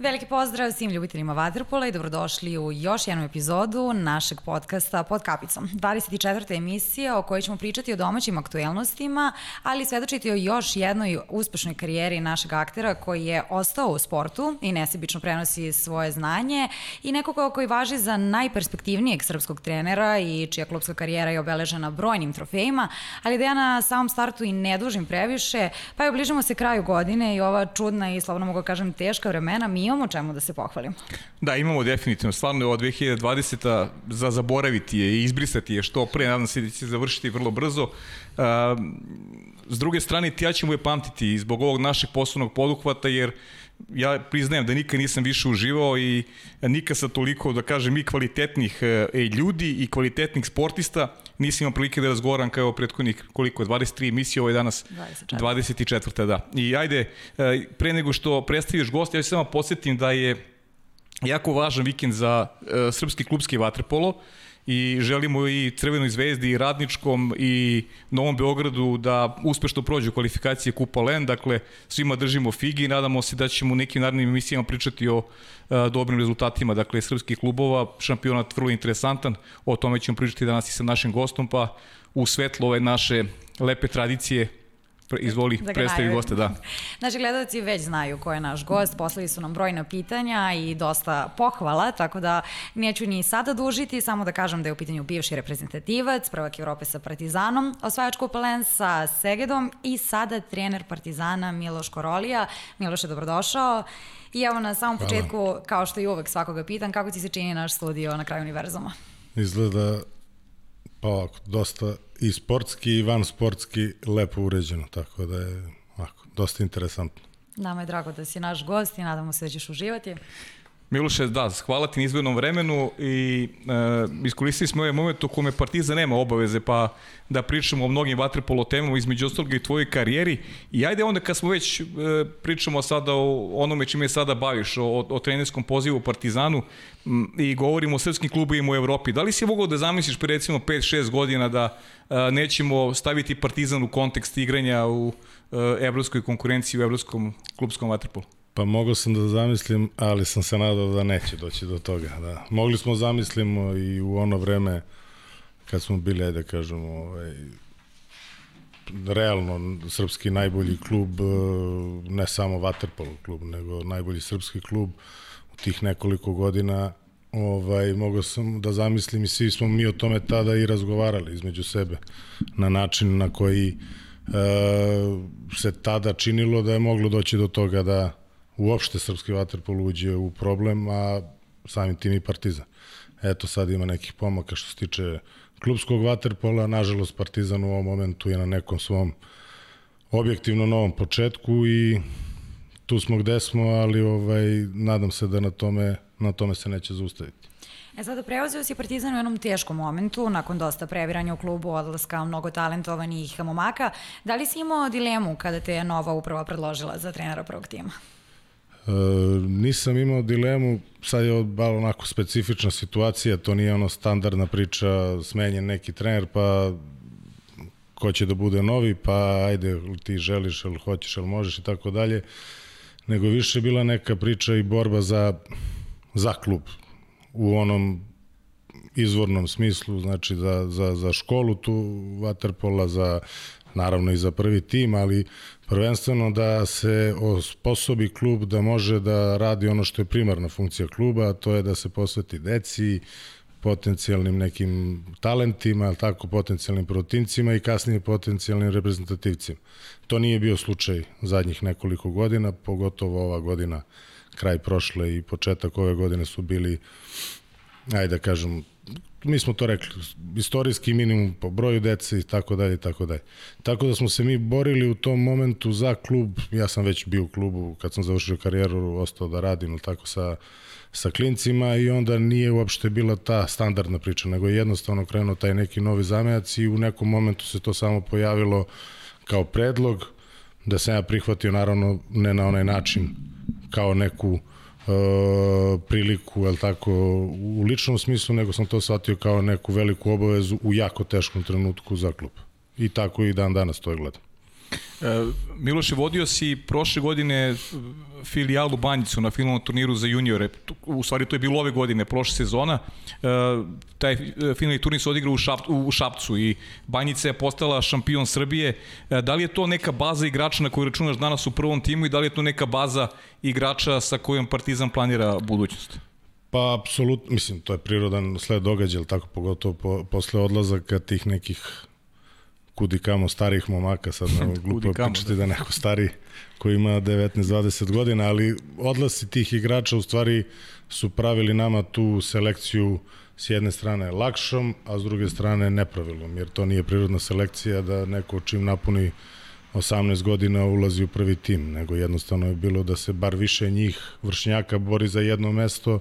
Veliki pozdrav svim ljubiteljima Vaterpola i dobrodošli u još jednu epizodu našeg podcasta Pod kapicom. 24. emisija o kojoj ćemo pričati o domaćim aktuelnostima, ali svedočiti o još jednoj uspešnoj karijeri našeg aktera koji je ostao u sportu i nesebično prenosi svoje znanje i nekoga koji važi za najperspektivnijeg srpskog trenera i čija klubska karijera je obeležena brojnim trofejima, ali da ja na samom startu i ne dužim previše, pa je obližimo se kraju godine i ova čudna i, slobodno mogu da kažem, teška vremena, mi imamo čemu da se pohvalimo. Da, imamo definitivno. Stvarno je ovo 2020. za zaboraviti je i izbrisati je što pre, nadam se da će završiti vrlo brzo. S druge strane, ja ćemo je pamtiti zbog ovog našeg poslovnog poduhvata, jer ja priznajem da nikad nisam više uživao i nikad sa toliko, da kažem, i kvalitetnih e, ljudi i kvalitetnih sportista nisam imao prilike da razgovaram kao prethodnih koliko 23 emisije, ovo je danas 24. 24. da. I ajde, e, pre nego što predstaviš gost, ja ću samo podsjetim da je jako važan vikend za e, srpski klubski vaterpolo i želimo i Crvenoj zvezdi i Radničkom i Novom Beogradu da uspešno prođu kvalifikacije Kupa Len, dakle svima držimo figi i nadamo se da ćemo u nekim narednim emisijama pričati o a, e, dobrim rezultatima, dakle srpskih klubova, šampionat vrlo interesantan, o tome ćemo pričati danas i sa našim gostom, pa u svetlo ove naše lepe tradicije Izvoli, da predstavi goste, da. Naši gledalci već znaju ko je naš gost, poslali su nam brojna pitanja i dosta pohvala, tako da neću ni sada dužiti, samo da kažem da je u pitanju bivši reprezentativac, prvak Evrope sa Partizanom, osvajač Kupelen sa Segedom i sada trener Partizana Miloš Korolija. Miloš je dobrodošao. I evo na samom Hvala. početku, kao što i uvek svakoga pitan, kako ti se čini naš studio na kraju univerzuma? Izgleda pa ovako, dosta i sportski i van sportski lepo uređeno, tako da je ovako, dosta interesantno. Nama je drago da si naš gost i nadamo se da ćeš uživati. Miloše, da, hvala ti na izvednom vremenu i e, iskoristili smo ovaj moment u kome Partizan nema obaveze, pa da pričamo o mnogim vaterpolo temama, između ostalog i tvojoj karijeri. I ajde onda kad smo već e, pričamo sada o onome čime sada baviš, o, o trenerskom pozivu u Partizanu m, i govorimo o srpskim klubovima u Evropi. Da li si mogao da zamisliš pre recimo 5-6 godina da e, nećemo staviti Partizan u kontekst igranja u e, evropskoj konkurenciji u evropskom klubskom vaterpolu? Pa mogao sam da zamislim, ali sam se nadao da neće doći do toga. Da. Mogli smo zamislimo i u ono vreme kad smo bili, da kažemo, ovaj, realno srpski najbolji klub, ne samo Waterpolo klub, nego najbolji srpski klub u tih nekoliko godina ovaj, mogao sam da zamislim i svi smo mi o tome tada i razgovarali između sebe na način na koji e, se tada činilo da je moglo doći do toga da uopšte srpski vaterpol uđe u problem, a samim tim i Partizan. Eto, sad ima nekih pomaka što se tiče klubskog vaterpola, nažalost Partizan u ovom momentu je na nekom svom objektivno novom početku i tu smo gde smo, ali ovaj, nadam se da na tome, na tome se neće zaustaviti. E sada preuzeo si Partizan u jednom teškom momentu, nakon dosta previranja u klubu, odlaska mnogo talentovanih momaka. Da li si imao dilemu kada te je nova uprava predložila za trenera prvog tima? E, nisam imao dilemu, sad je malo onako specifična situacija, to nije ono standardna priča, smenjen neki trener, pa ko će da bude novi, pa ajde, ti želiš, ili hoćeš, ili možeš i tako dalje, nego više bila neka priča i borba za, za klub u onom izvornom smislu, znači za, za, za školu tu Waterpola, za naravno i za prvi tim, ali prvenstveno da se osposobi klub da može da radi ono što je primarna funkcija kluba, a to je da se posveti deci, potencijalnim nekim talentima, ali tako, potencijalnim protivcima i kasnije potencijalnim reprezentativcima. To nije bio slučaj zadnjih nekoliko godina, pogotovo ova godina, kraj prošle i početak ove godine su bili, ajde da kažem, mi smo to rekli, istorijski minimum po broju dece i tako dalje i tako dalje. Tako da smo se mi borili u tom momentu za klub, ja sam već bio u klubu kad sam završio karijeru, ostao da radim tako sa, sa klincima i onda nije uopšte bila ta standardna priča, nego je jednostavno krenuo taj neki novi zamejac i u nekom momentu se to samo pojavilo kao predlog, da sam ja prihvatio naravno ne na onaj način kao neku priliku, el tako, u ličnom smislu, nego sam to shvatio kao neku veliku obavezu u jako teškom trenutku za klub. I tako i dan danas to je gledam. Miloše, vodio si prošle godine filijalu Banjicu na finalnom turniru za juniore. U stvari to je bilo ove godine, prošla sezona. E, taj finalni turnir se odigrao u, u Šapcu i Banjica je postala šampion Srbije. E, da li je to neka baza igrača na koju računaš danas u prvom timu i da li je to neka baza igrača sa kojom Partizan planira budućnost? Pa, apsolutno, mislim, to je prirodan sled događaja, tako pogotovo po, posle odlazaka tih nekih kudi kamo starih momaka, sad na glupo pričati da. da neko stari koji ima 19-20 godina, ali odlasi tih igrača u stvari su pravili nama tu selekciju s jedne strane lakšom, a s druge strane nepravilom, jer to nije prirodna selekcija da neko čim napuni 18 godina ulazi u prvi tim, nego jednostavno je bilo da se bar više njih vršnjaka bori za jedno mesto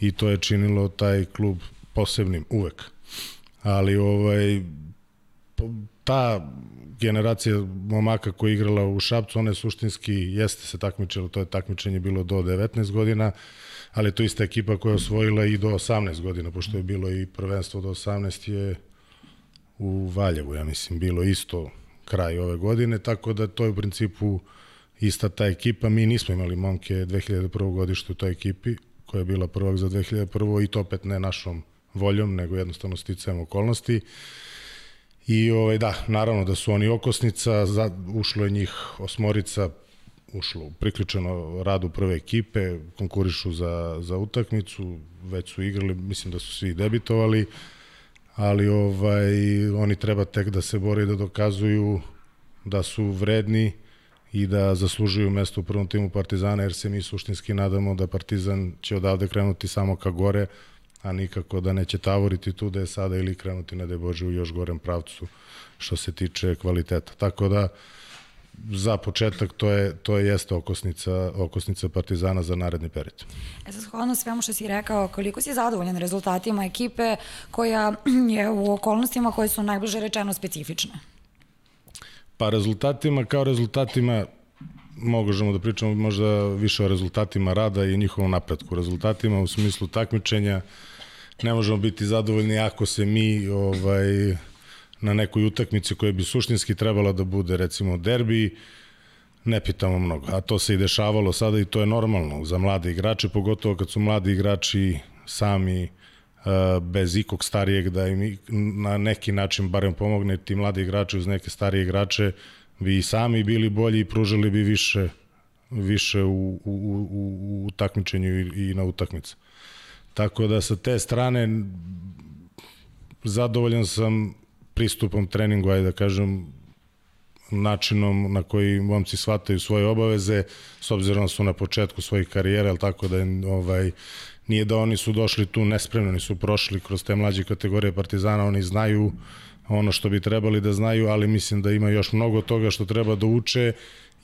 i to je činilo taj klub posebnim uvek. Ali ovaj ta generacija momaka koja je igrala u Šapcu, ona je suštinski jeste se takmičila, to je takmičenje bilo do 19 godina, ali to ista ekipa koja je osvojila i do 18 godina, pošto je bilo i prvenstvo do 18 je u Valjevu, ja mislim, bilo isto kraj ove godine, tako da to je u principu ista ta ekipa. Mi nismo imali momke 2001. godište u toj ekipi, koja je bila prvak za 2001. i to opet ne našom voljom, nego jednostavno sticajem okolnosti. I ovaj, da, naravno da su oni okosnica, za, ušlo je njih osmorica, ušlo priključeno radu prve ekipe, konkurišu za, za utakmicu, već su igrali, mislim da su svi debitovali, ali ovaj, oni treba tek da se bore i da dokazuju da su vredni i da zaslužuju mesto u prvom timu Partizana, jer se mi suštinski nadamo da Partizan će odavde krenuti samo ka gore, a nikako da neće tavoriti tu da je sada ili krenuti na Bože u još gorem pravcu što se tiče kvaliteta. Tako da za početak to je to je jeste okosnica okosnica Partizana za naredni period. E sad hvala svemu što si rekao, koliko si zadovoljan rezultatima ekipe koja je u okolnostima koje su najbliže rečeno specifične? Pa rezultatima kao rezultatima možemo da pričamo možda više o rezultatima rada i njihovom napretku. Rezultatima u smislu takmičenja ne možemo biti zadovoljni ako se mi ovaj, na nekoj utakmici koja bi suštinski trebala da bude recimo derbi, ne pitamo mnogo. A to se i dešavalo sada i to je normalno za mlade igrače, pogotovo kad su mladi igrači sami uh, bez ikog starijeg da im na neki način barem pomogne ti mladi igrači uz neke starije igrače bi sami bili bolji i pružali bi više više u, u, u, u takmičenju i, i na utakmicu. Tako da sa te strane zadovoljan sam pristupom treningu, ajde da kažem, načinom na koji momci shvataju svoje obaveze, s obzirom da su na početku svojih karijera, ali tako da ovaj, nije da oni su došli tu nespremno, oni su prošli kroz te mlađe kategorije Partizana, oni znaju ono što bi trebali da znaju, ali mislim da ima još mnogo toga što treba da uče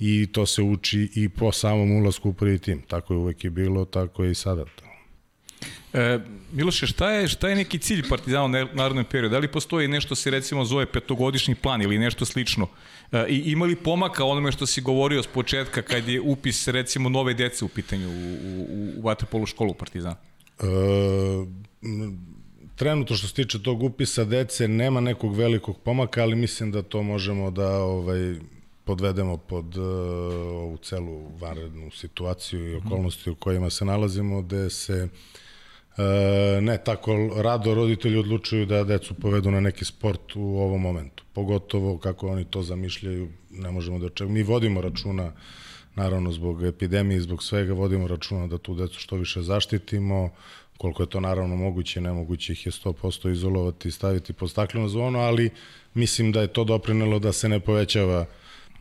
i to se uči i po samom ulasku u prvi tim. Tako je uvek i bilo, tako je i sada. E, Miloše, šta je, šta je neki cilj Partizana u narodnom periodu? Da li postoji nešto se recimo zove petogodišnji plan ili nešto slično? E, I ima li pomaka onome što si govorio s početka kad je upis recimo nove dece u pitanju u, u, u Vatepolu školu Partizana? E, trenutno što se tiče tog upisa dece nema nekog velikog pomaka, ali mislim da to možemo da ovaj podvedemo pod uh, ovu celu vanrednu situaciju i okolnosti u kojima se nalazimo, gde se uh, ne tako rado roditelji odlučuju da decu povedu na neki sport u ovom momentu. Pogotovo kako oni to zamišljaju, ne možemo da očekujemo. Mi vodimo računa, naravno zbog epidemije, zbog svega, vodimo računa da tu decu što više zaštitimo, koliko je to naravno moguće, nemoguće ih je 100% izolovati i staviti pod staklenu zonu, ali mislim da je to doprinelo da se ne povećava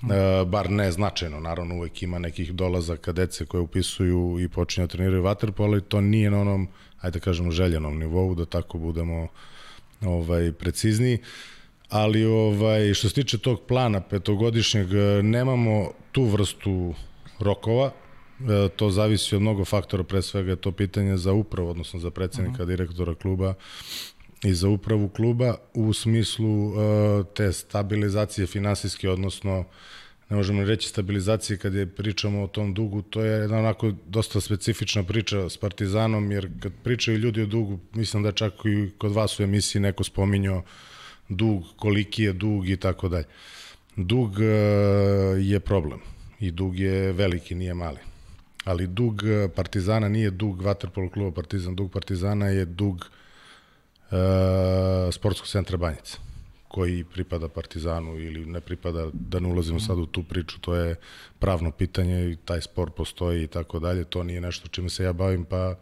E, bar ne značajno, naravno uvek ima nekih dolazaka dece koje upisuju i počinju da treniraju vaterpolo, ali to nije na onom, ajde da kažemo, željenom nivou, da tako budemo ovaj, precizniji. Ali ovaj, što se tiče tog plana petogodišnjeg, nemamo tu vrstu rokova, e, to zavisi od mnogo faktora, pre svega je to pitanje za upravu, odnosno za predsednika, uh mhm. -huh. direktora kluba, i za upravu kluba u smislu uh, te stabilizacije finansijske, odnosno ne možemo reći stabilizacije kad je pričamo o tom dugu, to je jedna onako dosta specifična priča s Partizanom, jer kad pričaju ljudi o dugu, mislim da čak i kod vas u emisiji neko spominjao dug, koliki je dug i tako dalje. Dug e, je problem i dug je veliki, nije mali. Ali dug e, Partizana nije dug Vaterpolo kluba Partizan, dug Partizana je dug e, sportskog centra Banjica koji pripada Partizanu ili ne pripada, da ne ulazimo sad u tu priču, to je pravno pitanje i taj spor postoji i tako dalje, to nije nešto čime se ja bavim, pa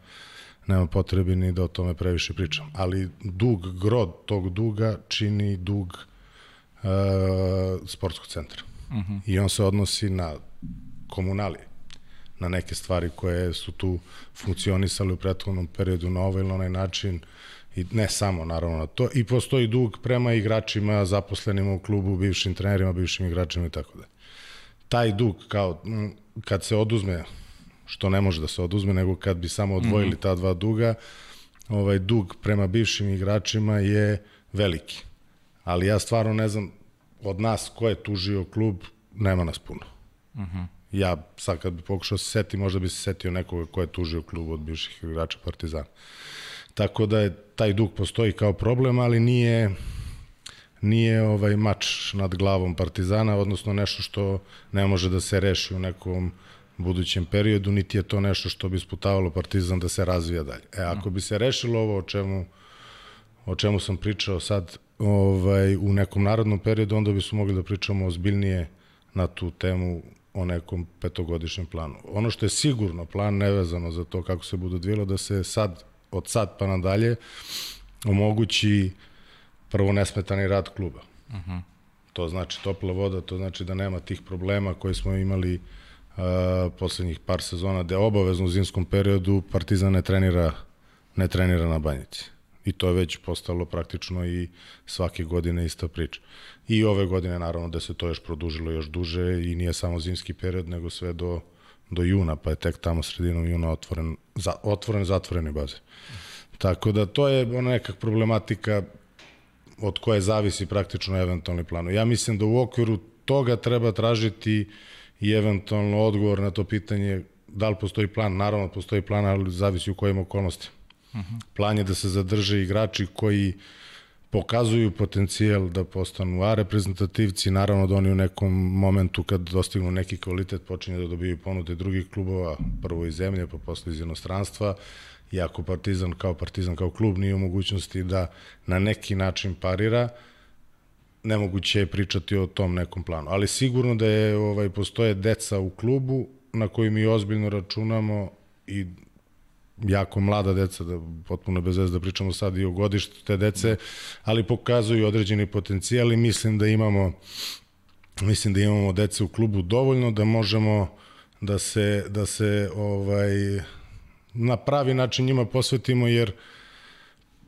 nema potrebe ni da o tome previše pričam. Ali dug, grod tog duga čini dug uh, sportskog centra. Uh -huh. I on se odnosi na komunalije, na neke stvari koje su tu funkcionisali u prethodnom periodu na ovaj ili onaj način, i ne samo naravno na to, i postoji dug prema igračima, zaposlenima u klubu, bivšim trenerima, bivšim igračima i tako da. Taj dug, kao, kad se oduzme, što ne može da se oduzme, nego kad bi samo odvojili -hmm. ta dva duga, ovaj dug prema bivšim igračima je veliki. Ali ja stvarno ne znam od nas ko je tužio klub, nema nas puno. Mm -hmm. Ja sad kad bi pokušao se seti, možda bi se setio nekoga ko je tužio klub od bivših igrača Partizana. Tako da je taj dug postoji kao problem, ali nije nije ovaj mač nad glavom Partizana, odnosno nešto što ne može da se reši u nekom budućem periodu, niti je to nešto što bi sputavalo Partizan da se razvija dalje. E, ako bi se rešilo ovo o čemu, o čemu sam pričao sad ovaj, u nekom narodnom periodu, onda bi su mogli da pričamo ozbiljnije na tu temu o nekom petogodišnjem planu. Ono što je sigurno plan, nevezano za to kako se bude odvijelo, da se sad od sad pa nadalje omogući prvo nesmetani rad kluba. Uh mhm. -huh. To znači topla voda, to znači da nema tih problema koje smo imali uh, poslednjih par sezona, gde obavezno u zimskom periodu Partizan ne trenira, ne trenira na banjici. I to je već postalo praktično i svake godine ista priča. I ove godine naravno da se to još produžilo još duže i nije samo zimski period, nego sve do do juna, pa je tek tamo sredinom juna otvoren, za, otvoren zatvoreni bazen. Tako da to je ona neka problematika od koje zavisi praktično eventualni plan. Ja mislim da u okviru toga treba tražiti i eventualno odgovor na to pitanje da li postoji plan. Naravno postoji plan, ali zavisi u kojim okolnostima. Plan je da se zadrže igrači koji pokazuju potencijal da postanu A reprezentativci, naravno da oni u nekom momentu kad dostignu neki kvalitet počinju da dobiju ponude drugih klubova, prvo iz zemlje, pa posle iz inostranstva, iako Partizan kao Partizan kao klub nije u mogućnosti da na neki način parira, nemoguće je pričati o tom nekom planu. Ali sigurno da je ovaj postoje deca u klubu na koji mi ozbiljno računamo i jako mlada deca, da potpuno bez veze da pričamo sad i o godištu te dece, ali pokazuju određeni potencijal i mislim da imamo mislim da imamo dece u klubu dovoljno da možemo da se da se ovaj na pravi način njima posvetimo jer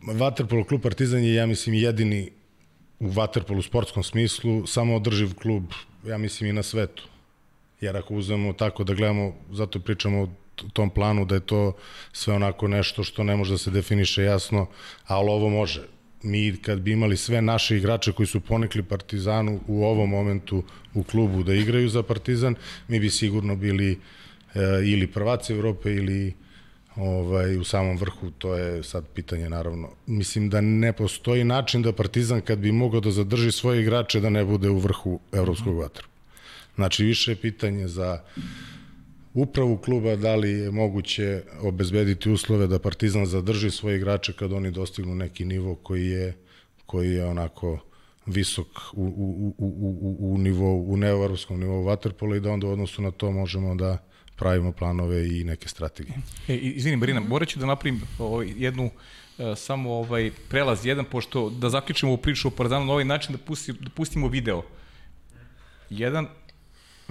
Vaterpolo klub Partizan je ja mislim jedini u Vaterpolu sportskom smislu samo održiv klub ja mislim i na svetu. Jer ako uzmemo tako da gledamo, zato pričamo tom planu da je to sve onako nešto što ne može da se definiše jasno, ali ovo može. Mi kad bi imali sve naše igrače koji su ponekli Partizanu u ovom momentu u klubu da igraju za Partizan, mi bi sigurno bili e, ili prvaci Evrope ili ovaj, u samom vrhu, to je sad pitanje naravno. Mislim da ne postoji način da Partizan kad bi mogao da zadrži svoje igrače da ne bude u vrhu evropskog vatra. Znači više je pitanje za upravu kluba da li je moguće obezbediti uslove da Partizan zadrži svoje igrače kad oni dostignu neki nivo koji je koji je onako visok u, u, u, u, u, nivou, u neovarovskom nivou vaterpola i da onda u odnosu na to možemo da pravimo planove i neke strategije. E, izvini Marina, morat ću da napravim ovaj, jednu uh, samo ovaj prelaz jedan, pošto da zaključimo ovu priču o Partizanu na ovaj način da, pusti, da pustimo video. Jedan,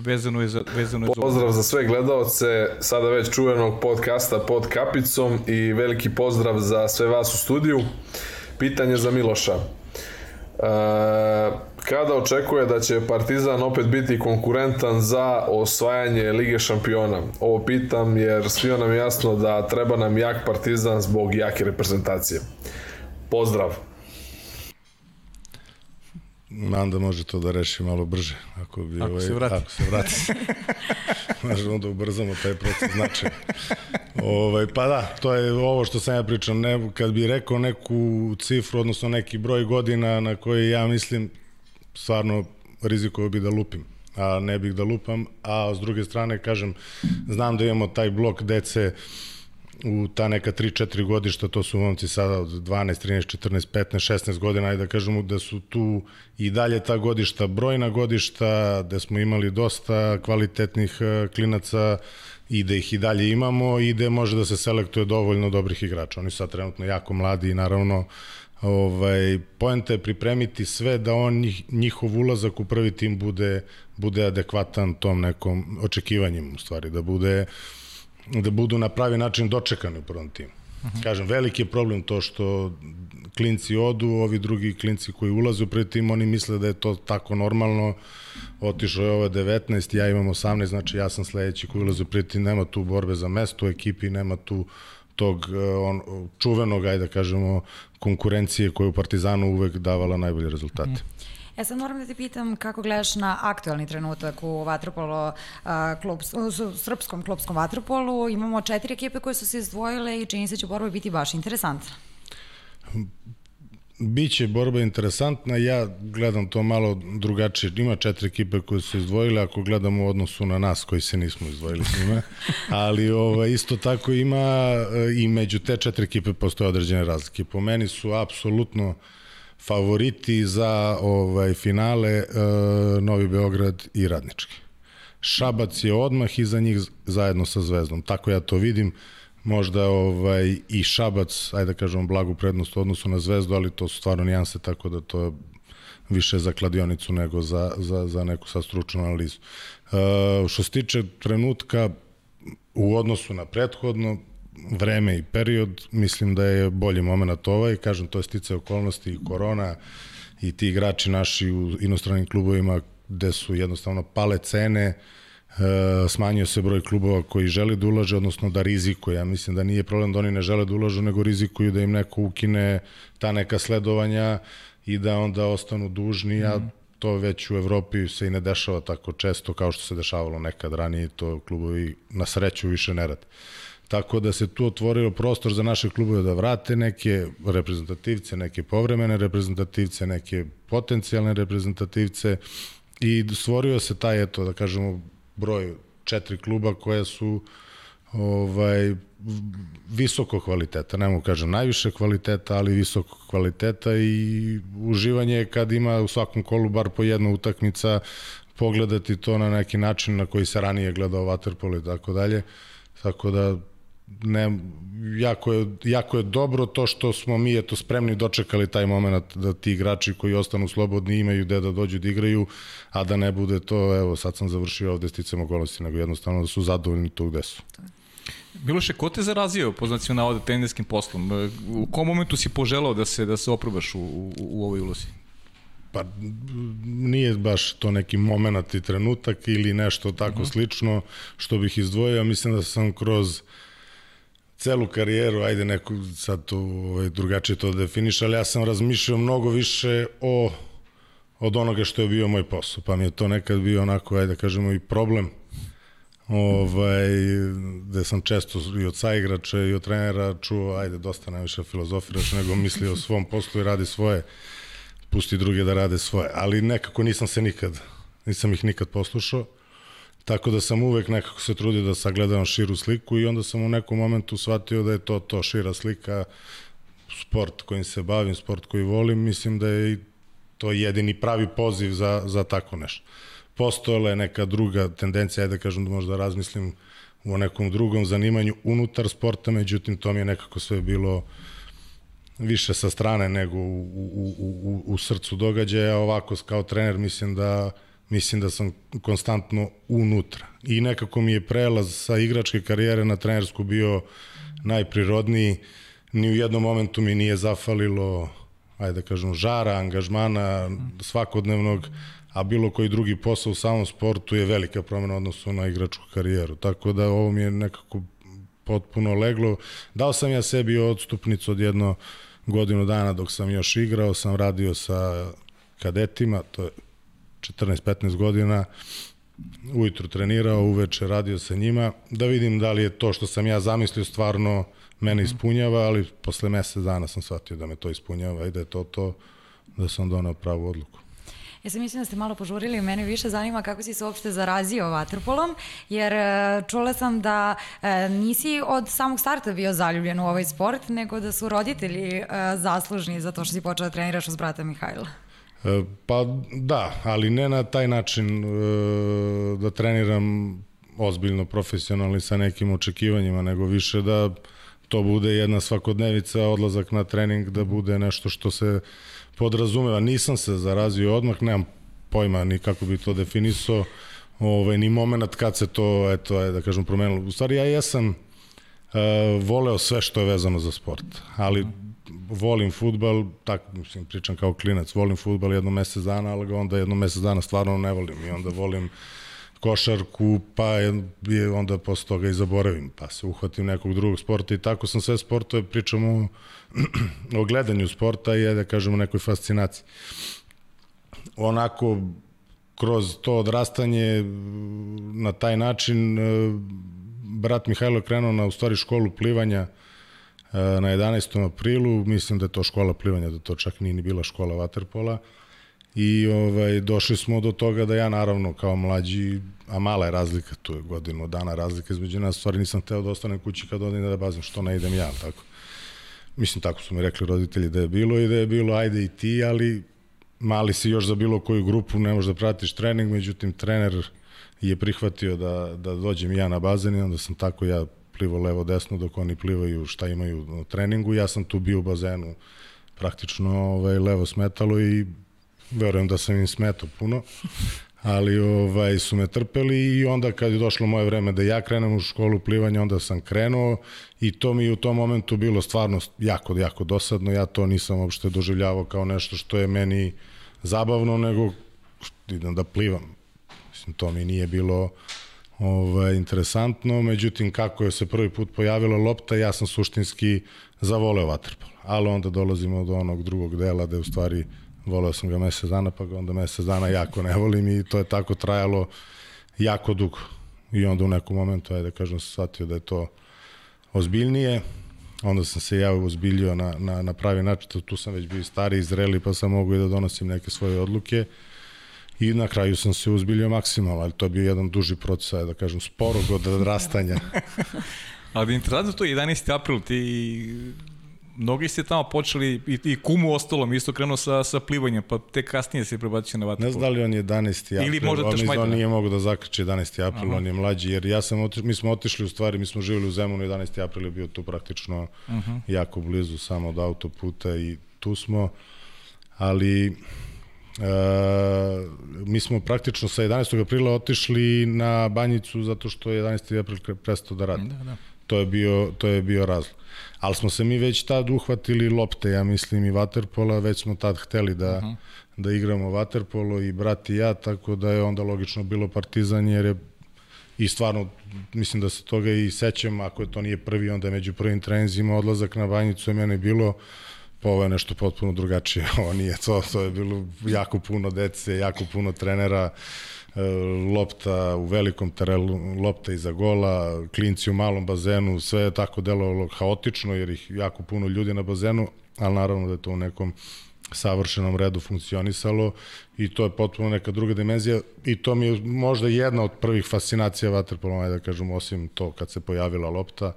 vezano je za vezano je za Pozdrav za sve gledaoce sada već čuvenog podcasta pod kapicom i veliki pozdrav za sve vas u studiju. Pitanje za Miloša. E, kada očekuje da će Partizan opet biti konkurentan za osvajanje Lige šampiona? Ovo pitam jer svio nam je jasno da treba nam jak Partizan zbog jake reprezentacije. Pozdrav! Nadam da može to da reši malo brže. Ako, bi, ako ovaj, se vrati. Ako se vrati. Možemo da ubrzamo taj proces znači. ovaj, pa da, to je ovo što sam ja pričao. Ne, kad bi rekao neku cifru, odnosno neki broj godina na koji ja mislim stvarno rizikovao bi da lupim a ne bih da lupam, a s druge strane kažem, znam da imamo taj blok dece u ta neka 3-4 godišta, to su momci sada od 12, 13, 14, 15, 16 godina, ajde da kažemo da su tu i dalje ta godišta, brojna godišta, da smo imali dosta kvalitetnih e, klinaca i da ih i dalje imamo i da može da se selektuje dovoljno dobrih igrača. Oni su sad trenutno jako mladi i naravno ovaj, poenta je pripremiti sve da on njih, njihov ulazak u prvi tim bude, bude adekvatan tom nekom očekivanjem u stvari, da bude da budu na pravi način dočekani u prvom timu. Uh -huh. Kažem, veliki je problem to što klinci odu, ovi drugi klinci koji ulaze u prvi tim, oni misle da je to tako normalno, otišao je ovo 19, ja imam 18, znači ja sam sledeći koji ulaze u prvi tim, nema tu borbe za mesto u ekipi, nema tu tog eh, on, čuvenog, ajde da kažemo, konkurencije koja u Partizanu uvek davala najbolje rezultate. Mm. E sad moram da te pitam kako gledaš na aktualni trenutak u Vatropolo, klub, u srpskom klubskom Vatropolu. Imamo četiri ekipe koje su se izdvojile i čini se da će borba biti baš interesantna. Biće borba interesantna, ja gledam to malo drugačije. Ima četiri ekipe koje su izdvojile, ako gledamo u odnosu na nas koji se nismo izdvojili s njima, ali ovaj, isto tako ima e, i među te četiri ekipe postoje određene razlike. Po meni su apsolutno favoriti za ovaj finale e, Novi Beograd i Radnički. Šabac je odmah iza njih zajedno sa Zvezdom. Tako ja to vidim možda ovaj i Šabac, ajde da kažemo blagu prednost u odnosu na Zvezdu, ali to su stvarno nijanse, tako da to je više za kladionicu nego za, za, za neku sa stručnu analizu. E, što se tiče trenutka u odnosu na prethodno, vreme i period, mislim da je bolji moment ovaj, kažem, to je stice okolnosti i korona i ti igrači naši u inostranim klubovima gde su jednostavno pale cene, E, smanjio se broj klubova koji žele da ulaže, odnosno da rizikuje. Ja mislim da nije problem da oni ne žele da ulažu, nego rizikuju da im neko ukine ta neka sledovanja i da onda ostanu dužni, a mm. to već u Evropi se i ne dešava tako često kao što se dešavalo nekad ranije, to klubovi na sreću više ne rade. Tako da se tu otvorio prostor za naše klubove da vrate neke reprezentativce, neke povremene reprezentativce, neke potencijalne reprezentativce i stvorio se taj, eto, da kažemo, broj četiri kluba koja su ovaj visoko kvaliteta, ne mogu kažem najviše kvaliteta, ali visoko kvaliteta i uživanje je kad ima u svakom kolu bar po jedna utakmica pogledati to na neki način na koji se ranije gledao Waterpolo i tako dalje. Tako da ne, jako, je, jako je dobro to što smo mi eto spremni dočekali taj moment da ti igrači koji ostanu slobodni imaju gde da dođu da igraju, a da ne bude to, evo sad sam završio ovde sticam okolnosti, nego jednostavno da su zadovoljni tu gde su. Miloše, ko te zarazio po znacima navoda teniskim poslom? U kom momentu si poželao da se da se oprobaš u, u, u ovoj ulozi? Pa nije baš to neki moment i trenutak ili nešto tako uh mhm. -huh. slično što bih izdvojio. Mislim da sam kroz uh, celu karijeru, ajde neko sad to ovaj, drugačije to definiš, ali ja sam razmišljao mnogo više o od onoga što je bio moj posao, pa mi je to nekad bio onako, ajde da kažemo, i problem ovaj, gde sam često i od saigrača i od trenera čuo, ajde, dosta najviše filozofiraš, nego misli o svom poslu i radi svoje, pusti druge da rade svoje, ali nekako nisam se nikad, nisam ih nikad poslušao, Tako da sam uvek nekako se trudio da sagledam širu sliku i onda sam u nekom momentu shvatio da je to to šira slika, sport kojim se bavim, sport koji volim, mislim da je to jedini pravi poziv za, za tako nešto. Postojala je neka druga tendencija, da kažem da možda razmislim u nekom drugom zanimanju unutar sporta, međutim to mi je nekako sve bilo više sa strane nego u, u, u, u srcu događaja, ovako kao trener mislim da mislim da sam konstantno unutra. I nekako mi je prelaz sa igračke karijere na trenersku bio najprirodniji. Ni u jednom momentu mi nije zafalilo, ajde da kažem, žara, angažmana svakodnevnog, a bilo koji drugi posao u samom sportu je velika promena odnosu na igračku karijeru. Tako da ovo mi je nekako potpuno leglo. Dao sam ja sebi odstupnicu od jedno godinu dana dok sam još igrao, sam radio sa kadetima, to je 14-15 godina, ujutru trenirao, uveče radio sa njima, da vidim da li je to što sam ja zamislio stvarno mene ispunjava, ali posle mesec dana sam shvatio da me to ispunjava i da je to to, da sam donao pravu odluku. Ja sam mislim da ste malo požurili, mene više zanima kako si se uopšte zarazio vaterpolom, jer e, čula sam da e, nisi od samog starta bio zaljubljen u ovaj sport, nego da su roditelji e, zaslužni za to što si počeo da treniraš uz brata Mihajla. Pa da, ali ne na taj način da treniram ozbiljno profesionalni sa nekim očekivanjima, nego više da to bude jedna svakodnevica, odlazak na trening, da bude nešto što se podrazumeva. Nisam se zarazio odmah, nemam pojma ni kako bi to definisao, ovaj, ni moment kad se to, eto, da kažem, promenilo. U stvari, ja jesam uh, voleo sve što je vezano za sport, ali volim futbal, tako mislim, pričam kao klinac, volim futbal jedno mesec dana, ali ga onda jedno mesec dana stvarno ne volim i onda volim košarku, pa je onda posle toga i zaboravim, pa se uhvatim nekog drugog sporta i tako sam sve sportove, pričamo o, o gledanju sporta i da kažemo nekoj fascinaciji. Onako, kroz to odrastanje na taj način e, brat Mihajlo krenuo na u stvari školu plivanja na 11. aprilu, mislim da je to škola plivanja, da to čak nije ni bila škola vaterpola i ovaj, došli smo do toga da ja naravno kao mlađi, a mala je razlika, tu je godinu dana razlika između nas, stvari nisam hteo da ostanem kući kad odim da bazim, što ne idem ja, tako. Mislim, tako su mi rekli roditelji da je bilo i da je bilo ajde i ti, ali mali si još za bilo koju grupu, ne možeš da pratiš trening, međutim trener je prihvatio da, da dođem ja na bazen i onda sam tako ja plivo levo desno dok oni plivaju šta imaju na treningu, ja sam tu bio u bazenu praktično ovaj, levo smetalo i verujem da sam im smetao puno, ali ovaj, su me trpeli i onda kad je došlo moje vreme da ja krenem u školu plivanja, onda sam krenuo i to mi u tom momentu bilo stvarno jako, jako dosadno. Ja to nisam uopšte doživljavao kao nešto što je meni zabavno, nego idem da plivam. Mislim, to mi nije bilo ovaj, interesantno, međutim kako je se prvi put pojavila lopta, ja sam suštinski zavoleo vaterpol. Ali onda dolazimo do onog drugog dela da je u stvari voleo sam ga mesec dana, pa ga onda mesec dana jako ne volim i to je tako trajalo jako dugo. I onda u nekom momentu, ajde da kažem, sam shvatio da je to ozbiljnije, onda sam se ja ozbiljio na, na, na pravi način, tu sam već bio stari i zreli, pa sam mogu i da donosim neke svoje odluke i na kraju sam se uzbiljio maksimalno, ali to je bio jedan duži proces, da kažem, sporog od odrastanja. ali interesantno to 11. april, ti mnogi ste tamo počeli i, i kumu ostalom isto krenuo sa, sa plivanjem, pa tek kasnije se prebacio na vaterpolo. Ne znam da li on je 11. april, Ili možda on, on nije mogo da zakrče 11. april, Aha. on je mlađi, jer ja sam otiš, mi smo otišli u stvari, mi smo živjeli u Zemunu, 11. april je bio tu praktično Aha. jako blizu samo od autoputa i tu smo, ali Uh, mi smo praktično sa 11. aprila otišli na banjicu zato što je 11. april prestao da radi. Da, da. To je bio, to je bio razlog. Ali smo se mi već tad uhvatili lopte, ja mislim, i vaterpola, već smo tad hteli da, uh -huh. da igramo vaterpolo i brat i ja, tako da je onda logično bilo partizan, jer je i stvarno, mislim da se toga i sećam, ako je to nije prvi, onda je među prvim trenizima odlazak na banjicu je mene bilo, pa ovo je nešto potpuno drugačije, ovo nije to, to je bilo jako puno dece, jako puno trenera, E, lopta u velikom terenu, lopta iza gola, klinci u malom bazenu, sve je tako delovalo haotično jer ih jako puno ljudi na bazenu, ali naravno da je to u nekom savršenom redu funkcionisalo i to je potpuno neka druga dimenzija i to mi je možda jedna od prvih fascinacija vaterpolom, da kažem, osim to kad se pojavila lopta,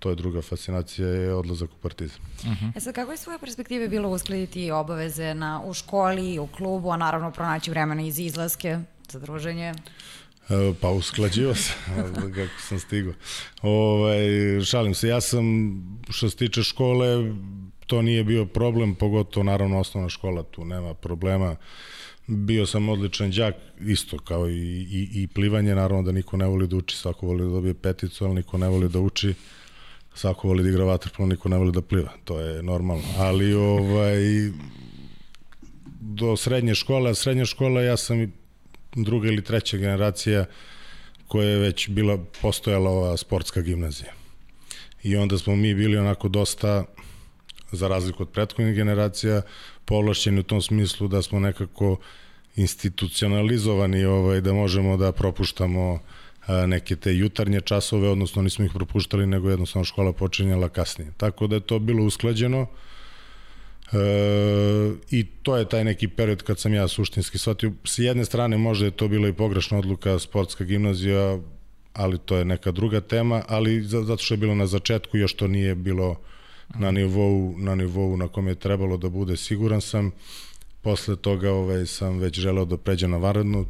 to je druga fascinacija, je odlazak u partizan. Uh mhm. -huh. E sad, kako je svoje perspektive bilo uskladiti obaveze na, u školi, u klubu, a naravno pronaći vremena iz izlaske za druženje? E, pa usklađivo se, kako sam stigao. Ovaj, šalim se, ja sam, što se tiče škole, to nije bio problem, pogotovo naravno osnovna škola, tu nema problema. Bio sam odličan đak, isto kao i, i, i plivanje, naravno da niko ne voli da uči, svako voli da dobije peticu, ali niko ne voli da uči, svako voli da igra vaterpolo, niko ne voli da pliva, to je normalno. Ali ovaj, do srednje škole, a srednja škola ja sam druga ili treća generacija koja je već bila postojala ova sportska gimnazija. I onda smo mi bili onako dosta, za razliku od prethodnih generacija, povlašćeni u tom smislu da smo nekako institucionalizovani ovaj, da možemo da propuštamo a, neke te jutarnje časove, odnosno nismo ih propuštali, nego jednostavno škola počinjala kasnije. Tako da je to bilo usklađeno. I to je taj neki period kad sam ja suštinski shvatio. S jedne strane možda je to bila i pogrešna odluka sportska gimnazija, ali to je neka druga tema, ali zato što je bilo na začetku još to nije bilo na nivou na nivou na kom je trebalo da bude siguran sam posle toga ovaj sam već želeo da pređem na vanredno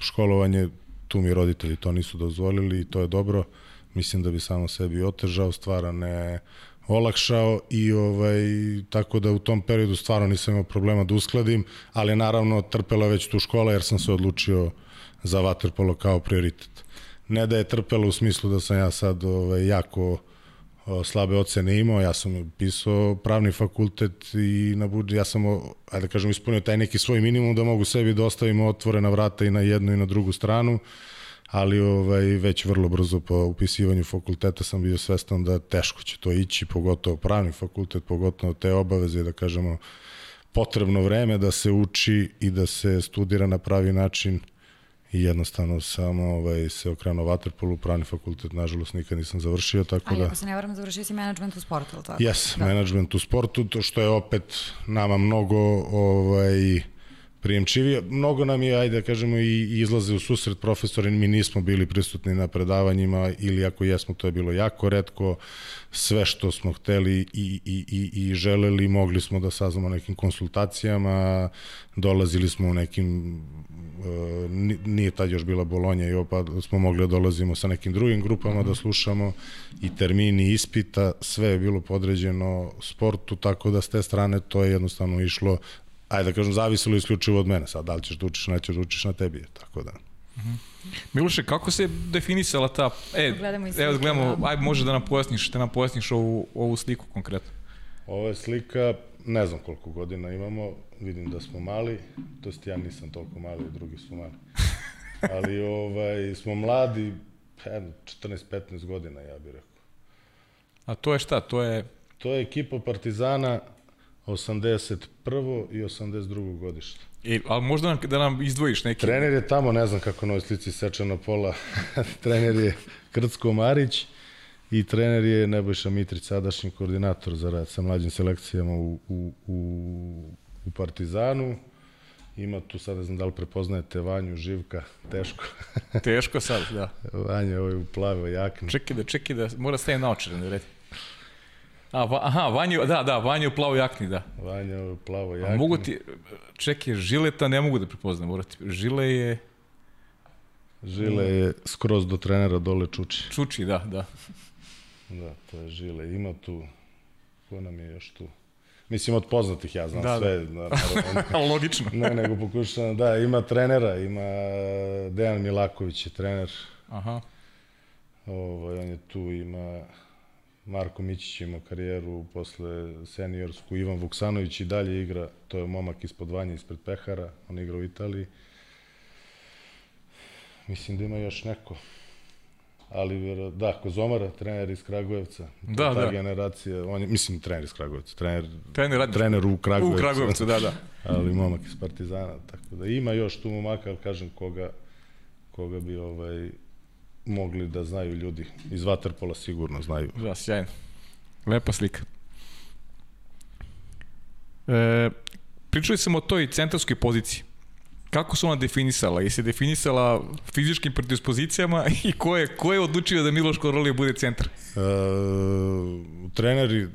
školovanje tu mi roditelji to nisu dozvolili i to je dobro mislim da bi samo sebi otežao stvara ne olakšao i ovaj tako da u tom periodu stvarno nisam imao problema da uskladim, ali naravno trpela već tu škola jer sam se odlučio za vaterpolo kao prioritet. Ne da je trpela u smislu da sam ja sad ovaj, jako slabe ocene imao, ja sam pisao pravni fakultet i na budžet, ja sam, ajde da kažem, ispunio taj neki svoj minimum da mogu sebi da ostavim otvorena vrata i na jednu i na drugu stranu, ali ovaj, već vrlo brzo po upisivanju fakulteta sam bio svestan da teško će to ići, pogotovo pravni fakultet, pogotovo te obaveze, da kažemo, potrebno vreme da se uči i da se studira na pravi način i jednostavno samo ovaj, se okrenuo vaterpolu, pravni fakultet, nažalost, nikad nisam završio, tako Ali da... ako se ne varam, završio si management u sportu, ili tako? Yes, da. management u sportu, to što je opet nama mnogo ovaj, prijemčivije. Mnogo nam je, ajde da kažemo, i izlaze u susret profesori, mi nismo bili prisutni na predavanjima ili ako jesmo, to je bilo jako redko. Sve što smo hteli i, i, i, i želeli, mogli smo da saznamo nekim konsultacijama, dolazili smo u nekim nije tad još bila Bolonja i pa smo mogli da dolazimo sa nekim drugim grupama da slušamo i termini ispita, sve je bilo podređeno sportu, tako da s te strane to je jednostavno išlo ajde da kažem, zavisilo isključivo od mene. Sad, da li ćeš da učiš, nećeš da učiš na tebi je, tako da. -huh. Miloše, kako se definisala ta... E, gledamo evo da gledamo, da. aj može da nam pojasniš, da nam pojasniš ovu, ovu sliku konkretno. Ovo je slika, ne znam koliko godina imamo, vidim da smo mali, to jest ja nisam toliko mali, drugi su mali. Ali ovaj, smo mladi, 14-15 godina, ja bih rekao. A to je šta? To je... To je ekipa Partizana 81. i 82. godište. I, ali možda nam, da nam izdvojiš neki... Trener je tamo, ne znam kako na ovoj slici sečeno pola. trener je Krcko Marić i trener je Nebojša Mitrić, sadašnji koordinator za rad sa mlađim selekcijama u, u, u, u Partizanu. Ima tu sad, ne znam da li prepoznajete Vanju, Živka, teško. teško sad, da. Vanja ovaj u plave jakni. Čekaj da, čekaj da, mora stavim na očare, ne vredi. A, va, aha, Vanju, da, da, Vanju u plavo jakni, da. Vanja u plavo jakni. A mogu ti, čekaj, Žileta ne mogu da prepoznam, morati. Žile je... Žile je skroz do trenera dole Čuči. Čuči, da, da. Da, to je Žile. Ima tu, ko nam je još tu? Mislim, od poznatih, ja znam da, sve. Da. Na, Logično. ne, nego pokušam, da, ima trenera, ima Dejan Milaković je trener. Aha. Ovo, on je tu, ima Marko Mićić ima karijeru posle seniorsku, Ivan Vuksanović i dalje igra, to je momak ispod Vanja, ispred Pehara, on igra u Italiji. Mislim da ima još neko. Ali da, Kozomara, trener iz Kragujevca. Da, ta da. generacija, on je, mislim, trener iz Kragujevca, trener, trener, trener u Kragujevcu. U Kragujevcu, da, da. ali momak iz Partizana, tako da ima još tu momaka, ali kažem koga, koga bi ovaj, mogli da znaju ljudi. Iz Waterpola sigurno znaju. Da, sjajno. Lepa slika. E, pričali sam o toj centarskoj poziciji. Kako su ona definisala? Je se definisala fizičkim predispozicijama i ko je, ko je odlučio da Miloš Korolije bude centar? E, treneri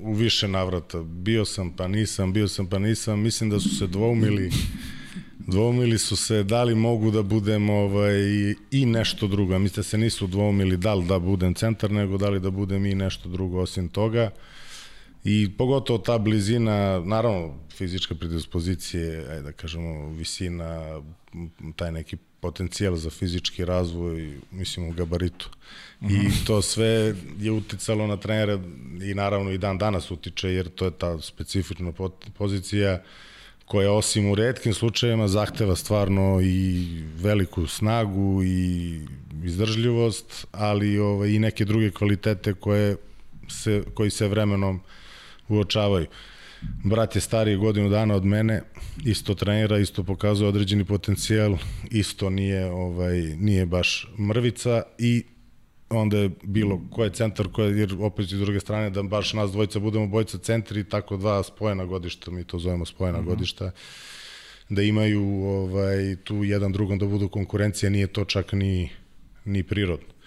u više navrata. Bio sam pa nisam, bio sam pa nisam. Mislim da su se dvoumili Dvoumili su se da li mogu da budem ovaj, i nešto drugo. Mislim da se nisu dvoumili da li da budem centar, nego da li da budem i nešto drugo osim toga. I pogotovo ta blizina, naravno fizička predispozicije, ajde da kažemo visina, taj neki potencijal za fizički razvoj, mislim u gabaritu. I mhm. to sve je uticalo na trenere i naravno i dan danas utiče jer to je ta specifična pozicija koja osim u redkim slučajevima zahteva stvarno i veliku snagu i izdržljivost, ali ovaj, i neke druge kvalitete koje se, koji se vremenom uočavaju. Brat je stariji godinu dana od mene, isto trenira, isto pokazuje određeni potencijal, isto nije ovaj nije baš mrvica i onda je bilo ko je centar, ko je, jer opet s druge strane da baš nas dvojica budemo bojica centri, tako dva spojena godišta, mi to zovemo spojena mm -hmm. godišta, da imaju ovaj, tu jedan drugom da budu konkurencija, nije to čak ni, ni prirodno.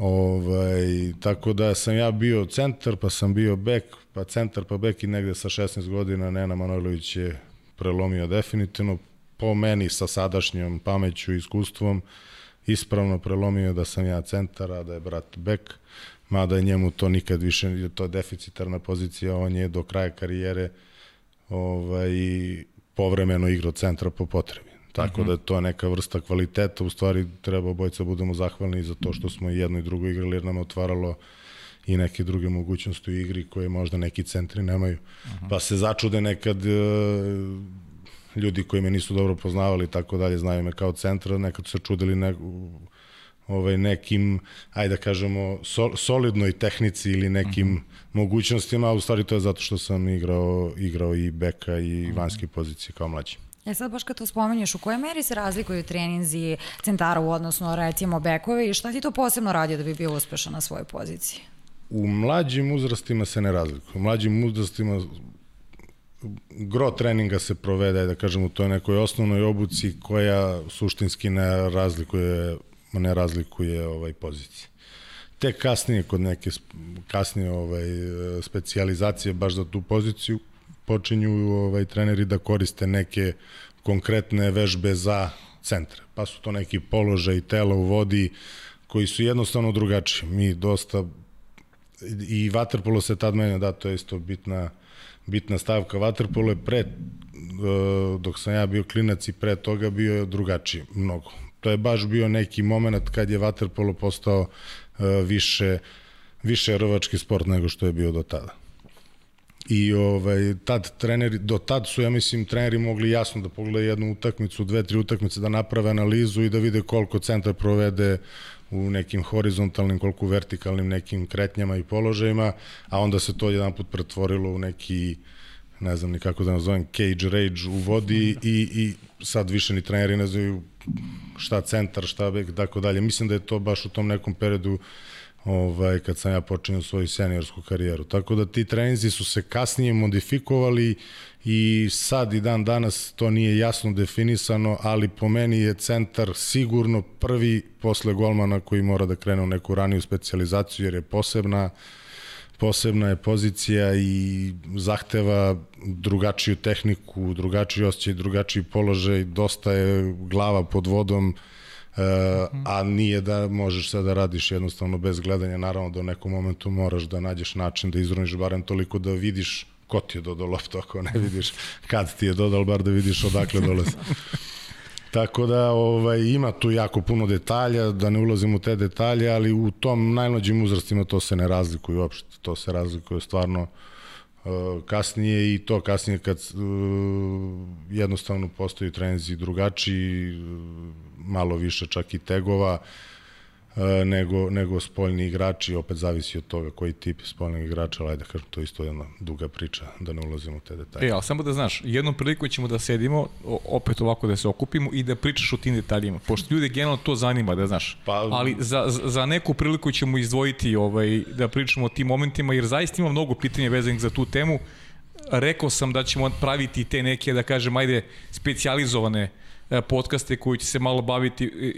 Ovaj, tako da sam ja bio centar, pa sam bio bek, pa centar, pa bek i negde sa 16 godina Nena Manojlović je prelomio definitivno. Po meni sa sadašnjom pameću i iskustvom ispravno prelomio da sam ja centar, a da je brat bek, mada je njemu to nikad više, to je deficitarna pozicija, on je do kraja karijere ovaj, povremeno igrao centra po potrebi. Tako mhm. -huh. da to je neka vrsta kvaliteta, u stvari treba obojca budemo zahvalni za to što smo jedno i drugo igrali jer nam je otvaralo i neke druge mogućnosti u igri koje možda neki centri nemaju. Uh -huh. Pa se začude nekad e, ljudi koji me nisu dobro poznavali tako dalje, znaju me kao centra, nekad su se čudili ne, ovaj, nekim, ajde da kažemo, sol, solidnoj tehnici ili nekim uh mhm. -huh. mogućnostima, a u stvari to je zato što sam igrao, igrao i beka i uh -huh. vanjske pozicije kao mlađi. E sad baš kad to spomenješ, u kojoj meri se razlikuju treninzi centara u odnosno recimo bekove i šta ti to posebno radi da bi bio uspešan na svojoj poziciji? U mlađim uzrastima se ne razlikuju. U mlađim uzrastima gro treninga se provede, da kažem, u toj nekoj osnovnoj obuci koja suštinski ne razlikuje, ne razlikuje ovaj pozicije. Tek kasnije, kod neke kasnije ovaj, specializacije baš za tu poziciju, počinju ovaj, treneri da koriste neke konkretne vežbe za centre. Pa su to neki položaj tela u vodi koji su jednostavno drugačiji. Mi dosta i vaterpolo se tad menja, da, to je isto bitna, bitna stavka. Vaterpolo je pre, e, dok sam ja bio klinac i pre toga bio drugačiji mnogo. To je baš bio neki moment kad je vaterpolo postao e, više, više rvački sport nego što je bio do tada. I ovaj, tad treneri, do tad su, ja mislim, treneri mogli jasno da pogledaju jednu utakmicu, dve, tri utakmice, da naprave analizu i da vide koliko centar provede u nekim horizontalnim, koliko vertikalnim nekim kretnjama i položajima, a onda se to jedan put pretvorilo u neki ne znam ni kako da nazovem, cage rage u vodi i, i sad više ni treneri ne znaju šta centar, šta bek, tako dalje. Mislim da je to baš u tom nekom periodu ovaj, kad sam ja počinio svoju seniorsku karijeru. Tako da ti treninzi su se kasnije modifikovali i sad i dan danas to nije jasno definisano, ali po meni je centar sigurno prvi posle golmana koji mora da krene u neku raniju specializaciju jer je posebna posebna je pozicija i zahteva drugačiju tehniku, drugačiji osjećaj, drugačiji položaj, dosta je glava pod vodom, E, a nije da možeš sad da radiš jednostavno bez gledanja, naravno da u nekom momentu moraš da nađeš način da izruniš barem toliko da vidiš ko ti je dodao loptu, ako ne vidiš kad ti je dodal, bar da vidiš odakle dolazi. Tako da ovaj, ima tu jako puno detalja, da ne ulazim u te detalje, ali u tom najmlađim uzrastima to se ne razlikuje uopšte. To se razlikuje stvarno uh, kasnije i to kasnije kad uh, jednostavno postoji trenzi drugačiji, uh, malo više čak i tegova e, nego, nego spoljni igrači, opet zavisi od toga koji tip spoljnog igrača, ali ajde kažem, to je isto jedna duga priča, da ne ulazimo u te detalje. E, ali samo da znaš, jednom priliku ćemo da sedimo, opet ovako da se okupimo i da pričaš o tim detaljima, pošto ljudi generalno to zanima, da znaš. Pa, ali za, za neku priliku ćemo izdvojiti ovaj, da pričamo o tim momentima, jer zaista ima mnogo pitanja vezanih za tu temu. Rekao sam da ćemo praviti te neke, da kažem, ajde, specializovane uh, podcaste koji će se malo baviti, e,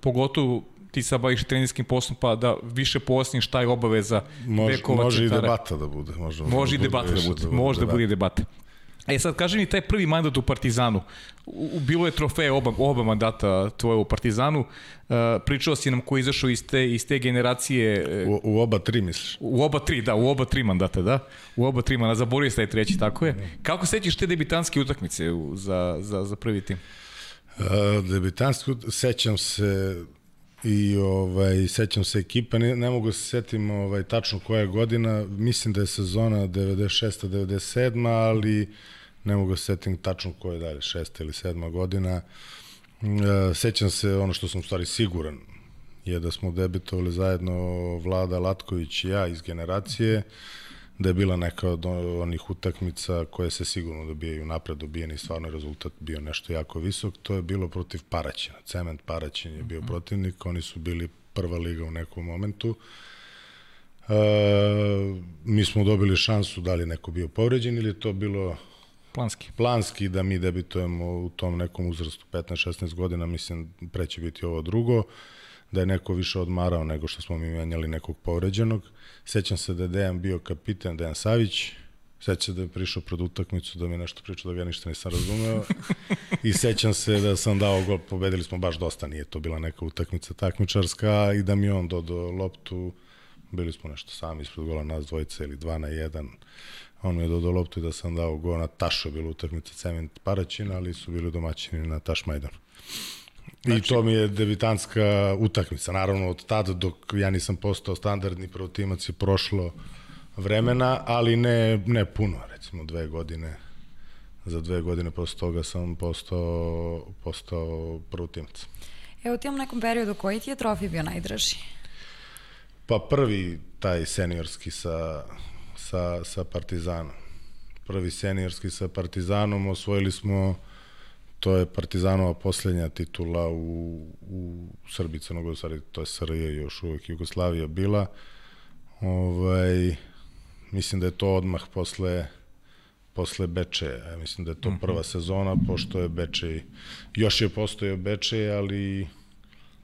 pogotovo ti sad baviš trenerskim poslom, pa da više pojasniš šta je obaveza može, bekova Može centara. i debata da bude. Može, može i debata da bude, da može da bude i debata. E sad, kaži mi taj prvi mandat u Partizanu. U, bilo je trofeje oba, oba mandata tvoje u Partizanu. Uh, pričao si nam ko je izašao iz te, iz te generacije. U, u oba tri, misliš? U oba tri, da, u oba tri mandata, da. U oba tri mandata. Zaborio se taj treći, tako je. Kako sećaš te debitanske utakmice u, za, za, za prvi tim? Debitansku, sećam se i ovaj sećam se ekipa ne, ne mogu se setim ovaj tačno koja je godina mislim da je sezona 96 97 ali ne mogu se setim tačno koja je dalje 6 ili 7 godina. E, sećam se ono što sam stvari siguran je da smo debitovali zajedno Vlada Latković i ja iz generacije da je bila neka od onih utakmica koje se sigurno dobijaju napred, dobijeni stvarno rezultat bio nešto jako visok, to je bilo protiv Paraćina. Cement Paraćin je bio mhm. protivnik, oni su bili prva liga u nekom momentu. E, mi smo dobili šansu da li neko bio povređen ili to bilo Planski. planski da mi debitujemo u tom nekom uzrastu 15-16 godina, mislim pre će biti ovo drugo, da je neko više odmarao nego što smo mi menjali nekog povređenog. Sećam se da je Dejan bio kapitan, Dejan Savić, sećam se da je prišao pred utakmicu da mi nešto pričao da ga ja ništa nisam razumeo i sećam se da sam dao gol, pobedili smo baš dosta, nije to bila neka utakmica takmičarska i da mi on dodao loptu, bili smo nešto sami ispred gola nas dvojica ili dva na jedan, on mi je dodao loptu i da sam dao gol na Tašu, je bila utakmica Cement Paraćin, ali su bili domaćini na Taš Majdanu. I to mi je debitanska utakmica. Naravno, od tada dok ja nisam postao standardni protimac je prošlo vremena, ali ne, ne puno, recimo dve godine. Za dve godine posle toga sam postao, postao protimac. Evo ti imam nekom periodu koji ti je trofej bio najdraži? Pa prvi taj seniorski sa, sa, sa Partizanom. Prvi seniorski sa Partizanom osvojili smo to je Partizanova poslednja titula u, u Srbiji, Crnogorstvari, to je SRJ još uvek Jugoslavija bila. Ovaj, mislim da je to odmah posle posle Beče, ja mislim da je to prva sezona, pošto je Bečej, još je postojao Bečej, ali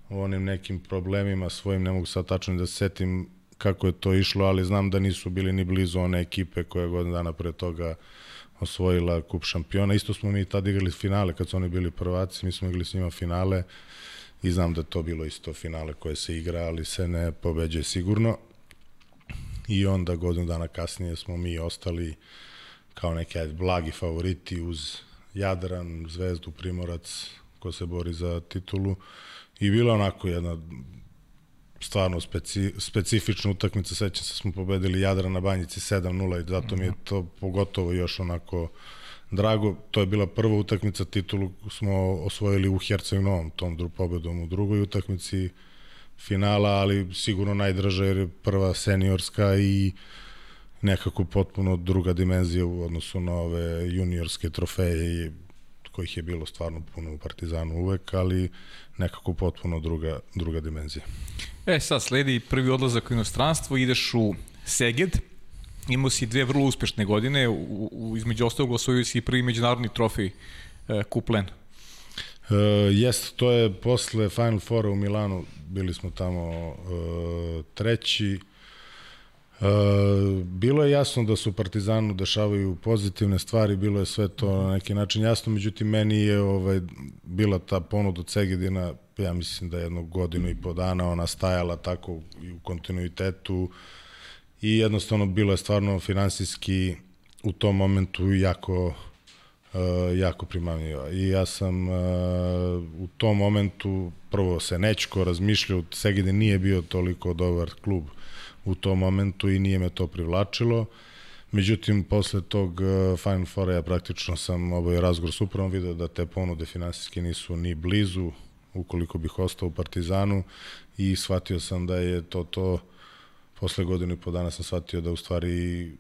u onim nekim problemima svojim, ne mogu sad tačno da se setim kako je to išlo, ali znam da nisu bili ni blizu one ekipe koja je godin dana pre toga osvojila kup šampiona. Isto smo mi tad igrali finale kad su oni bili prvaci, mi smo igrali s njima finale i znam da to bilo isto finale koje se igra, ali se ne pobeđuje sigurno. I onda godinu dana kasnije smo mi ostali kao neki blagi favoriti uz Jadran, Zvezdu, Primorac, ko se bori za titulu. I bila onako jedna stvarno speci, specifična utakmica, sećam se smo pobedili Jadran na Banjici 7-0 i zato mi je to pogotovo još onako drago. To je bila prva utakmica, titulu smo osvojili u Herceg Novom, tom dru, pobedom u drugoj utakmici finala, ali sigurno najdraža jer je prva seniorska i nekako potpuno druga dimenzija u odnosu na ove juniorske trofeje i kojih je bilo stvarno puno u Partizanu uvek, ali nekako potpuno druga, druga dimenzija. E, sad sledi prvi odlazak u inostranstvo, ideš u Seged, imao si dve vrlo uspešne godine, u, u, između ostalog osvojio si i prvi međunarodni trofej e, Kuplen. Uh, jest, to je posle Final Fora u Milanu, bili smo tamo uh, treći. Uh, bilo je jasno da su Partizanu dešavaju pozitivne stvari, bilo je sve to na neki način jasno, međutim meni je ovaj, bila ta ponuda od Segedina, ja mislim da je jednu godinu i po dana ona stajala tako i u kontinuitetu i jednostavno bilo je stvarno finansijski u tom momentu jako uh, jako primamljiva. I ja sam uh, u tom momentu prvo se Nećko razmišljao, Segedin nije bio toliko dobar klub u tom momentu i nije me to privlačilo. Međutim, posle tog uh, Final Fora ja praktično sam oboj razgovor s upravom video da te ponude finansijske nisu ni blizu ukoliko bih ostao u Partizanu i shvatio sam da je to to posle godinu i po dana sam shvatio da u stvari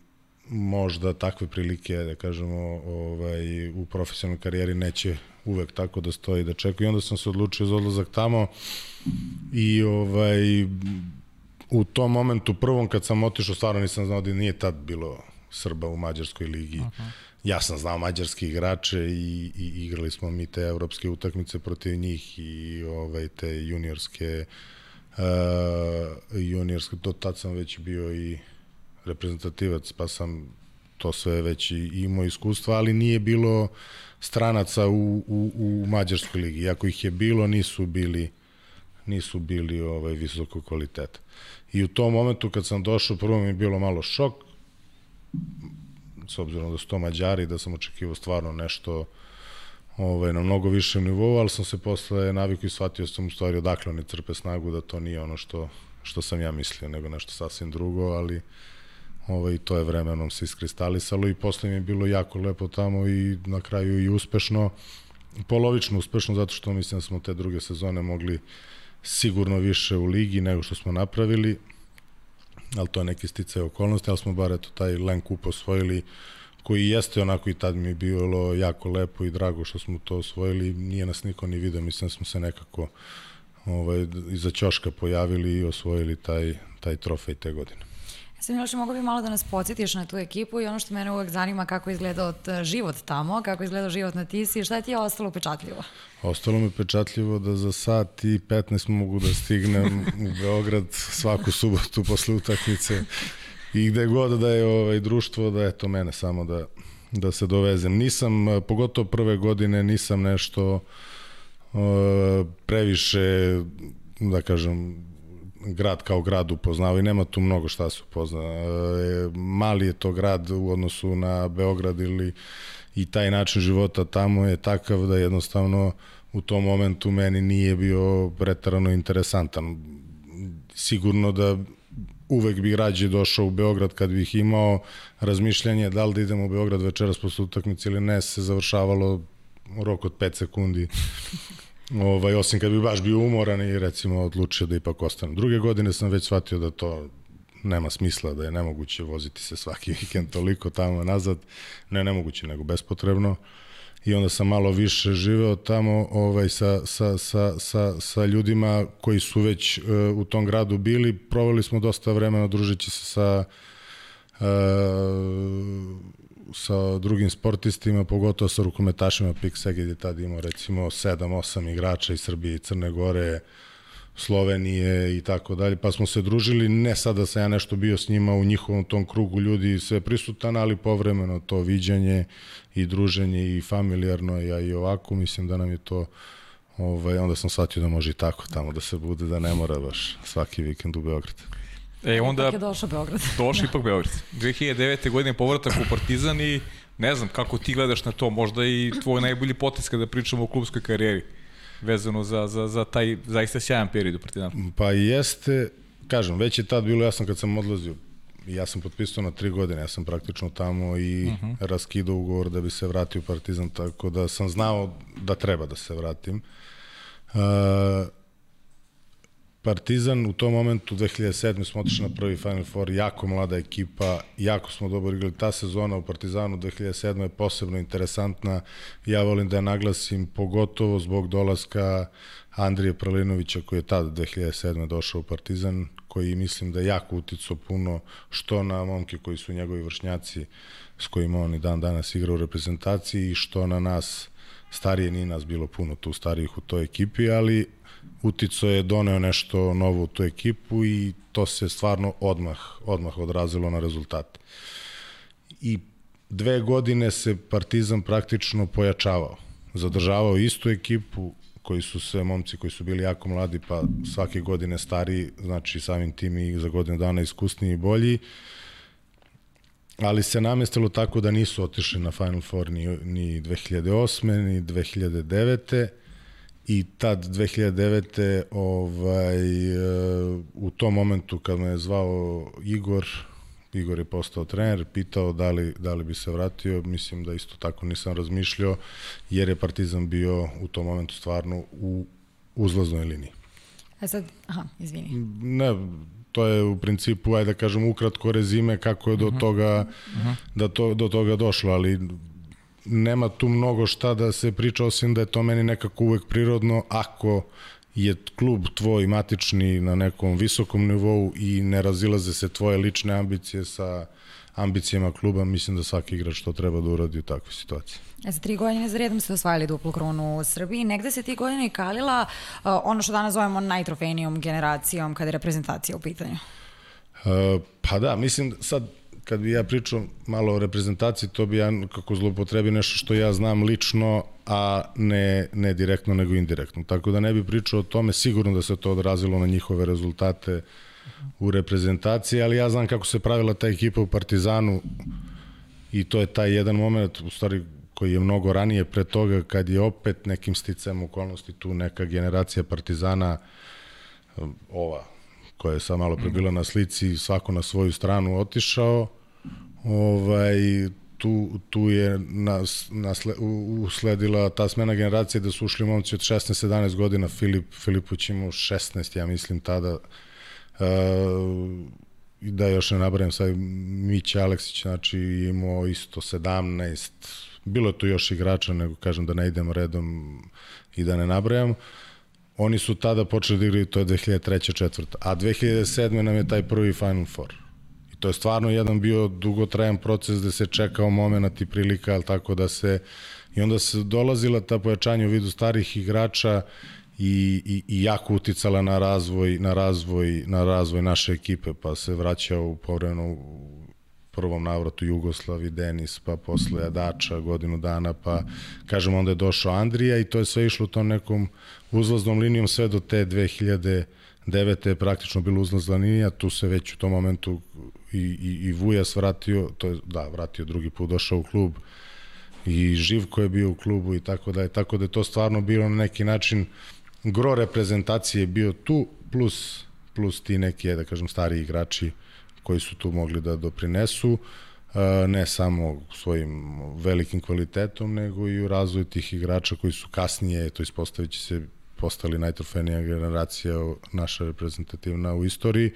možda takve prilike, da kažemo, ovaj, u profesionalnoj karijeri neće uvek tako da stoji da čekaju. I onda sam se odlučio za odlazak tamo i ovaj, u tom momentu prvom kad sam otišao stvarno nisam znao da nije tad bilo Srba u Mađarskoj ligi. -huh. Ja sam znao mađarske igrače i, i igrali smo mi te evropske utakmice protiv njih i ovaj, te juniorske uh, juniorske, do tad sam već bio i reprezentativac, pa sam to sve već i imao iskustva, ali nije bilo stranaca u, u, u Mađarskoj ligi. Iako ih je bilo, nisu bili nisu bili ovaj visoko kvaliteta. I u tom momentu kad sam došao, prvo mi je bilo malo šok, s obzirom da su to Mađari, da sam očekivao stvarno nešto ovaj, na mnogo višem nivou, ali sam se posle naviku i shvatio sam u stvari odakle oni crpe snagu, da to nije ono što, što sam ja mislio, nego nešto sasvim drugo, ali ovaj, to je vremenom se iskristalisalo i posle mi je bilo jako lepo tamo i na kraju i uspešno, polovično uspešno, zato što mislim da smo te druge sezone mogli sigurno više u ligi nego što smo napravili, ali to je neki sticaj okolnosti, ali smo bar eto taj Len Kup osvojili koji jeste onako i tad mi je bilo jako lepo i drago što smo to osvojili, nije nas niko ni vidio, mislim da smo se nekako ovaj, iza Ćoška pojavili i osvojili taj, taj trofej te godine. Sam Miloš, mogu bi malo da nas podsjetiš na tu ekipu i ono što mene uvek zanima kako je izgledao život tamo, kako je izgledao život na Tisi, šta ti je ostalo pečatljivo? Ostalo mi pečatljivo da za sat i 15 mogu da stignem u Beograd svaku subotu posle utakmice i gde god da je ovaj društvo, da eto mene samo da, da se dovezem. Nisam, pogotovo prve godine, nisam nešto uh, previše, da kažem, grad kao grad upoznao i nema tu mnogo šta se upozna. E, mali je to grad u odnosu na Beograd ili i taj način života tamo je takav da jednostavno u tom momentu meni nije bio pretarano interesantan. Sigurno da uvek bih rađe došao u Beograd kad bih imao razmišljanje da li da idem u Beograd večeras posle utakmice ili ne, se završavalo rok od 5 sekundi Ovaj, osim kad bi baš bio umoran i recimo odlučio da ipak ostanem. Druge godine sam već shvatio da to nema smisla, da je nemoguće voziti se svaki vikend toliko tamo nazad. Ne nemoguće, nego bespotrebno. I onda sam malo više živeo tamo ovaj, sa, sa, sa, sa, sa ljudima koji su već uh, u tom gradu bili. Proveli smo dosta vremena družeći se sa uh, sa drugim sportistima, pogotovo sa rukometašima Pik Seged je tad imao recimo 7-8 igrača iz Srbije i Crne Gore, Slovenije i tako dalje, pa smo se družili, ne sada da sam ja nešto bio s njima u njihovom tom krugu ljudi sve prisutan, ali povremeno to viđanje i druženje i familijarno, ja i ovako, mislim da nam je to ovaj, onda sam shvatio da može i tako tamo da se bude, da ne mora baš svaki vikend u Beograd. E, onda... Ipak je došao Beograd. Došao ipak Beograd. 2009. godine povratak u Partizan i ne znam kako ti gledaš na to, možda i tvoj najbolji potis kada pričamo o klubskoj karijeri vezano za, za, za taj zaista sjajan period u Partizanu. Pa jeste, kažem, već je tad bilo jasno kad sam odlazio, ja sam potpisao na tri godine, ja sam praktično tamo i uh mhm. -huh. raskidao ugovor da bi se vratio u Partizan, tako da sam znao da treba da se vratim. Uh, Partizan u tom momentu 2007. smo otišli na prvi Final Four, jako mlada ekipa, jako smo dobro igrali. Ta sezona u Partizanu 2007. je posebno interesantna. Ja volim da je naglasim pogotovo zbog dolaska Andrije Pralinovića koji je tada 2007. došao u Partizan, koji mislim da je jako uticao puno što na momke koji su njegovi vršnjaci s kojima on i dan danas igra u reprezentaciji i što na nas starije nije nas bilo puno tu starijih u toj ekipi, ali Utico je doneo nešto novo u tu ekipu i to se stvarno odmah, odmah odrazilo na rezultate. I dve godine se Partizan praktično pojačavao. Zadržavao istu ekipu, koji su sve momci koji su bili jako mladi, pa svake godine stariji, znači samim tim i za godinu dana iskusniji i bolji, ali se namestilo tako da nisu otišli na Final Four ni, ni 2008. ni 2009 i tad 2009. ovaj, e, u tom momentu kad me je zvao Igor, Igor je postao trener, pitao da li, da li bi se vratio, mislim da isto tako nisam razmišljao, jer je Partizan bio u tom momentu stvarno u uzlaznoj liniji. A sad, aha, izvini. Ne, to je u principu, ajde da kažem, ukratko rezime kako je do mhm. toga, uh mhm. -huh. da to, do toga došlo, ali nema tu mnogo šta da se priča, osim da je to meni nekako uvek prirodno, ako je klub tvoj matični na nekom visokom nivou i ne razilaze se tvoje lične ambicije sa ambicijama kluba, mislim da svaki igrač to treba da uradi u takvoj situaciji. E, za tri godine za redom ste osvajali duplu kronu u Srbiji. Negde se ti godine i kalila uh, ono što danas zovemo najtrofejnijom generacijom kada je reprezentacija u pitanju. Uh, pa da, mislim sad kad bi ja pričao malo o reprezentaciji, to bi ja kako zlopotrebi nešto što ja znam lično, a ne, ne direktno nego indirektno. Tako da ne bi pričao o tome, sigurno da se to odrazilo na njihove rezultate u reprezentaciji, ali ja znam kako se pravila ta ekipa u Partizanu i to je taj jedan moment, u stvari koji je mnogo ranije pre toga, kad je opet nekim sticajem okolnosti tu neka generacija Partizana, ova koja je sad malo pre bila na slici, svako na svoju stranu otišao, ovaj, tu, tu je nas, nasle, usledila ta smena generacije da su ušli momci od 16-17 godina, Filip, Filipović imao 16, ja mislim tada, uh, da još ne nabrajem sad, Mića Aleksić, znači imao isto 17, bilo je tu još igrača, nego kažem da ne idem redom i da ne nabrajam, oni su tada počeli da igraju, to je 2003. četvrta, a 2007. nam je taj prvi Final Four. To je stvarno jedan bio dugotrajan proces gde se čekao moment i prilika, ali tako da se, i onda se dolazila ta pojačanja u vidu starih igrača i, i, i jako uticala na razvoj, na razvoj, na razvoj naše ekipe, pa se vraćao u povremenu prvom navratu Jugoslavi, Denis, pa posle Adača godinu dana, pa kažem onda je došao Andrija i to je sve išlo tom nekom uzlaznom linijom sve do te 2009. je praktično bilo uzlazna linija, tu se već u tom momentu i, i, i Vujas vratio, to je, da, vratio drugi put, došao u klub. I Živko je bio u klubu i tako da je, tako da je to stvarno bilo na neki način gro reprezentacije bio tu, plus, plus ti neki, da kažem, stari igrači koji su tu mogli da doprinesu, ne samo svojim velikim kvalitetom, nego i u razvoju tih igrača koji su kasnije, to ispostavit se postali najtrofejnija generacija naša reprezentativna u istoriji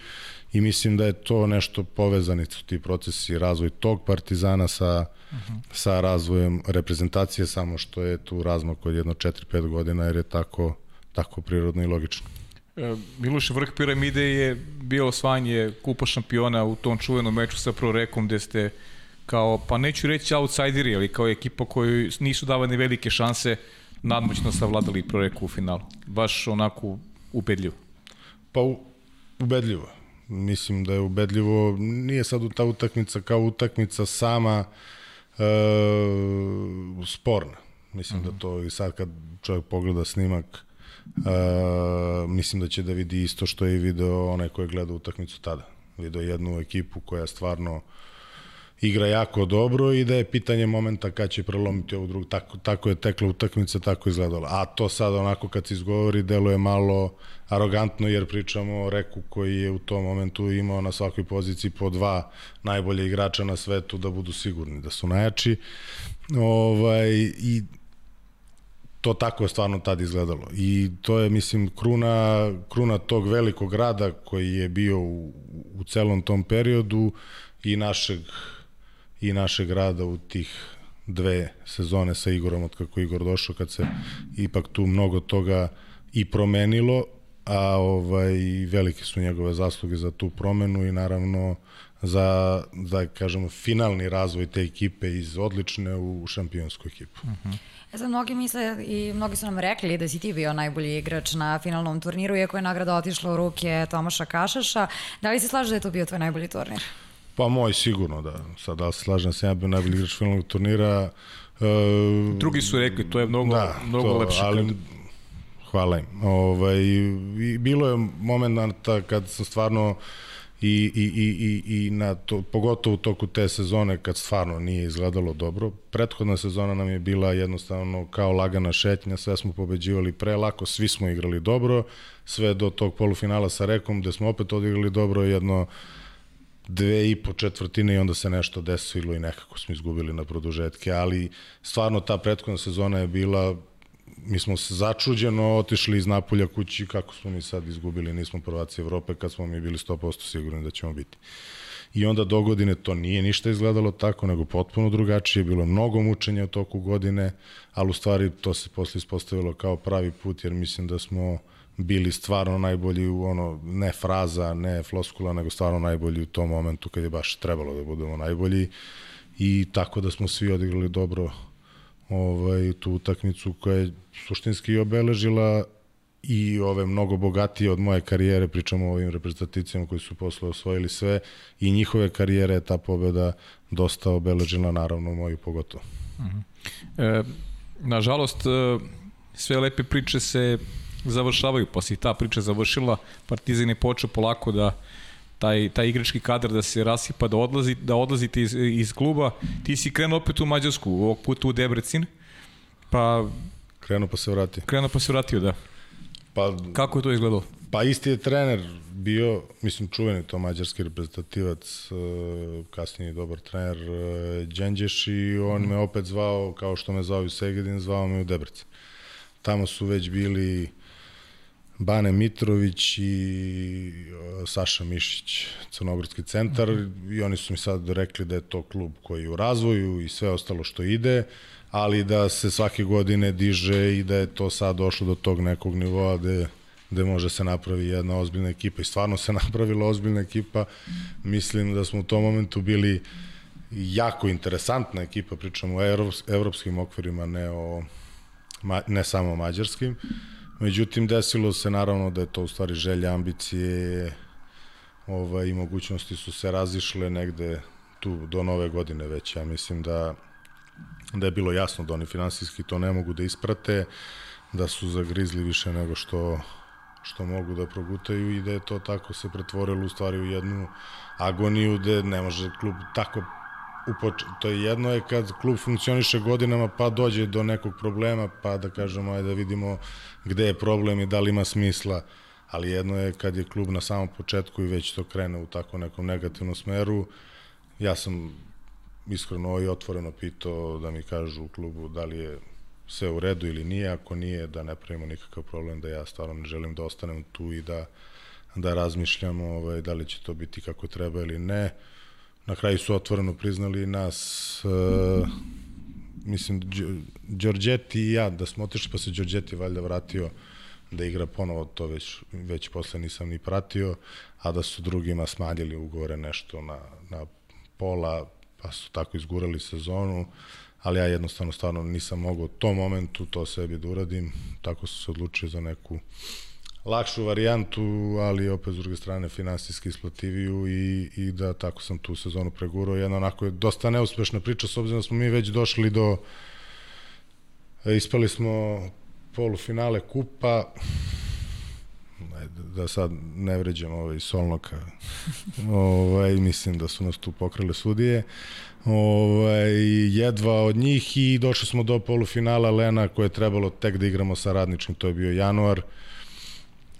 i mislim da je to nešto povezani su ti procesi razvoj tog partizana sa, uh -huh. sa razvojem reprezentacije samo što je tu razmak od jedno 4-5 godina jer je tako, tako prirodno i logično. E, Miloš vrh piramide je bio osvajanje kupa šampiona u tom čuvenom meču sa Prorekom gde ste kao, pa neću reći outsideri, ali kao ekipa koju nisu davane velike šanse nadmoćno savladali Proreku u finalu. Baš onako ubedljivo. Pa u, ubedljivo. Mislim da je ubedljivo. Nije sad ta utakmica kao utakmica sama e, sporna. Mislim uh -huh. da mhm. to i sad kad čovjek pogleda snimak Uh, mislim da će da vidi isto što je video onaj ko je gledao utakmicu tada. Video jednu ekipu koja stvarno igra jako dobro i da je pitanje momenta kad će prelomiti ovu drugu. Tako, tako je tekla utakmica, tako je izgledala. A to sad onako kad se izgovori deluje malo arogantno jer pričamo o Reku koji je u tom momentu imao na svakoj poziciji po dva najbolje igrača na svetu da budu sigurni da su najjači. Ovaj, I to tako je stvarno tad izgledalo. I to je, mislim, kruna, kruna tog velikog grada koji je bio u, u celom tom periodu i našeg, i našeg grada u tih dve sezone sa Igorom, od kako Igor došao, kad se ipak tu mnogo toga i promenilo, a ovaj, velike su njegove zasluge za tu promenu i naravno za, da kažemo, finalni razvoj te ekipe iz odlične u šampionsku ekipu. Uh -huh. E sad, mnogi misle i mnogi su nam rekli da si ti bio najbolji igrač na finalnom turniru, iako je nagrada otišla u ruke Tomaša Kašaša. Da li se slaže da je to bio tvoj najbolji turnir? Pa moj sigurno, da. Sad da se slažem sam ja bio najbolji igrač finalnog turnira. Uh, Drugi su rekli, to je mnogo, da, mnogo to, lepše. Ali, kad... Hvala im. Ovaj, bilo je momenta kad sam stvarno i, i, i, i, i na to, pogotovo u toku te sezone kad stvarno nije izgledalo dobro. Prethodna sezona nam je bila jednostavno kao lagana šetnja, sve smo pobeđivali pre lako, svi smo igrali dobro, sve do tog polufinala sa Rekom gde smo opet odigrali dobro jedno dve i po četvrtine i onda se nešto desilo i nekako smo izgubili na produžetke, ali stvarno ta prethodna sezona je bila mi smo se začuđeno otišli iz Napulja kući kako smo mi sad izgubili, nismo prvaci Evrope kad smo mi bili 100% sigurni da ćemo biti. I onda do godine to nije ništa izgledalo tako, nego potpuno drugačije, bilo mnogo mučenja u toku godine, ali u stvari to se posle ispostavilo kao pravi put, jer mislim da smo bili stvarno najbolji u ono, ne fraza, ne floskula, nego stvarno najbolji u tom momentu kad je baš trebalo da budemo najbolji i tako da smo svi odigrali dobro ovaj, tu utakmicu koja je suštinski obeležila i ove mnogo bogatije od moje karijere, pričamo o ovim reprezentacijama koji su posle osvojili sve i njihove karijere ta pobeda dosta obeležila, naravno moju pogotovo. Mhm. -huh. e, nažalost, e, sve lepe priče se završavaju, pa si ta priča završila, Partizan je počeo polako da taj, taj igrački kadar da se rasipa, da, odlazi, da odlazite iz, iz kluba. Ti si krenuo opet u Mađarsku, ovog puta u Debrecin, pa... Krenuo pa se vratio. Krenuo pa se vratio, da. Pa, Kako je to izgledalo? Pa isti je trener bio, mislim čuveni to mađarski reprezentativac, e, kasnije dobar trener e, Đenđeš i on me opet zvao, kao što me zvao u Segedin, zvao me u Debrecin. Tamo su već bili Bane Mitrović i uh, Saša Mišić, crnogorski centar mm i oni su mi sad rekli da je to klub koji je u razvoju i sve ostalo što ide, ali da se svake godine diže i da je to sad došlo do tog nekog nivoa gde, gde može se napravi jedna ozbiljna ekipa i stvarno se napravila ozbiljna ekipa. Mislim da smo u tom momentu bili jako interesantna ekipa, pričamo o evropskim okvirima, ne o ne samo mađarskim. Međutim, desilo se naravno da je to u stvari želja, ambicije ovaj, i mogućnosti su se razišle negde tu do nove godine već. Ja mislim da, da je bilo jasno da oni finansijski to ne mogu da isprate, da su zagrizli više nego što što mogu da progutaju i da je to tako se pretvorilo u stvari u jednu agoniju gde ne može klub tako upoč... to je jedno je kad klub funkcioniše godinama pa dođe do nekog problema pa da kažemo ajde da vidimo gde je problem i da li ima smisla ali jedno je kad je klub na samom početku i već to krene u tako nekom negativnom smeru ja sam iskreno i otvoreno pitao da mi kažu u klubu da li je sve u redu ili nije, ako nije da ne pravimo nikakav problem, da ja stvarno ne želim da ostanem tu i da, da razmišljamo ovaj, da li će to biti kako treba ili ne. Na kraju su otvoreno priznali nas uh, mislim Đorđeti i ja da smo otišli pa se Đorđeti valjda vratio da igra ponovo to već, već posle nisam ni pratio a da su drugima smanjili ugovore nešto na, na pola pa su tako izgurali sezonu ali ja jednostavno stvarno nisam mogao u tom momentu to sebi da uradim tako su se odlučili za neku lakšu varijantu, ali opet s druge strane finansijski isplativiju i, i da tako sam tu sezonu pregurao. Jedna onako je dosta neuspešna priča s obzirom da smo mi već došli do e, ispali smo polufinale kupa. Da sad ne vređam ovaj Solnoka. Ovaj, mislim da su nas tu pokrale sudije. Ovaj, jedva od njih i došli smo do polufinala Lena koje je trebalo tek da igramo sa radničkim, to je bio januar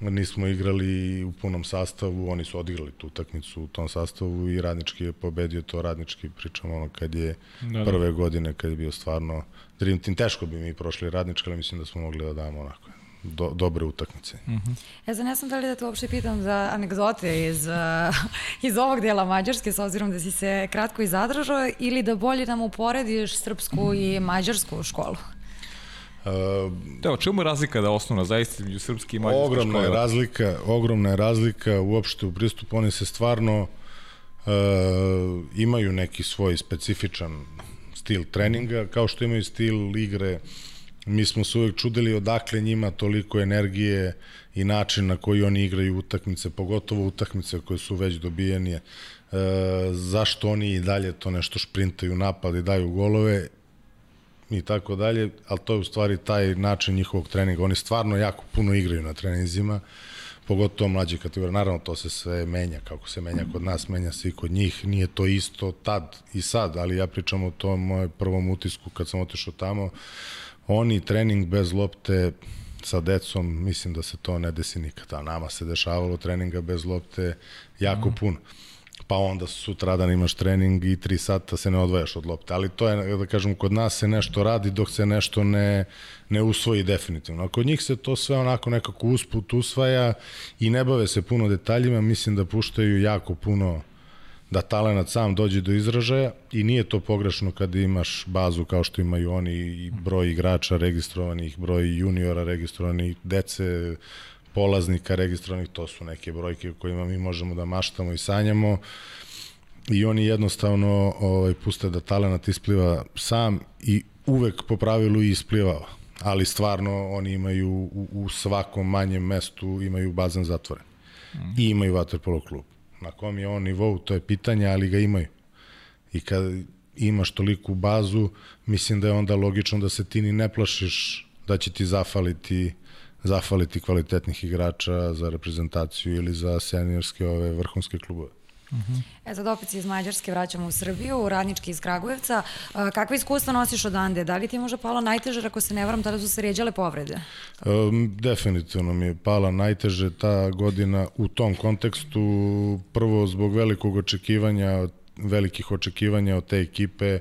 nismo igrali u punom sastavu, oni su odigrali tu utakmicu u tom sastavu i radnički je pobedio to, radnički pričamo ono kad je da, da. prve godine, kad je bio stvarno Dream Team, teško bi mi prošli radnički, ali mislim da smo mogli da damo onako do, dobre utakmice. Uh -huh. Ja znam, ne znam da li da te uopšte pitam za anegdote iz, uh, iz ovog dela Mađarske, s obzirom da si se kratko i zadržao, ili da bolje nam uporediš srpsku i mađarsku školu? Uh, da, o čemu je razlika da osnovna zaista između srpske i mađarske ogromna škole? Je razlika, ogromna je razlika uopšte u pristupu, oni se stvarno uh, imaju neki svoj specifičan stil treninga, kao što imaju stil igre, mi smo se uvek čudili odakle njima toliko energije i način na koji oni igraju utakmice, pogotovo utakmice koje su već dobijeni, e, zašto oni i dalje to nešto šprintaju napad i daju golove i tako dalje, ali to je u stvari taj način njihovog treninga. Oni stvarno jako puno igraju na treninzima, pogotovo mlađe kategorije. Naravno, to se sve menja, kako se menja kod nas, menja se i kod njih. Nije to isto tad i sad, ali ja pričam o tom moje prvom utisku kad sam otišao tamo. Oni trening bez lopte sa decom, mislim da se to ne desi nikada. Nama se dešavalo treninga bez lopte jako mm. puno pa onda sutradan imaš trening i 3 sata se ne odvajaš od lopte. Ali to je, da kažem, kod nas se nešto radi dok se nešto ne, ne usvoji definitivno. A kod njih se to sve onako nekako usput usvaja i ne bave se puno detaljima, mislim da puštaju jako puno da talenat sam dođe do izražaja i nije to pogrešno kada imaš bazu kao što imaju oni i broj igrača registrovanih, broj juniora registrovanih, dece, polaznika registrovanih, to su neke brojke o kojima mi možemo da maštamo i sanjamo i oni jednostavno ovaj, puste da talenat ispliva sam i uvek po pravilu i isplivava ali stvarno oni imaju u, u svakom manjem mestu imaju bazen zatvoren mm. i imaju vaterpolo klub na kom je on nivou to je pitanje ali ga imaju i kad imaš toliku bazu mislim da je onda logično da se ti ni ne plašiš da će ti zafaliti zafaliti kvalitetnih igrača za reprezentaciju ili za seniorske ove vrhunske klubove. Uh mhm. -huh. E sad opet se iz Mađarske vraćamo u Srbiju, u radnički iz Kragujevca. Kakve iskustva nosiš odande? Da li ti je možda palo najteže, ako se ne varam, tada su se ređale povrede? Um, definitivno mi je pala najteže ta godina u tom kontekstu. Prvo zbog velikog očekivanja, velikih očekivanja od te ekipe,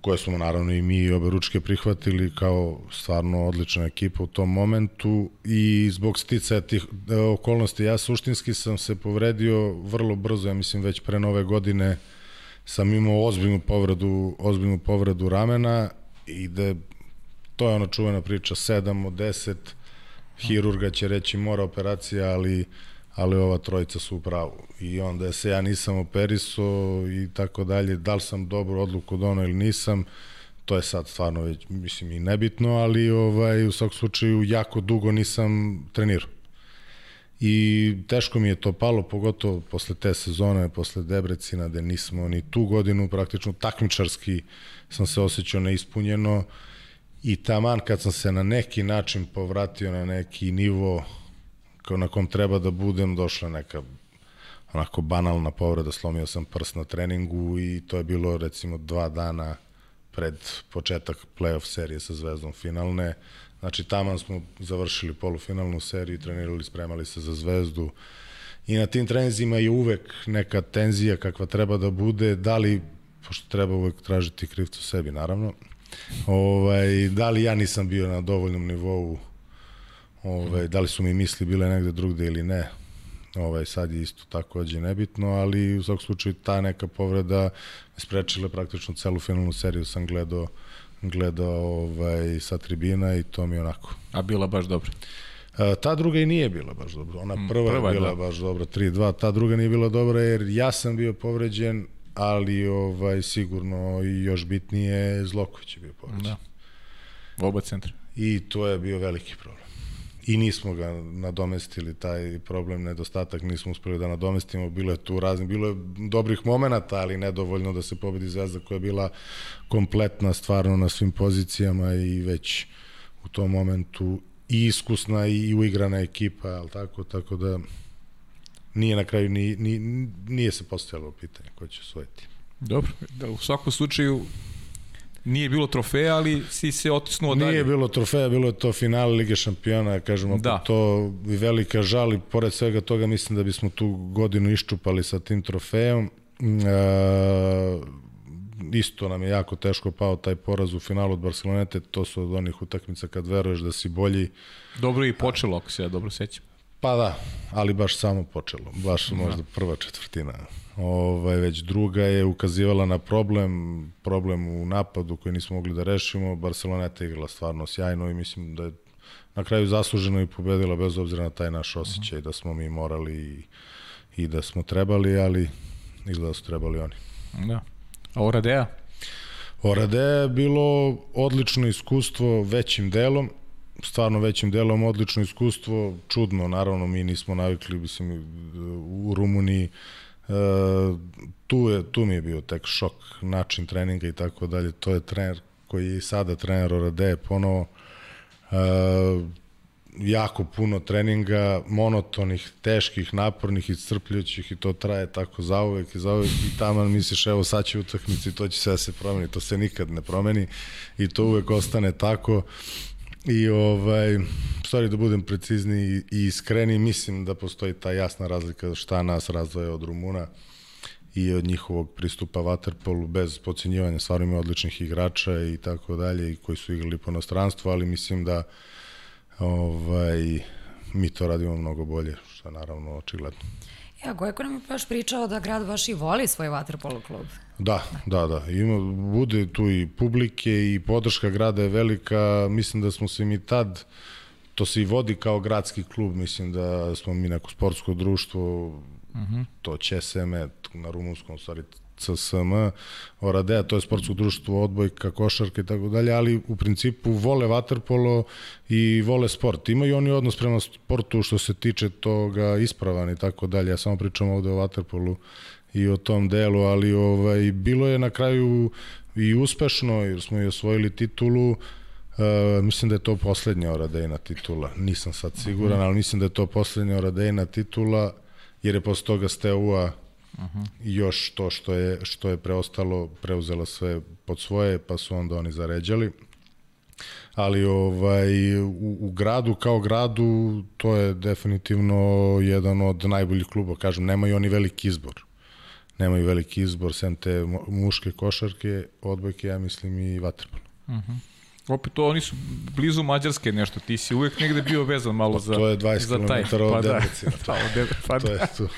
koje smo naravno i mi obe ručke prihvatili kao stvarno odlična ekipa u tom momentu i zbog sticaja tih e, okolnosti ja suštinski sam se povredio vrlo brzo, ja mislim već pre nove godine sam imao ozbiljnu povredu, ozbiljnu povredu ramena i da to je ona čuvena priča 7 od 10 hirurga će reći mora operacija, ali ali ova trojica su u pravu. I onda se ja nisam operiso i tako dalje, da li sam dobru odluku dono ili nisam, to je sad stvarno već, mislim, i nebitno, ali ovaj, u svakom slučaju jako dugo nisam trenirao. I teško mi je to palo, pogotovo posle te sezone, posle Debrecina, gde nismo ni tu godinu praktično takmičarski sam se osjećao neispunjeno i taman kad sam se na neki način povratio na neki nivo kao na kom treba da budem, došla neka onako banalna povreda, slomio sam prst na treningu i to je bilo recimo dva dana pred početak playoff serije sa Zvezdom finalne. Znači taman smo završili polufinalnu seriju, trenirali, spremali se za Zvezdu i na tim trenizima je uvek neka tenzija kakva treba da bude, da li, pošto treba uvek tražiti krivcu sebi naravno, ovaj, da li ja nisam bio na dovoljnom nivou Ovaj, da li su mi misli bile negde drugde ili ne, ovaj, sad je isto takođe nebitno, ali u svakom slučaju ta neka povreda sprečila praktično celu finalnu seriju sam gledao gledao ovaj, sa tribina i to mi onako. A bila baš dobra? E, ta druga i nije bila baš dobra. Ona mm, prva, prva je bila da. baš dobra, 3-2. Ta druga nije bila dobra jer ja sam bio povređen, ali ovaj sigurno i još bitnije Zloković je bio povređen. Da. Oba centra. I to je bio veliki problem i nismo ga nadomestili taj problem nedostatak nismo uspeli da nadomestimo. Bilo je tu razni bilo je dobrih momenata ali nedovoljno da se pobedi Zvezda koja je bila kompletna stvarno na svim pozicijama i već u tom momentu i iskusna i uigrana ekipa al tako? Tako da nije na kraju ni, ni nije se postavilo pitanje ko će osvojiti. Dobro da u svakom slučaju Nije bilo trofeja, ali si se otisnuo dalje. Nije bilo trofeja, bilo je to finale Lige šampiona, kažemo, da. To i velika žal i pored svega toga mislim da bismo tu godinu iščupali sa tim trofejom. E, isto nam je jako teško pao taj poraz u finalu od Barcelonete, to su od onih utakmica kad veruješ da si bolji. Dobro i počelo, ako se ja dobro sećam. Pa da, ali baš samo počelo, baš da. možda prva četvrtina ovaj, već druga je ukazivala na problem, problem u napadu koji nismo mogli da rešimo. Barcelona je igrala stvarno sjajno i mislim da je na kraju zasluženo i pobedila bez obzira na taj naš osjećaj uh -huh. da smo mi morali i, i da smo trebali, ali izgleda da su trebali oni. Da. A Oradea? Oradea je bilo odlično iskustvo većim delom, stvarno većim delom odlično iskustvo, čudno, naravno mi nismo navikli, mislim, u Rumuniji tu, je, tu mi je bio tek šok, način treninga i tako dalje. To je trener koji je sada trener Orade ponovo. E, jako puno treninga, monotonih, teških, napornih, iscrpljujućih i to traje tako zauvek i zauvek i tamo misliš evo sad će utakmici to će sve da se promeni, to se nikad ne promeni i to uvek ostane tako i ovaj, stvari da budem precizni i iskreni, mislim da postoji ta jasna razlika šta nas razdvaja od Rumuna i od njihovog pristupa Waterpolu bez pocenjivanja, stvarno ima odličnih igrača i tako dalje i koji su igrali po nostranstvu, ali mislim da ovaj, mi to radimo mnogo bolje, što je naravno očigledno. Ja, Gojko nam je baš pričao da grad baš i voli svoj vaterpolo klub. Da, da, da. Ima, bude tu i publike i podrška grada je velika. Mislim da smo se mi tad, to se i vodi kao gradski klub, mislim da smo mi neko sportsko društvo, uh mhm. -huh. to Česeme, na rumunskom, stvari CSM, Oradea, to je sportsko društvo, odbojka, košarka i tako dalje, ali u principu vole vaterpolo i vole sport. Imaju oni odnos prema sportu što se tiče toga ispravan i tako dalje. Ja samo pričam ovde o vaterpolu i o tom delu, ali ovaj, bilo je na kraju i uspešno, jer smo i osvojili titulu, Uh, mislim da je to poslednja Oradejna titula. Nisam sad siguran, mhm. ali mislim da je to poslednja Oradejna titula, jer je posle toga Steaua Uh -huh. još to što je, što je preostalo preuzela sve pod svoje, pa su onda oni zaređali. Ali ovaj, u, u gradu kao gradu to je definitivno jedan od najboljih kluba, kažem, nemaju oni veliki izbor nemaju veliki izbor, sem te muške košarke, odbojke, ja mislim i vaterpolo. Uh -huh. Opet to oni su blizu Mađarske nešto, ti si uvek negde bio vezan malo za To je 20 za km taj. od Pa da. Debrecina. Pa, od Debe- pa To je da. tu.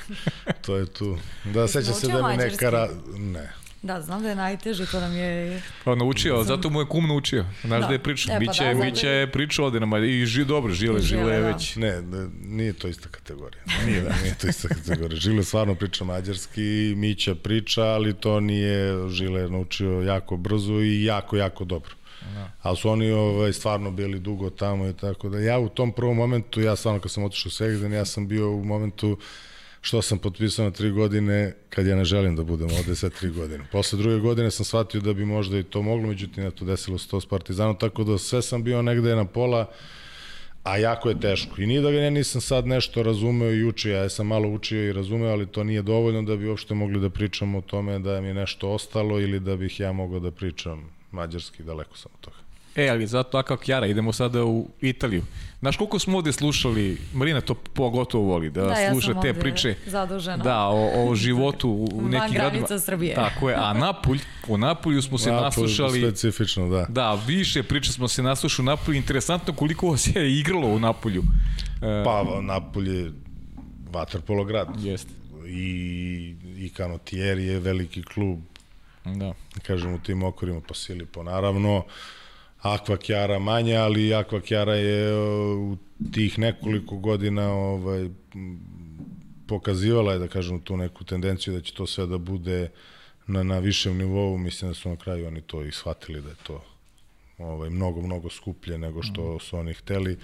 To je tu. Da, seća se da mi neka... Ra... Ne. Da, znam da je najteže, to nam je... Pa naučio, zato mu je kum naučio. Znaš da, Da. je pričao. E, pa Miće, da, Miće je- je pričao ovde nama i ži, dobro, žile, I Žile, žile je da. već. Ne, ne, nije to ista kategorija. Nije, da. nije to ista kategorija. Žile stvarno priča mađarski, Mića priča, ali to nije Žile naučio jako brzo i jako, jako dobro. Da. Ali su oni ovaj, stvarno bili dugo tamo i tako da. Ja u tom prvom momentu, ja stvarno kad sam otišao u Segedin, ja sam bio u momentu što sam potpisao na tri godine kad ja ne želim da budem ovde sad tri godine. Posle druge godine sam shvatio da bi možda i to moglo, međutim, eto, desilo se to s Partizanom, tako da sve sam bio negde na pola, a jako je teško. I nije da ga ja nisam sad nešto razumeo učio, ja sam malo učio i razumeo, ali to nije dovoljno da bi uopšte mogli da pričamo o tome da mi je nešto ostalo ili da bih ja mogao da pričam mađarski, daleko sam od toga. E, ali zato takav Kjara, idemo sada u Italiju. Znaš koliko smo ovde slušali, Marina to pogotovo voli, da, Da, ja sam sluša te ovde priče. zadužena. Da, o, o životu u, u Van nekim granica gradima. Srbije. Tako je, a Napulj, u Napulju smo se Napolj, naslušali. Specifično, da. Da, više priče smo se naslušali u Napolju. Interesantno koliko vas je igralo u Napolju. E, Pa, Napolj je vaterpolo grad. Jeste. I, i Kanotier je veliki klub, Da. kažem u tim okorima po Silipo. Naravno, Aqua Chiara manje, ali Aqua Chiara je uh, u tih nekoliko godina ovaj, pokazivala je, da kažem, tu neku tendenciju da će to sve da bude na, na višem nivou. Mislim da su na kraju oni to i shvatili da je to ovaj, mnogo, mnogo skuplje nego što su oni hteli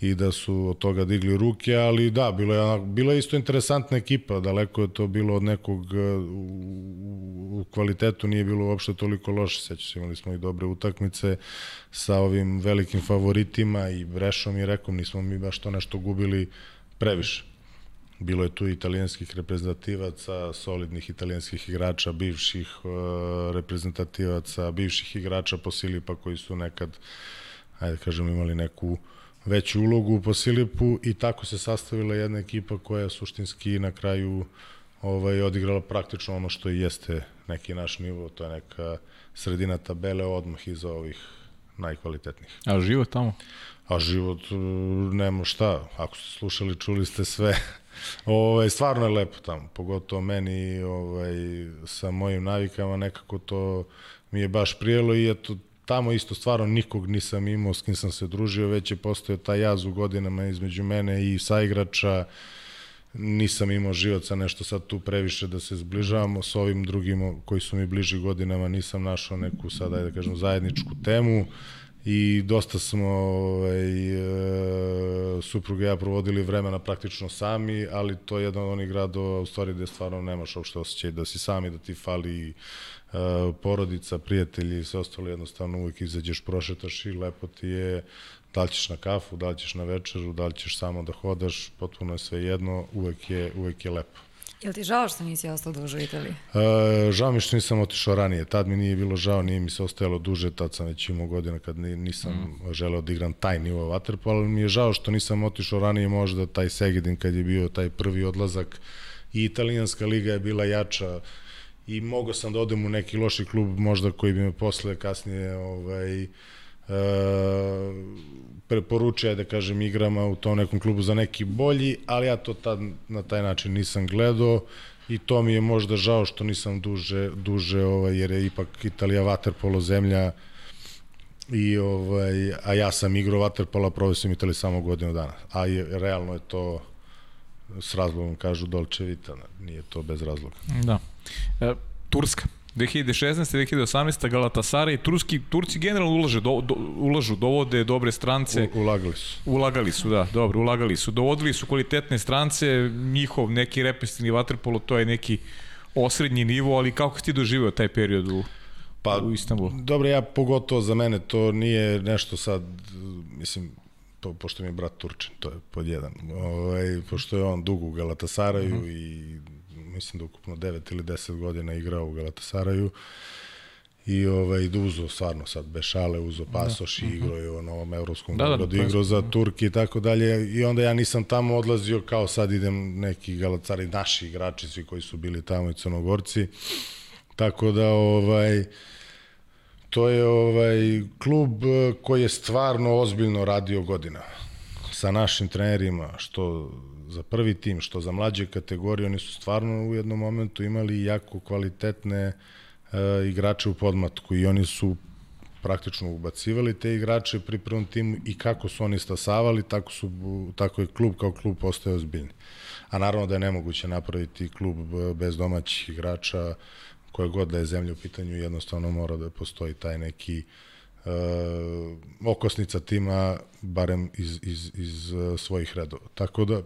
i da su od toga digli ruke, ali da, bilo je, bila je isto interesantna ekipa, daleko je to bilo od nekog e, u, u kvalitetu nije bilo uopšte toliko loše, sećam se, imali smo i dobre utakmice sa ovim velikim favoritima i Brešom i Rekom, nismo mi baš to nešto gubili previše. Bilo je tu italijanskih reprezentativaca, solidnih italijanskih igrača, bivših uh, reprezentativaca, bivših igrača po koji su nekad, ajde da kažem, imali neku veću ulogu po Silipu i tako se sastavila jedna ekipa koja je suštinski na kraju ovaj, odigrala praktično ono što i jeste neki naš nivo, to je neka sredina tabele odmah iza ovih najkvalitetnijih. A život tamo? A život, e, nema šta, ako ste slušali, čuli ste sve. Ovaj, stvarno je lepo tamo, pogotovo meni ovaj, sa mojim navikama, nekako to mi je baš prijelo i eto, tamo isto stvarno nikog nisam imao s kim sam se družio, već je postao taj jaz u godinama između mene i saigrača, nisam imao život sa nešto sad tu previše da se zbližavamo s ovim drugim koji su mi bliži godinama, nisam našao neku sad, da kažem, zajedničku temu i dosta smo ovaj, e, supruga i ja provodili vremena praktično sami, ali to je jedan od onih gradova u stvari gde stvarno nemaš uopšte osjećaj da si sami, da ti fali e, porodica, prijatelji i sve ostalo jednostavno uvek izađeš, prošetaš i lepo ti je da li ćeš na kafu, da li ćeš na večeru, da li ćeš samo da hodaš, potpuno je sve jedno, uvek je, uvek je lepo. Jel ti žao što nisi ostao duže u Italiji? E, žao mi što nisam otišao ranije, tad mi nije bilo žao, nije mi se ostajalo duže, tad sam već imao godina kad ni- nisam mm. želeo da igram taj nivo vaterpola, ali mi je žao što nisam otišao ranije možda taj Segedin kad je bio taj prvi odlazak i italijanska liga je bila jača i mogao sam da odem u neki loši klub možda koji bi me posle kasnije ovaj, e, preporučio da kažem igrama u tom nekom klubu za neki bolji, ali ja to tad na taj način nisam gledao i to mi je možda žao što nisam duže, duže ovaj, jer je ipak Italija vaterpolo zemlja i ovaj, a ja sam igrao vaterpola, proveo sam Italiji samo godinu dana, a je, realno je to s razlogom kažu Dolce Vita, nije to bez razloga. Da. E, Turska. 2016. 2018. Galatasaray i Turski, Turci generalno ulaže, do, do, ulažu, dovode dobre strance. U, ulagali su. Ulagali su, da, dobro, ulagali su. Dovodili su kvalitetne strance, njihov neki repestivni vaterpolo, to je neki osrednji nivo, ali kako si ti doživeo taj period u, pa, u Istanbulu? Dobro, ja pogotovo za mene to nije nešto sad, mislim, po, pošto mi je brat Turčin, to je pod jedan. Ovaj, pošto je on dugo u Galatasaraju uh -huh. i mislim da ukupno 9 ili 10 godina igrao u Galatasaraju i ovaj da uzo stvarno sad Bešale uzo pasoš da. i igrao je u novom evropskom da, da, da, igrao za Turki i tako dalje. I onda ja nisam tamo odlazio kao sad idem neki galacari naši igrači svi koji su bili tamo i crnogorci. Tako da ovaj to je ovaj klub koji je stvarno ozbiljno radio godina sa našim trenerima što za prvi tim, što za mlađe kategorije, oni su stvarno u jednom momentu imali jako kvalitetne e, igrače u podmatku i oni su praktično ubacivali te igrače pri prvom timu i kako su oni stasavali, tako, su, tako je klub kao klub postao ozbiljni. A naravno da je nemoguće napraviti klub bez domaćih igrača, koje god da je zemlja u pitanju, jednostavno mora da postoji taj neki uh, okosnica tima, barem iz, iz, iz uh, svojih redova. Tako da,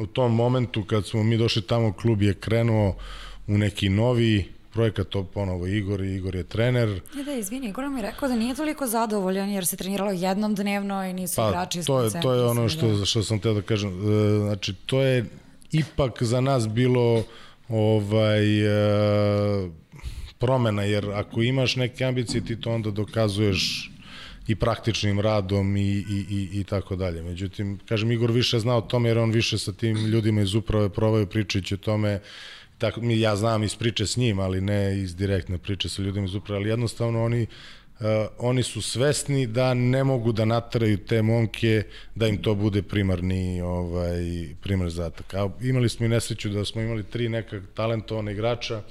u tom momentu kad smo mi došli tamo, klub je krenuo u neki novi projekat, to ponovo Igor i Igor je trener. Ne da, izvini, Igor mi je rekao da nije toliko zadovoljan jer se treniralo jednom dnevno i nisu pa, igrači to je, to je ono što, što sam teo da kažem. E, znači, to je ipak za nas bilo ovaj e, promena, jer ako imaš neke ambicije, ti to onda dokazuješ i praktičnim radom i, i, i, i tako dalje. Međutim, kažem, Igor više zna o tome jer on više sa tim ljudima iz uprave provaju pričajući o tome tako, mi, ja znam iz priče s njim, ali ne iz direktne priče sa ljudima iz uprave, ali jednostavno oni Uh, oni su svesni da ne mogu da natraju te momke da im to bude primarni ovaj primar zatak. A imali smo i nesreću da smo imali tri neka talentovana igrača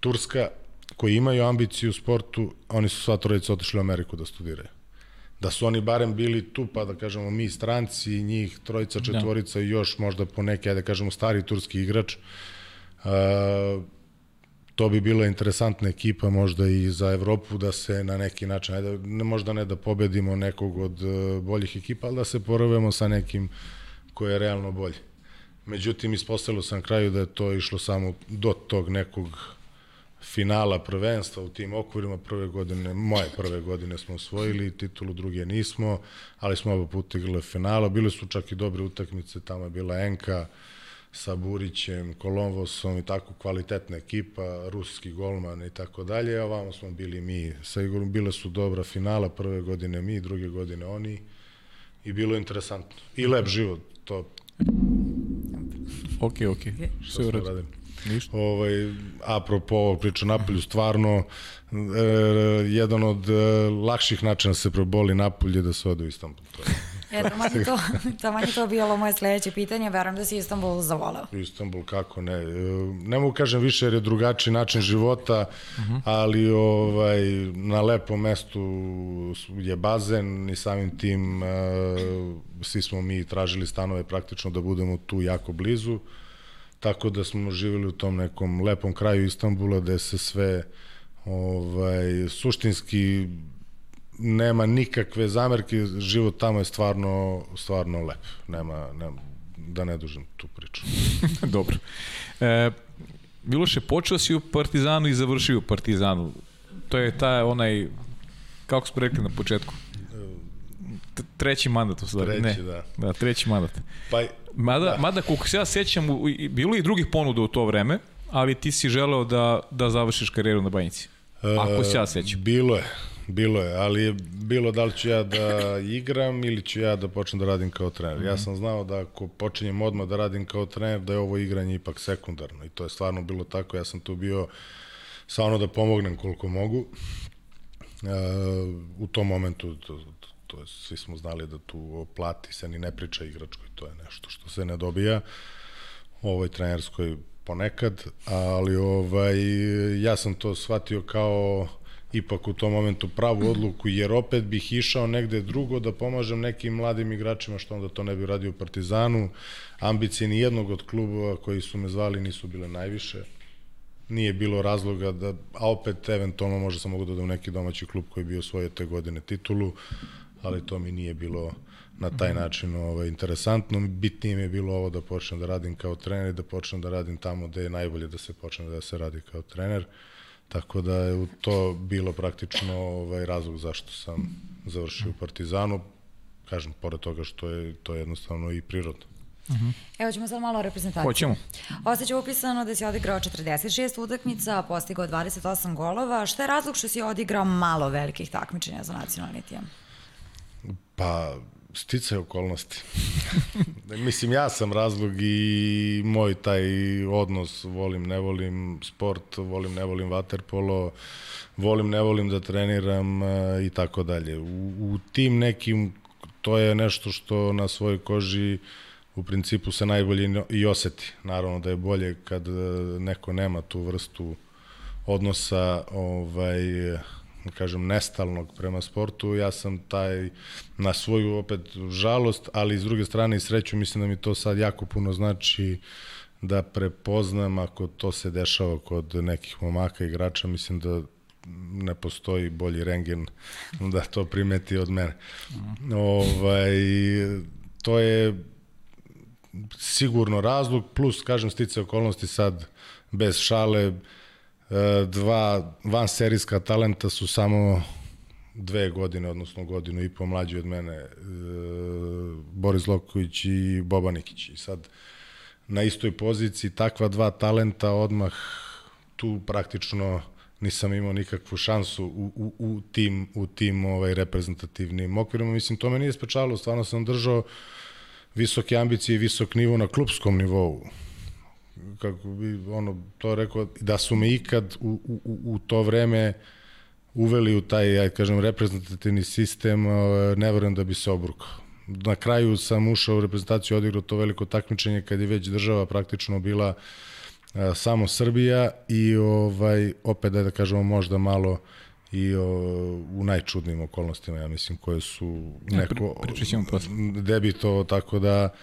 Turska koji imaju ambiciju u sportu, oni su sva trojica otišli u Ameriku da studiraju. Da su oni barem bili tu, pa da kažemo mi stranci, njih trojica, da. četvorica da. i još možda po neke, da kažemo stari turski igrač, uh, to bi bila interesantna ekipa možda i za Evropu da se na neki način, ajde, ne, možda ne da pobedimo nekog od e, boljih ekipa, ali da se poravemo sa nekim koji je realno bolji. Međutim, ispostavilo sam kraju da je to išlo samo do tog nekog finala prvenstva u tim okvirima prve godine, moje prve godine smo osvojili titulu, druge nismo, ali smo oba puta igrali finala, bile su čak i dobre utakmice, tamo je bila Enka, sa Burićem, Kolomvosom i tako kvalitetna ekipa, ruski golman i tako dalje, a ovamo smo bili mi sa Igorom, bile su dobra finala, prve godine mi, druge godine oni i bilo je interesantno. I lep život, to... Ok, ok, sve u redu. Ništa. Ovaj, apropo ovog priča Napolju, stvarno e, jedan od e, lakših načina da se proboli Napolje da se ode u Istanbul. To je E, taman je to, taman je to bilo moje sledeće pitanje, verujem da si Istanbul zavoleo. Istanbul, kako ne. E, ne mogu kažem više jer je drugačiji način života, uh mhm. -huh. ali ovaj, na lepom mestu je bazen i samim tim uh, svi smo mi tražili stanove praktično da budemo tu jako blizu, tako da smo živjeli u tom nekom lepom kraju Istanbula gde se sve ovaj, suštinski nema nikakve zamerke, život tamo je stvarno, stvarno lep. Nema, nema, da ne dužim tu priču. Dobro. E, Miloše, počeo si u Partizanu i završio u Partizanu. To je taj onaj, kako smo rekli na početku, treći mandat u stvari. Treći, ne. da. Da, treći mandat. Pa, mada, da. mada koliko se ja sećam, bilo i drugih ponuda u to vreme, ali ti si želeo da, da završiš karijeru na banjici. Ako se ja sećam. Bilo je. Bilo je, ali je bilo da li ću ja da igram ili ću ja da počnem da radim kao trener. Ja mhm. sam znao da ako počinjem odmah da radim kao trener, da je ovo igranje ipak sekundarno i to je stvarno bilo tako. Ja sam tu bio stvarno da pomognem koliko mogu. Uh, u tom momentu to, to je, svi smo znali da tu plati se ni ne priča igračkoj, to je nešto što se ne dobija ovoj trenerskoj ponekad, ali ovaj, ja sam to shvatio kao ipak u tom momentu pravu odluku, jer opet bih išao negde drugo da pomažem nekim mladim igračima, što onda to ne bi radio u Partizanu. Ambicije ni jednog od klubova koji su me zvali nisu bile najviše. Nije bilo razloga da, a opet eventualno možda sam mogu da dam neki domaći klub koji bi osvojio te godine titulu, ali to mi nije bilo na taj način ovaj, interesantno. Bitnije mi je bilo ovo da počnem da radim kao trener i da počnem da radim tamo gde je najbolje da se počne da se radi kao trener. Tako da je to bilo praktično ovaj razlog zašto sam završio u Partizanu. Kažem, pored toga što je to jednostavno i prirodno. Uh -huh. Evo ćemo sad malo o reprezentaciji. Hoćemo. Ostaće upisano da si odigrao 46 utakmica, postigao 28 golova. Šta je razlog što si odigrao malo velikih takmičenja za nacionalni tim? Pa, stice okolnosti. Mislim, ja sam razlog i moj taj odnos, volim, ne volim sport, volim, ne volim vaterpolo, volim, ne volim da treniram e, i tako dalje. U, tim nekim, to je nešto što na svojoj koži u principu se najbolje i oseti. Naravno da je bolje kad e, neko nema tu vrstu odnosa ovaj, kažem, nestalnog prema sportu. Ja sam taj, na svoju opet žalost, ali s druge strane i sreću, mislim da mi to sad jako puno znači da prepoznam ako to se dešava kod nekih momaka igrača, mislim da ne postoji bolji rengen da to primeti od mene. Mm. Ovaj, to je sigurno razlog, plus, kažem, stice okolnosti sad bez šale, dva van serijska talenta su samo dve godine, odnosno godinu i po mlađi od mene, e, Boris Loković i Boba Nikić. I sad na istoj poziciji takva dva talenta odmah tu praktično nisam imao nikakvu šansu u, u, u tim, u tim ovaj, reprezentativnim okvirima. Mislim, to me nije sprečavalo, stvarno sam držao visoke ambicije i visok nivo na klubskom nivou kako bi ono to rekao da su me ikad u, u, u to vreme uveli u taj ja kažem reprezentativni sistem ne verujem da bi se obrukao na kraju sam ušao u reprezentaciju odigrao to veliko takmičenje kad je već država praktično bila a, samo Srbija i ovaj opet da, da kažemo možda malo i o, u najčudnijim okolnostima ja mislim koje su neko ja, pri, debito tako da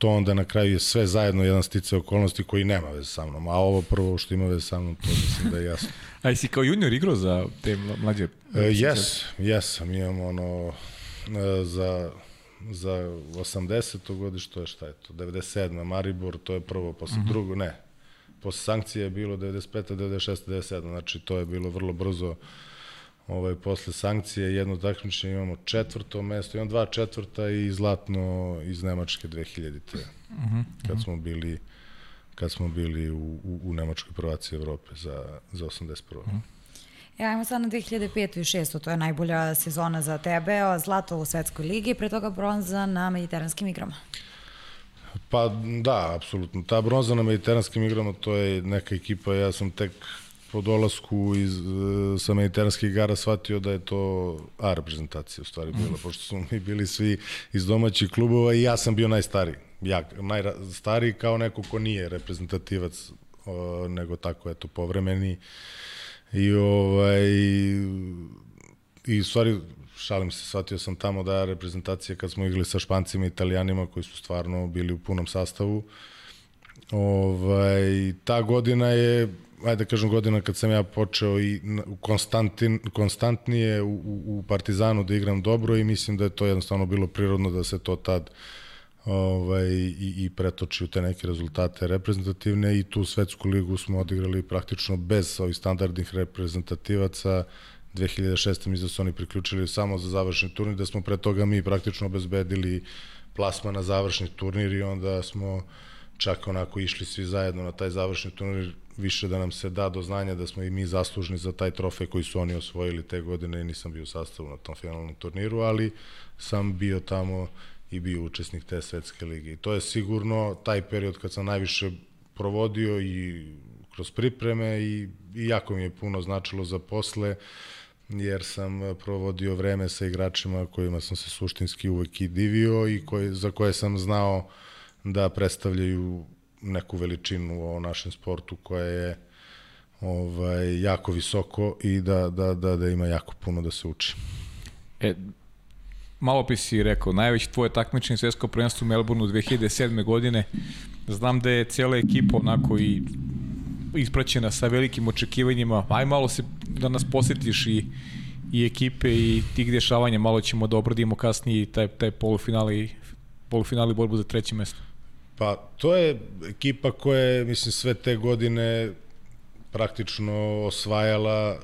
to onda na kraju je sve zajedno jedan stice okolnosti koji nema veze sa mnom, a ovo prvo što ima veze sa mnom, to mislim da je jasno. a si kao junior igrao za te mlađe? Uh, jes, jes, mi imamo ono, uh, za za 80. godište, šta je to, 97. Maribor, to je prvo, posle uh mhm. -huh. drugo, ne, posle sankcije je bilo 95. 96. 97. Znači, to je bilo vrlo brzo ovaj, posle sankcije jedno takmičenje imamo četvrto mesto, imamo dva četvrta i zlatno iz Nemačke 2000. te uh -huh. kad smo bili kad smo bili u, u, u Nemačkoj prvaci Evrope za, za 81. Uh -huh. E, ajmo sad na 2005. i 6. To je najbolja sezona za tebe. Zlato u Svetskoj ligi, pre toga bronza na mediteranskim igrama. Pa da, apsolutno. Ta bronza na mediteranskim igrama, to je neka ekipa, ja sam tek po dolasku iz, e, sa mediteranskih igara shvatio da je to A reprezentacija u stvari bila, mm. pošto smo mi bili svi iz domaćih klubova i ja sam bio najstariji. Ja, najstariji kao neko ko nije reprezentativac, o, nego tako, eto, povremeni. I ovaj, i u stvari, šalim se, shvatio sam tamo da reprezentacija kad smo igrali sa Špancima i Italijanima koji su stvarno bili u punom sastavu, ovaj, ta godina je ajde da kažem godina kad sam ja počeo i konstantin, konstantnije u, u Partizanu da igram dobro i mislim da je to jednostavno bilo prirodno da se to tad ovaj, i, i pretoči u te neke rezultate reprezentativne i tu svetsku ligu smo odigrali praktično bez ovih standardnih reprezentativaca 2006. mi da su oni priključili samo za završni turnir, da smo pre toga mi praktično obezbedili plasma na završni turnir i onda smo čak onako išli svi zajedno na taj završni turnir više da nam se da do znanja da smo i mi zaslužni za taj trofej koji su oni osvojili te godine i nisam bio u sastavu na tom finalnom turniru, ali sam bio tamo i bio učesnik te svetske lige. I to je sigurno taj period kad sam najviše provodio i kroz pripreme i, i jako mi je puno značilo za posle, jer sam provodio vreme sa igračima kojima sam se suštinski uvek i divio i koje, za koje sam znao da predstavljaju neku veličinu u našem sportu koja je ovaj, jako visoko i da, da, da, da ima jako puno da se uči. E, malo pi si rekao, najveći tvoje takmičenje svetsko prvenstvo u Melbourneu 2007. godine. Znam da je cijela ekipa onako i ispraćena sa velikim očekivanjima. Aj malo se da nas posetiš i i ekipe i tih dešavanja, malo ćemo da obradimo kasnije taj, taj polufinali, polufinali borbu za treće mesto. Pa, to je ekipa koja je, mislim, sve te godine praktično osvajala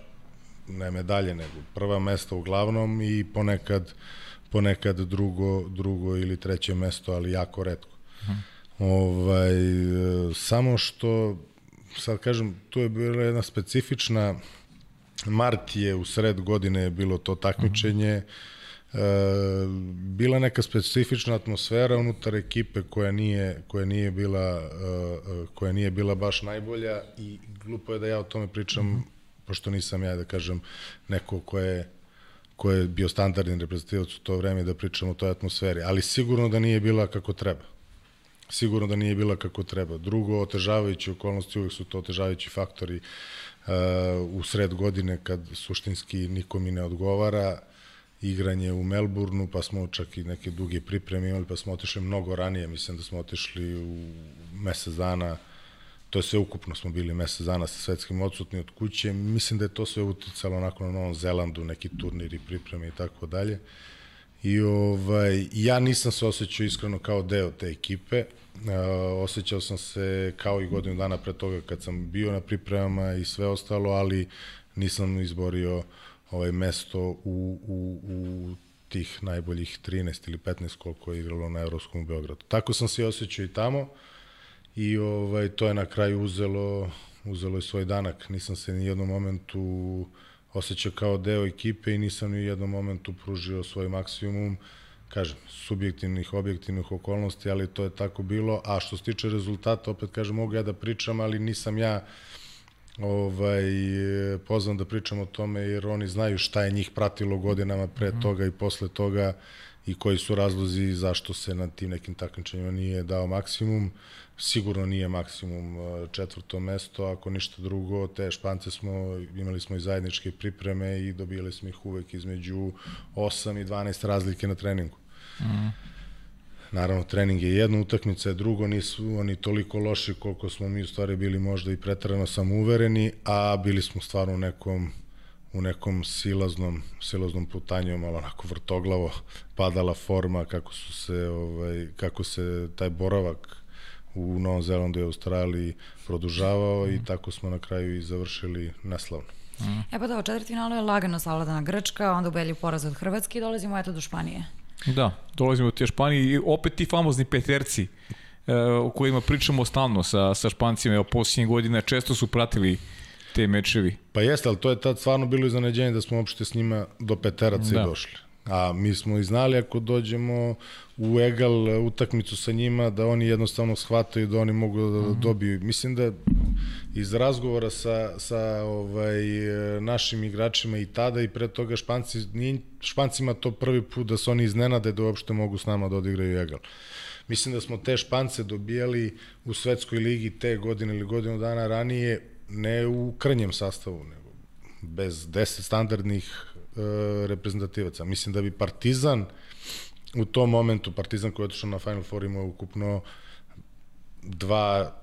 ne medalje, nego prva mesta uglavnom i ponekad, ponekad drugo, drugo ili treće mesto, ali jako redko. Uh -huh. Ovaj, samo što, sad kažem, tu je bila jedna specifična, mart je u sred godine je bilo to takmičenje, e, bila neka specifična atmosfera unutar ekipe koja nije, koja nije bila e, e, koja nije bila baš najbolja i glupo je da ja o tome pričam mm -hmm. pošto nisam ja da kažem neko ko je ko je bio standardni reprezentativac u to vreme da pričamo o toj atmosferi, ali sigurno da nije bila kako treba. Sigurno da nije bila kako treba. Drugo, otežavajući okolnosti, uvek su to otežavajući faktori uh, u sred godine kad suštinski niko mi ne odgovara, igranje u Melbourneu, pa smo čak i neke duge pripreme imali, pa smo otišli mnogo ranije, mislim da smo otišli u mesec dana to je sve ukupno smo bili mesec dana sa svetskim odsutni od kuće. Mislim da je to sve uticalo onako na Novom Zelandu, neki turniri, pripreme i tako dalje. I ovaj, ja nisam se osjećao iskreno kao deo te ekipe. Uh, osjećao sam se kao i godinu dana pre toga kad sam bio na pripremama i sve ostalo, ali nisam izborio ovaj mesto u, u, u tih najboljih 13 ili 15 koliko je igralo na Evropskom u Beogradu. Tako sam se osjećao i tamo. I ovaj, to je na kraju uzelo, uzelo je svoj danak. Nisam se ni jednom momentu osjećao kao deo ekipe i nisam ni jednom momentu pružio svoj maksimum, kažem, subjektivnih, objektivnih okolnosti, ali to je tako bilo. A što se tiče rezultata, opet kažem, mogu ja da pričam, ali nisam ja ovaj, pozvan da pričam o tome, jer oni znaju šta je njih pratilo godinama pre -hmm. toga i posle toga i koji su razlozi zašto se na tim nekim takmičenjima nije dao maksimum sigurno nije maksimum e, četvrto mesto, ako ništa drugo, te špance smo, imali smo i zajedničke pripreme i dobili smo ih uvek između 8 i 12 razlike na treningu. Mm. Naravno, trening je jedna utakmica, je drugo, nisu oni toliko loši koliko smo mi u stvari bili možda i pretarano samouvereni, a bili smo stvarno u nekom u nekom silaznom, silaznom putanju, malo onako vrtoglavo padala forma, kako su se, ovaj, kako se taj boravak u Novom Zelandu i Australiji produžavao mm. i tako smo na kraju i završili neslavno. Mm. E pa da, u finalu je lagano savladana Grčka, onda u belju poraz od Hrvatske i dolazimo eto do Španije. Da, dolazimo do te Španije i opet ti famozni peterci e, o kojima pričamo stalno sa, sa Špancima, evo posljednje godine često su pratili te mečevi. Pa jeste, ali to je tad stvarno bilo iznenađenje da smo uopšte s njima do peteraca da. i došli. A mi smo i znali ako dođemo u egal utakmicu sa njima, da oni jednostavno shvataju da oni mogu da mhm. dobiju. Mislim da iz razgovora sa, sa ovaj, našim igračima i tada i pre toga Španci, nije, Špancima to prvi put da se oni iznenade da uopšte mogu s nama da odigraju egal. Mislim da smo te Špance dobijali u svetskoj ligi te godine ili godinu dana ranije, ne u krnjem sastavu, nego bez 10 standardnih e, reprezentativaca. Mislim da bi Partizan u tom momentu, Partizan koji je otišao na Final Four imao ukupno dva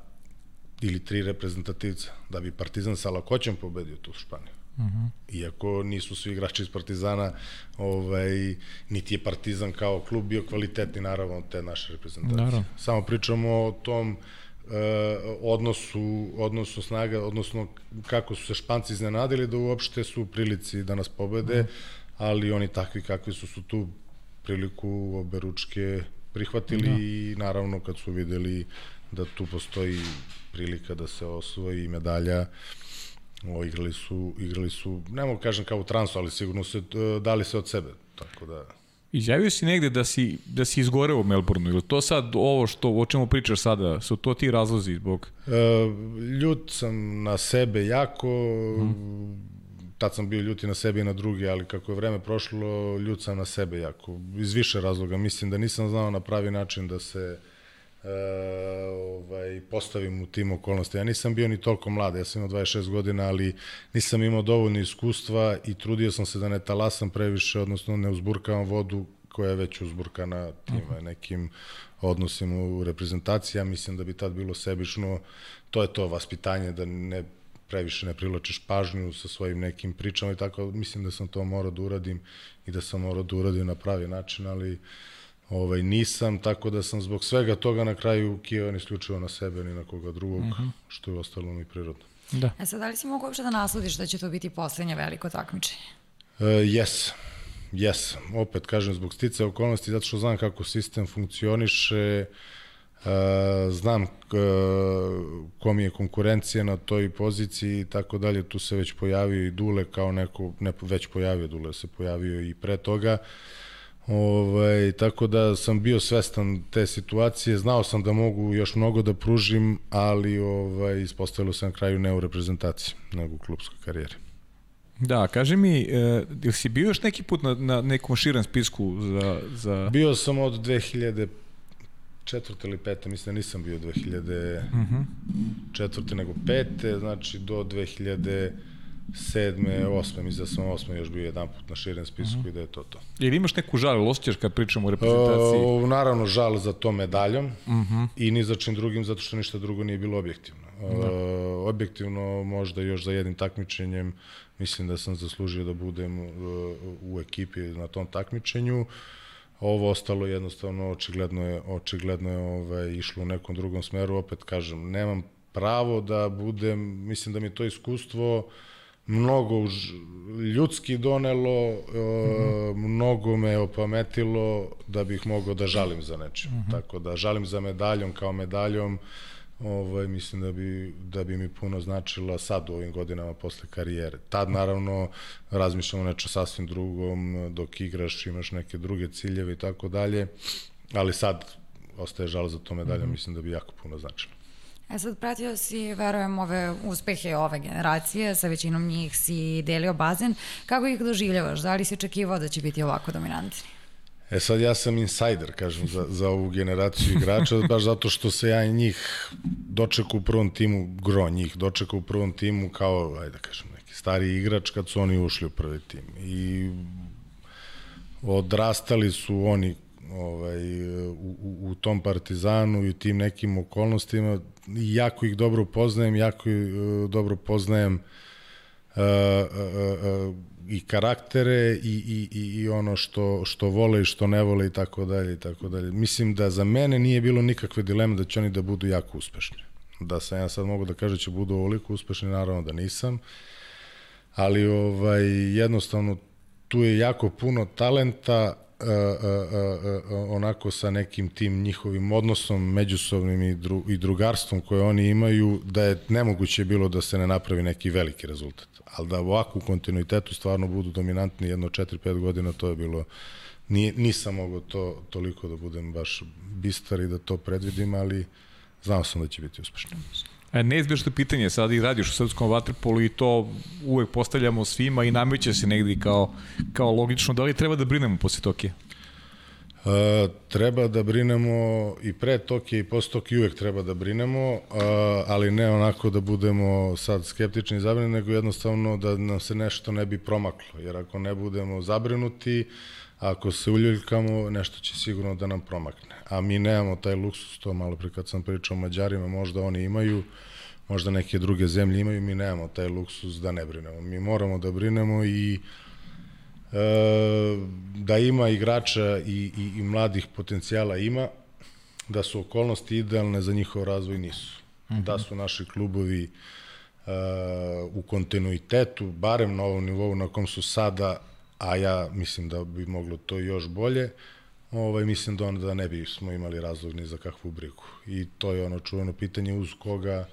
ili tri reprezentativca, da bi Partizan sa lakoćem pobedio tu Španiju. Mhm. -huh. Iako nisu svi igrači iz Partizana, ovaj, niti je Partizan kao klub bio kvalitetni, naravno, te naše reprezentacije. Naravno. Samo pričamo o tom e, odnosu, odnosu snaga, odnosno kako su se Španci iznenadili da uopšte su u prilici da nas pobede, mhm. -huh. ali oni takvi kakvi su su tu priliku oberučke prihvatili da. i naravno kad su videli da tu postoji prilika da se osvoji medalja, o, igrali su, igrali su, ne mogu kažem kao u transu, ali sigurno se dali se od sebe, tako da... Izjavio si negde da si, da si izgoreo u Melbourneu, ili to sad ovo što, o čemu pričaš sada, su to ti razlozi zbog? E, ljut sam na sebe jako, hmm tad sam bio ljuti na sebe i na druge, ali kako je vreme prošlo, ljut sam na sebe jako. Iz više razloga. Mislim da nisam znao na pravi način da se e, ovaj, postavim u tim okolnosti. Ja nisam bio ni toliko mlad, ja sam imao 26 godina, ali nisam imao dovoljno iskustva i trudio sam se da ne talasam previše, odnosno ne uzburkavam vodu koja je već uzburkana tim uh -huh. nekim odnosima u reprezentaciji. Ja mislim da bi tad bilo sebično, to je to vaspitanje, da ne previše ne privlačiš pažnju sa svojim nekim pričama i tako, mislim da sam to morao da uradim i da sam morao da uradim na pravi način, ali ovaj, nisam, tako da sam zbog svega toga na kraju kivan isključivo na sebe ni na koga drugog, uh mhm. -huh. što je ostalo mi prirodno. Da. E sad, da li si mogu uopšte da nasludiš da će to biti poslednje veliko takmičenje? Uh, yes. Yes, opet kažem zbog stice okolnosti, zato što znam kako sistem funkcioniše, znam ko mi je konkurencija na toj poziciji i tako dalje, tu se već pojavio i Dule kao neko, ne već pojavio Dule, se pojavio i pre toga, Ovaj, tako da sam bio svestan te situacije, znao sam da mogu još mnogo da pružim, ali ovaj, ispostavilo se na kraju ne u reprezentaciji, nego u klubskoj karijeri. Da, kaži mi, e, ili si bio još neki put na, na nekom širem spisku za, za... Bio sam od 2000 četvrte ili pete, mislim da nisam bio 2004. Uh -huh. nego pete, znači do 2000 sedme, osme, mislim da sam osme još bio jedan put na širem spisku uh -huh. i da je to to. Ili imaš neku žal, osjećaš kad pričamo o reprezentaciji? O, naravno žal za to medaljom uh -huh. i ni za čim drugim, zato što ništa drugo nije bilo objektivno. Da. O, objektivno možda još za jednim takmičenjem mislim da sam zaslužio da budem u, u ekipi na tom takmičenju. Ovo ostalo jednostavno očigledno je očigledno je ovaj išlo u nekom drugom smeru, opet kažem, nemam pravo da budem, mislim da mi to iskustvo mnogo ljudski donelo, mm -hmm. mnogo me opametilo da bih mogao da žalim za nečim. Mm -hmm. Tako da žalim za medaljom kao medaljom, ovaj, mislim da bi, da bi mi puno značila sad u ovim godinama posle karijere. Tad naravno razmišljamo nečo sasvim drugom, dok igraš imaš neke druge ciljeve i tako dalje, ali sad ostaje žal za to medalja, mm -hmm. mislim da bi jako puno značilo. E sad, pratio si, verujem, ove uspehe ove generacije, sa većinom njih si delio bazen. Kako ih doživljavaš? Da li si očekivao da će biti ovako dominantni? E sad ja sam insider, kažem, za, za ovu generaciju igrača, baš zato što se ja njih dočekao u prvom timu, gro njih, dočekao u prvom timu kao, ajde da kažem, neki stari igrač kad su oni ušli u prvi tim. I odrastali su oni ovaj, u, u, tom Partizanu i u tim nekim okolnostima jako ih dobro poznajem, jako ih uh, dobro poznajem uh, i karaktere i, i, i ono što, što vole i što ne vole i tako dalje i tako dalje. Mislim da za mene nije bilo nikakve dileme da će oni da budu jako uspešni. Da sam ja sad mogu da kažem da će budu ovoliko uspešni, naravno da nisam. Ali ovaj jednostavno tu je jako puno talenta a, a, a, onako sa nekim tim njihovim odnosom međusobnim i, dru, i drugarstvom koje oni imaju, da je nemoguće bilo da se ne napravi neki veliki rezultat. Ali da ovako u kontinuitetu stvarno budu dominantni jedno 4-5 godina, to je bilo Nije, nisam mogao to toliko da budem baš bistar i da to predvidim, ali znao sam da će biti uspešno. E, neizbježno pitanje, sad i radiš u srpskom vaterpolu i to uvek postavljamo svima i nameće se negdje kao, kao logično. Da li treba da brinemo posle Tokije? E, treba da brinemo i pre Tokije i posle Tokije uvek treba da brinemo, uh, ali ne onako da budemo sad skeptični i zabrinuti, nego jednostavno da nam se nešto ne bi promaklo, jer ako ne budemo zabrinuti, ako se uljuljkamo, nešto će sigurno da nam promakne. A mi nemamo taj luksus, to malo pre kad sam pričao o Mađarima, možda oni imaju, možda neke druge zemlje imaju, mi nemamo taj luksus da ne brinemo. Mi moramo da brinemo i e, da ima igrača i, i, i mladih potencijala ima, da su okolnosti idealne za njihov razvoj nisu. Mm -hmm. Da su naši klubovi uh, u kontinuitetu, barem na ovom nivou na kom su sada, a ja mislim da bi moglo to još bolje, ovaj, mislim da onda ne bi smo imali razlog ni za kakvu brigu. I to je ono čuveno pitanje uz koga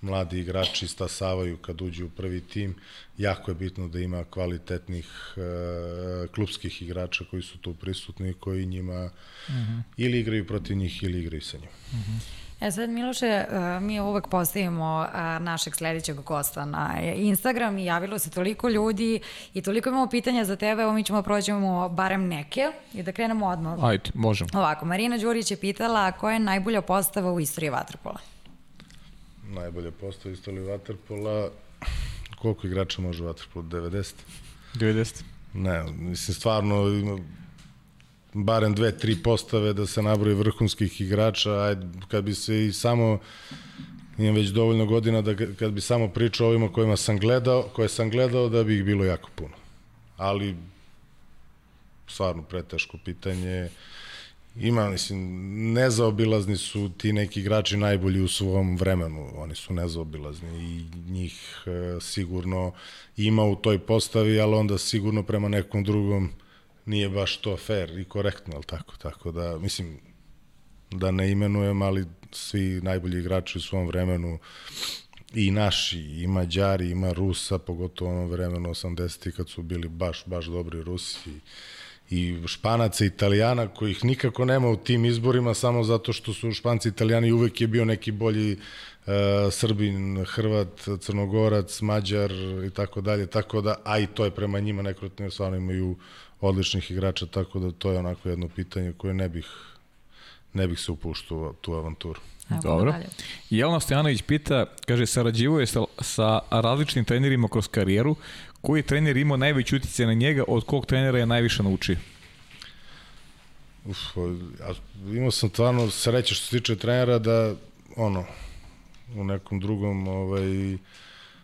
mladi igrači stasavaju kad uđu u prvi tim. Jako je bitno da ima kvalitetnih e, klubskih igrača koji su tu prisutni i koji njima uh mhm. -huh. ili igraju protiv njih ili igraju sa njima. Uh mhm. -huh. E sad, Miloše, e, mi uvek postavimo e, našeg sledećeg gosta na Instagram i javilo se toliko ljudi i toliko imamo pitanja za tebe, evo mi ćemo prođemo barem neke i da krenemo odmah. Ajde, možemo. Ovako, Marina Đurić je pitala koja je najbolja postava u istoriji Vatrpola? Najbolja postava u istoriji Vatrpola, koliko igrača može u Vatrpolu? 90? 90. Ne, mislim, stvarno barem dve, tri postave da se nabroji vrhunskih igrača, ajde, kad bi se i samo imam već dovoljno godina da kad bi samo pričao o ovima kojima sam gledao, koje sam gledao da bi ih bilo jako puno. Ali stvarno preteško pitanje. Ima, mislim, nezaobilazni su ti neki igrači najbolji u svom vremenu. Oni su nezaobilazni i njih e, sigurno ima u toj postavi, ali onda sigurno prema nekom drugom nije baš to fair i korektno, ali tako, tako da, mislim, da ne imenujem, ali svi najbolji igrači u svom vremenu i naši, i Mađari, ima Rusa, pogotovo u vremenu 80. kad su bili baš, baš dobri Rusi i Španaca i Italijana kojih nikako nema u tim izborima samo zato što su Španci i Italijani uvek je bio neki bolji Srbin, Hrvat, Crnogorac, Mađar i tako dalje, tako da, a i to je prema njima nekrotno, stvarno imaju odličnih igrača, tako da to je onako jedno pitanje koje ne bih ne bih se upuštao u tu avanturu. Evo, Dobro. dalje. Jelena Stojanović pita, kaže, sarađivo je sa, sa različitim trenerima kroz karijeru. Koji trener imao najveći utjecaj na njega, od kog trenera je najviše naučio? Uf, ja imao sam stvarno sreće što se tiče trenera da ono u nekom drugom ovaj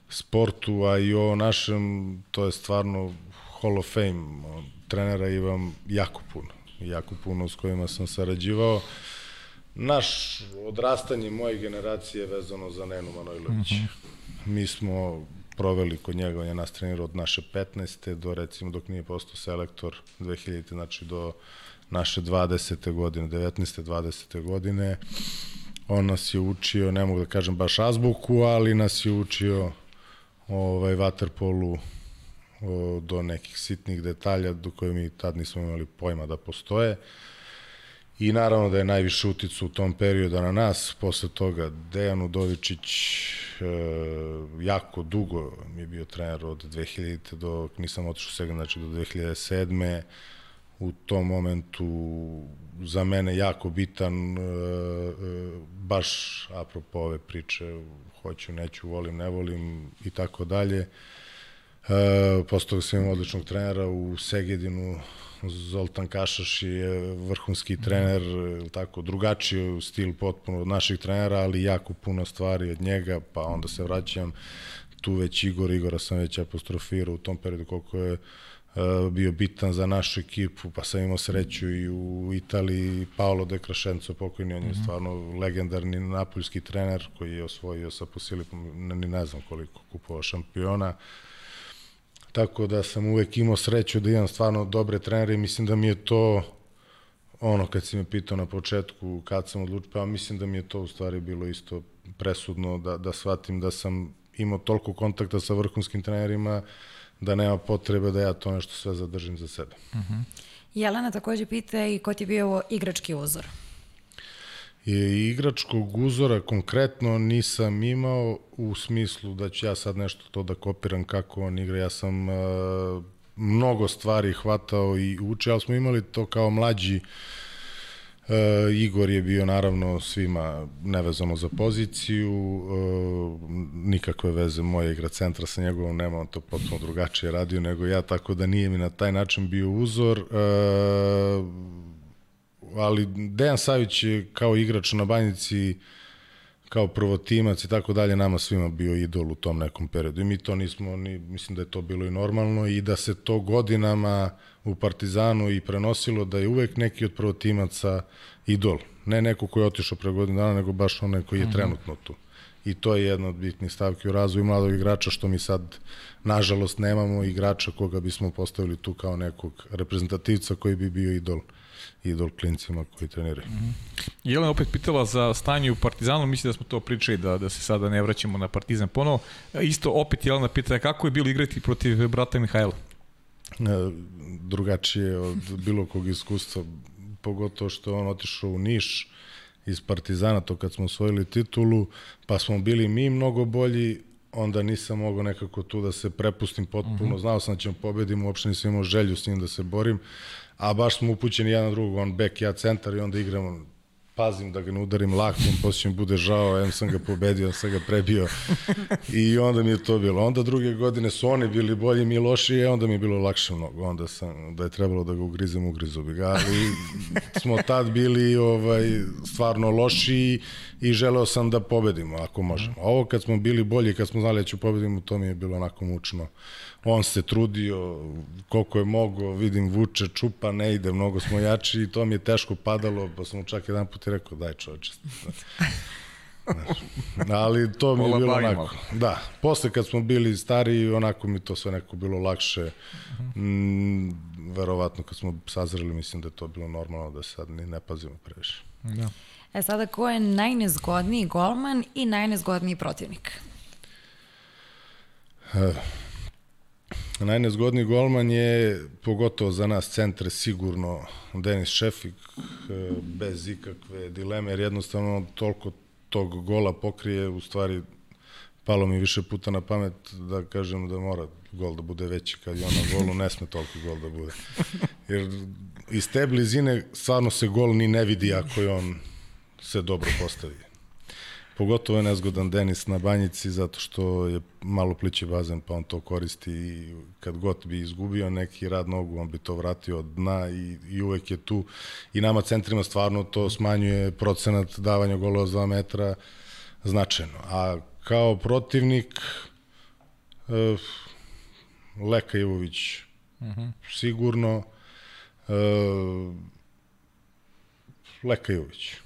sportu, a i o našem to je stvarno Hall of Fame. Trenera imam jako puno, jako puno s kojima sam sarađivao. Naš odrastanje moje generacije je vezano za Nenu Manojlović. Mm -hmm. Mi smo proveli kod njega, on je nas trenirao od naše 15. do recimo dok nije postao selektor 2000. znači do naše 20. godine, 19. 20. godine. On nas je učio, ne mogu da kažem baš azbuku, ali nas je učio ovaj, vaterpolu o, do nekih sitnih detalja do koje mi tad nismo imali pojma da postoje. I naravno da je najviše uticu u tom periodu na nas, posle toga Dejan Udovičić e, jako dugo mi je bio trener od 2000. do, nisam otišao svega, znači do 2007 u tom momentu za mene jako bitan, e, e, baš apropo ove priče, hoću, neću, volim, ne volim i tako dalje. E, postao sam imao odličnog trenera u Segedinu, Zoltan Kašaš je vrhunski trener, tako drugačiji stil potpuno od naših trenera, ali jako puno stvari od njega, pa onda se vraćam tu već Igor, Igora sam već apostrofirao u tom periodu koliko je bio bitan za našu ekipu, pa sam imao sreću i u Italiji Paolo De Crescenzo, pokojni, on je mm -hmm. stvarno legendarni napoljski trener koji je osvojio sa Posilipom, ni ne znam koliko kupova šampiona. Tako da sam uvek imao sreću da imam stvarno dobre trenere i mislim da mi je to ono kad si me pitao na početku kad sam odlučio, pa mislim da mi je to u stvari bilo isto presudno da, da shvatim da sam imao toliko kontakta sa vrhunskim trenerima da nema potrebe da ja to nešto sve zadržim za sebe. Uh -huh. Jelena takođe pita i ko ti je bio igrački uzor? I igračkog uzora konkretno nisam imao u smislu da ću ja sad nešto to da kopiram kako on igra. Ja sam uh, mnogo stvari hvatao i učio, ali smo imali to kao mlađi uh, E, Igor je bio naravno svima nevezano za poziciju, e, nikakve veze moje igra centra sa njegovom nema, on to potpuno drugačije radio nego ja, tako da nije mi na taj način bio uzor. E, ali Dejan Savić je kao igrač na banjici kao prvotimac i tako dalje nama svima bio idol u tom nekom periodu i mi to nismo ni mislim da je to bilo i normalno i da se to godinama u Partizanu i prenosilo da je uvek neki od prvotimaca idol ne neko koji je otišao pre godinu dana nego baš onaj koji je -huh. trenutno tu i to je jedna od bitnih stavki u razvoju mladog igrača što mi sad nažalost nemamo igrača koga bismo postavili tu kao nekog reprezentativca koji bi bio idol idol klincima koji treniraju. Mm -hmm. Jelena opet pitala za stanje u Partizanu, mislim da smo to pričali da, da se sada ne vraćamo na Partizan ponovo. Isto opet Jelena pita kako je bilo igrati protiv brata Mihajla? E, drugačije od bilo kog iskustva, pogotovo što je on otišao u Niš iz Partizana, to kad smo osvojili titulu, pa smo bili mi mnogo bolji, onda nisam mogao nekako tu da se prepustim potpuno, mhm. znao sam da ćemo pobediti, uopšte nisam imao želju s njim da se borim, a baš smo upućeni jedan na drugog, on back, ja centar i onda igramo pazim da ga ne udarim lakom, posle mi bude žao, em sam ga pobedio, sam ga prebio i onda mi je to bilo. Onda druge godine su oni bili bolji, mi loši, onda mi je bilo lakše mnogo. Onda sam, da je trebalo da ga ugrizem, ugrizo bi ga, ali smo tad bili ovaj, stvarno loši i želeo sam da pobedimo, ako možemo. Ovo kad smo bili bolji, kad smo znali da ću pobedimo, to mi je bilo onako mučno on se trudio koliko je mogo, vidim vuče, čupa, ne ide, mnogo smo jači i to mi je teško padalo, pa sam mu čak jedan put i rekao, daj čoveče. ali to mi je bilo onako. Da, posle kad smo bili stari, onako mi to sve neko bilo lakše. Mm, verovatno kad smo sazreli, mislim da je to bilo normalno da sad ni ne pazimo previše. Da. E sada, ko je najnezgodniji golman i najnezgodniji protivnik? Najnezgodniji golman je, pogotovo za nas centre, sigurno Denis Šefik, e, bez ikakve dileme, jer jednostavno toliko tog gola pokrije, u stvari palo mi više puta na pamet da kažem da mora gol da bude veći kad je on na golu, ne sme toliko gol da bude. Jer iz te blizine stvarno se gol ni ne vidi ako je on se dobro postavi. Pogotovo je nezgodan Denis na banjici zato što je malo plići bazen pa on to koristi i kad god bi izgubio neki rad nogu on bi to vratio od dna i, i uvek je tu i nama centrima stvarno to smanjuje procenat davanja golova za 2 metra značajno. A kao protivnik e, Leka Ivović uh -huh. sigurno e, Leka Ivović.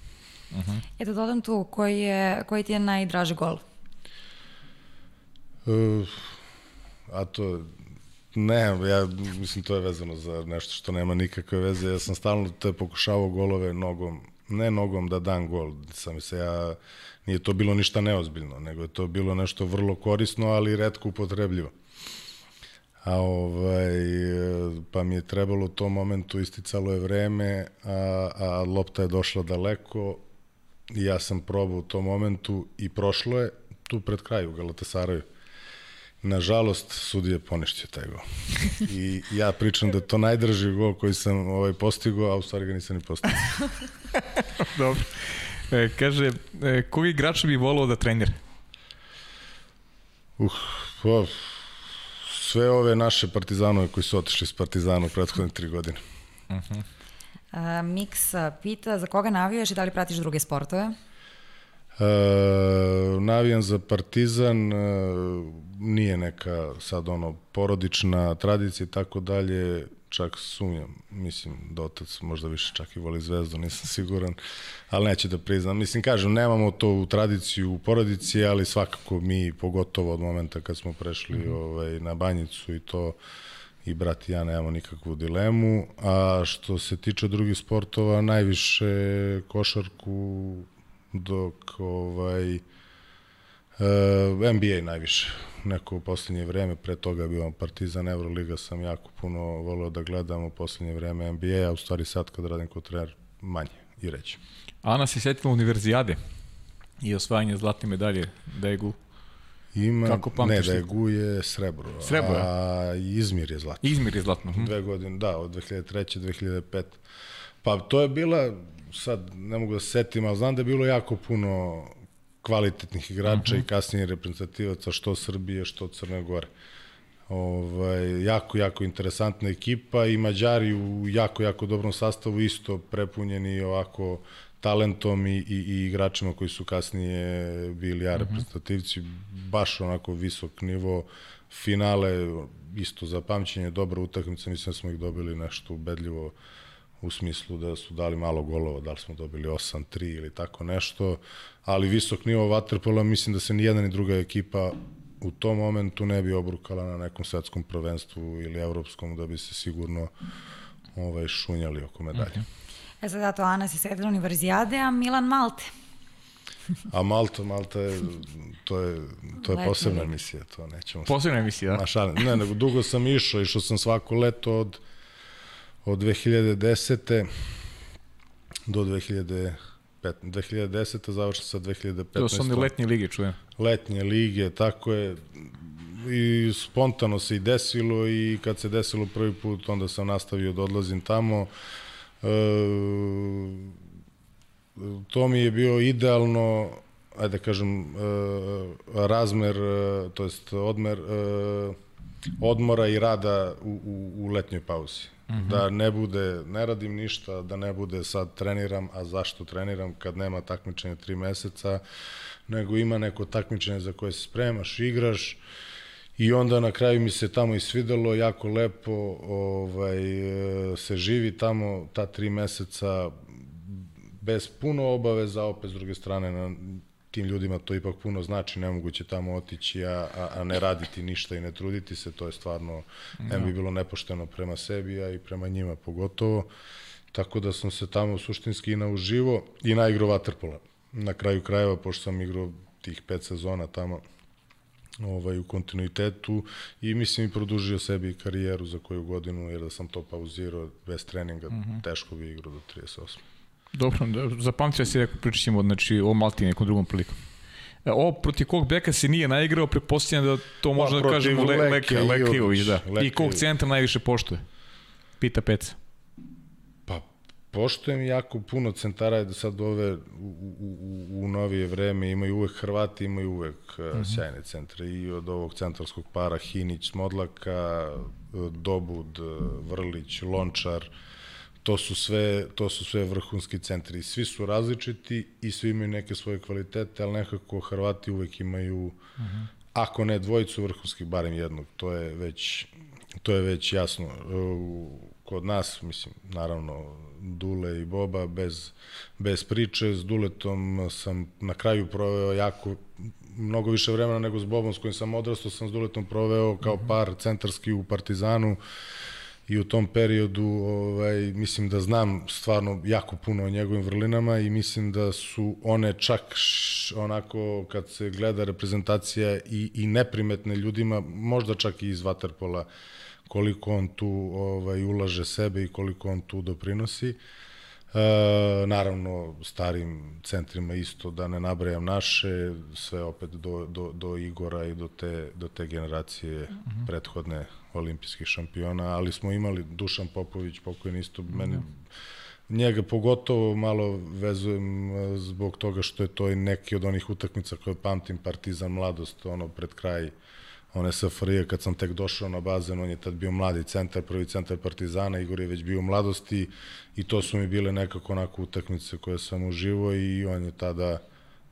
Uh -huh. Eto, dodam tu, koji, je, koji ti je najdraži gol? Uh, a to, ne, ja mislim to je vezano za nešto što nema nikakve veze. Ja sam stalno te pokušavao golove nogom, ne nogom da dam gol, sam se ja, nije to bilo ništa neozbiljno, nego je to bilo nešto vrlo korisno, ali redko upotrebljivo. A ovaj, pa mi je trebalo u tom momentu, isticalo je vreme, a, a lopta je došla daleko, ja sam probao u tom momentu i prošlo je tu pred kraju u Galatasaraju. Nažalost, sudija poništio taj gol. I ja pričam da je to najdrži gol koji sam ovaj, postigao, a u stvari ga nisam ni postigao. Dobro. E, kaže, e, koji igrač bi volao da trenira? Uh, oh, sve ove naše partizanove koji su otišli s Partizana u prethodne tri godine. Uh -huh. Uh, Mix pita za koga navijaš i da li pratiš druge sportove? E, navijam za Partizan, e, nije neka sad ono porodična tradicija i tako dalje, čak sumnjam, mislim da otac možda više čak i voli zvezdu, nisam siguran, ali neće da priznam. Mislim, kažem, nemamo to u tradiciju u porodici, ali svakako mi, pogotovo od momenta kad smo prešli mm -hmm. ovaj, na banjicu i to, i brat i ja nemamo nikakvu dilemu, a što se tiče drugih sportova, najviše košarku, dok ovaj, e, NBA najviše. Neko u poslednje vreme, pre toga bio Partizan, Euroliga sam jako puno volio da gledam u poslednje vreme NBA, a u stvari sad kad radim kod trener manje i reći. Ana se setila univerzijade i osvajanje zlatne medalje da je Ima, Kako pamtiš? Ne, da je je srebro. Srebro, a Izmir je zlatno. Izmir je zlatno. Hm. Dve godine, da, od 2003. 2005. Pa to je bila, sad ne mogu da se setim, ali znam da je bilo jako puno kvalitetnih igrača uh -huh. i mhm. kasnije reprezentativaca što Srbije, što Crne Gore. Ovaj, jako, jako interesantna ekipa i Mađari u jako, jako dobrom sastavu isto prepunjeni ovako talentom i, i, i igračima koji su kasnije bili ja mhm. reprezentativci, baš onako visok nivo, finale isto za pamćenje, dobra utakmica, mislim da smo ih dobili nešto ubedljivo u smislu da su dali malo golova, da li smo dobili 8-3 ili tako nešto, ali visok nivo vaterpola, mislim da se ni jedna ni druga ekipa u tom momentu ne bi obrukala na nekom svetskom prvenstvu ili evropskom da bi se sigurno ovaj, šunjali oko medalje. Okay. E sad, to Ana si sedela univerzijade, a Milan Malte. A Malta, Malta je, to je, to je posebna emisija, to nećemo... Posebna emisija, da? Mašale. Ne, nego dugo sam išao, išao sam svako leto od, od 2010. do 2015. 2010. završio sa 2015. To su oni letnje lige, čujem. Letnje lige, tako je. I spontano se i desilo i kad se desilo prvi put, onda sam nastavio da odlazim tamo. E, to mi je bio idealno, ajde da kažem, e, razmer, e, to jest odmer odmora i rada u, u, u letnjoj pauzi. Mhm. -huh. Da ne bude, ne radim ništa, da ne bude sad treniram, a zašto treniram kad nema takmičenja tri meseca, nego ima neko takmičenje za koje se spremaš, igraš, I onda na kraju mi se tamo i svidelo, jako lepo ovaj, se živi tamo ta tri meseca bez puno obaveza, opet s druge strane na tim ljudima to ipak puno znači, nemoguće tamo otići, a, a, a ne raditi ništa i ne truditi se, to je stvarno, no. ne bi bilo nepošteno prema sebi, a i prema njima pogotovo. tako da sam se tamo suštinski i nauživo i naigrao vaterpola. Na kraju krajeva, pošto sam igrao tih pet sezona tamo ovaj, u kontinuitetu i mislim i produžio sebi karijeru za koju godinu, jer da sam to pauzirao bez treninga, mm -hmm. teško bi igrao do 38. Dobro, da, zapamtio si rekao, pričat ćemo znači, o Malti nekom drugom prilikom. E, ovo protiv kog beka se nije naigrao, pretpostavljam da to možda da kažemo Le, Leke Ivović, da. I kog centra najviše poštuje? Pita Peca. Poštujem jako puno centara da sad ove u, u, u novije vreme imaju uvek Hrvati, imaju uvek mm -hmm. sjajne centre i od ovog centarskog para Hinić, Modlaka, Dobud, Vrlić, Lončar, to su sve to su sve vrhunski centri. Svi su različiti i svi imaju neke svoje kvalitete, ali nekako Hrvati uvek imaju uh -huh. ako ne dvojicu vrhunskih, barem jednog. To je već to je već jasno. Kod nas, mislim, naravno, Dule i Boba, bez, bez priče, s Duletom sam na kraju proveo jako, mnogo više vremena nego s Bobom s kojim sam odrastao, sam s Duletom proveo kao par centarski u Partizanu. Uh, i u tom periodu ovaj, mislim da znam stvarno jako puno o njegovim vrlinama i mislim da su one čak š, onako kad se gleda reprezentacija i, i neprimetne ljudima, možda čak i iz Waterpola, koliko on tu ovaj, ulaže sebe i koliko on tu doprinosi. E, naravno, starim centrima isto, da ne nabrajam naše, sve opet do, do, do Igora i do te, do te generacije mhm. -huh. prethodne olimpijskih šampiona, ali smo imali Dušan Popović, pokojni isto, mm -hmm. meni njega pogotovo malo vezujem e, zbog toga što je to i neki od onih utakmica koje pamtim Partizan mladost, ono pred kraj one SFRJ kad sam tek došao na bazen, on je tad bio mladi centar, prvi centar Partizana, Igor je već bio u mladosti i to su mi bile nekako onako utakmice koje sam uživo i on je tada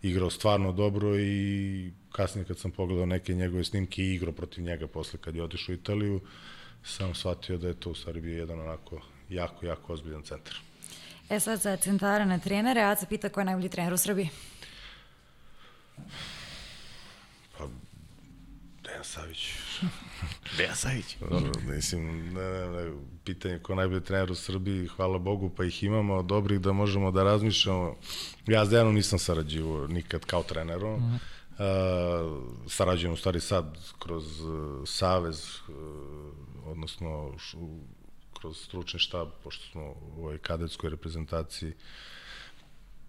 igrao stvarno dobro i kasnije kad sam pogledao neke njegove snimke i igrao protiv njega posle kad je otišao u Italiju, sam shvatio da je to u stvari bio jedan onako jako, jako ozbiljan centar. E sad za centara na trenere, se pita ko je najbolji trener u Srbiji? Dejan Savić. Dejan Savić. Mislim, ne, ne, ne, pitanje ko najbolji trener u Srbiji, hvala Bogu, pa ih imamo dobrih da možemo da razmišljamo. Ja s Dejanom nisam sarađivo nikad kao trenerom. Mm -hmm Uh, sarađujem u stvari sad kroz uh, Savez, uh, odnosno š, kroz stručni štab, pošto smo u ovoj kadetskoj reprezentaciji,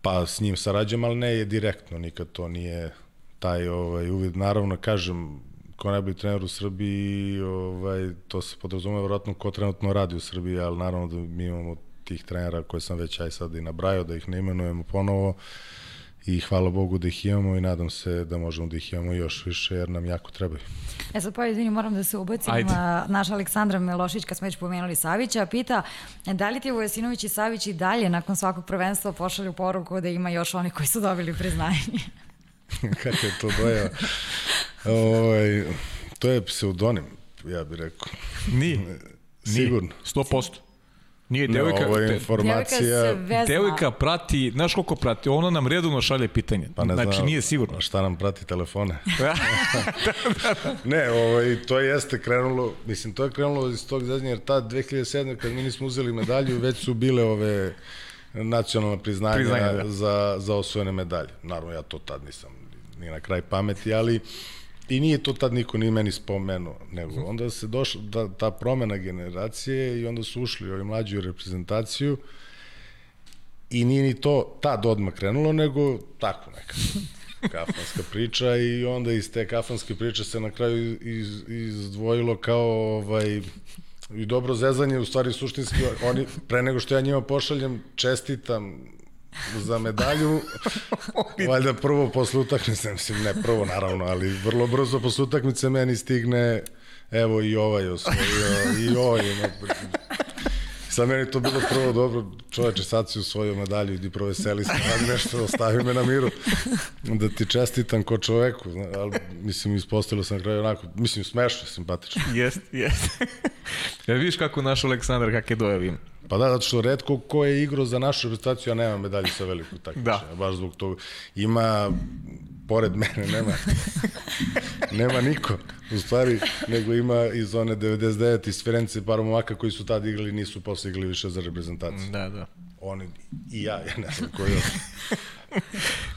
pa s njim sarađujem, ali ne je direktno, nikad to nije taj ovaj, uvid. Naravno, kažem, ko najbolji trener u Srbiji, ovaj, to se podrazume vjerojatno ko trenutno radi u Srbiji, ali naravno da mi imamo tih trenera koje sam već aj sad i nabrajao, da ih ne imenujemo ponovo, i hvala Bogu da ih imamo i nadam se da možemo da ih imamo još više jer nam jako trebaju. E sad pa izvini, moram da se ubacim. Ajde. Naš Aleksandra Milošić, kad smo već pomenuli Savića, pita da li ti Vujasinović i Savić i dalje nakon svakog prvenstva pošalju poruku da ima još oni koji su dobili priznanje? Kako je to doja? Ovaj, to je pseudonim, ja bih rekao. Nije. Sigurno. 100%. Nije, devojka, no, ovo je informacija... Devojka, devojka prati, znaš koliko prati, ona nam redovno šalje pitanje. Pa ne znači, znam, nije sigurno. Šta nam prati telefone? ne, ovaj, to jeste krenulo, mislim, to je krenulo iz tog zazanja, jer tad 2007. kad mi nismo uzeli medalju, već su bile ove nacionalne priznanja, priznanja da. za, za osvojene medalje. Naravno, ja to tad nisam ni na kraj pameti, ali I nije to tad niko ni meni spomenuo, nego onda se došla ta, ta promena generacije i onda su ušli ovi mlađi u reprezentaciju i nije ni to tad odmah krenulo, nego tako neka kafanska priča i onda iz te kafanske priče se na kraju iz, izdvojilo kao ovaj, i dobro zezanje, u stvari suštinski, oni, pre nego što ja njima pošaljem, čestitam za medalju, valjda prvo posle utakmice, mislim ne prvo naravno, ali vrlo brzo posle utakmice meni stigne evo i ovaj osvojio, i ovaj ima Sa meni to bilo prvo dobro, čoveče, sad si usvojio medalju, idi proveseli se, radi nešto, ostavi me na miru, da ti čestitam ko čoveku, ali mislim, ispostavilo sam na kraju onako, mislim, smešno, simpatično. Jest, jest. ja vidiš kako naš Aleksandar, kakve dojave ima. Pa da, zato što redko ko je igrao za našu reprezentaciju, a nema medalje sa velikog takmičenja. Da. Baš zbog toga. Ima pored mene nema nema niko u stvari, nego ima iz one 99 iz Firenze par momaka koji su tad igrali nisu posle igrali više za reprezentaciju. Da, da. Oni i ja, ja ne znam koji još.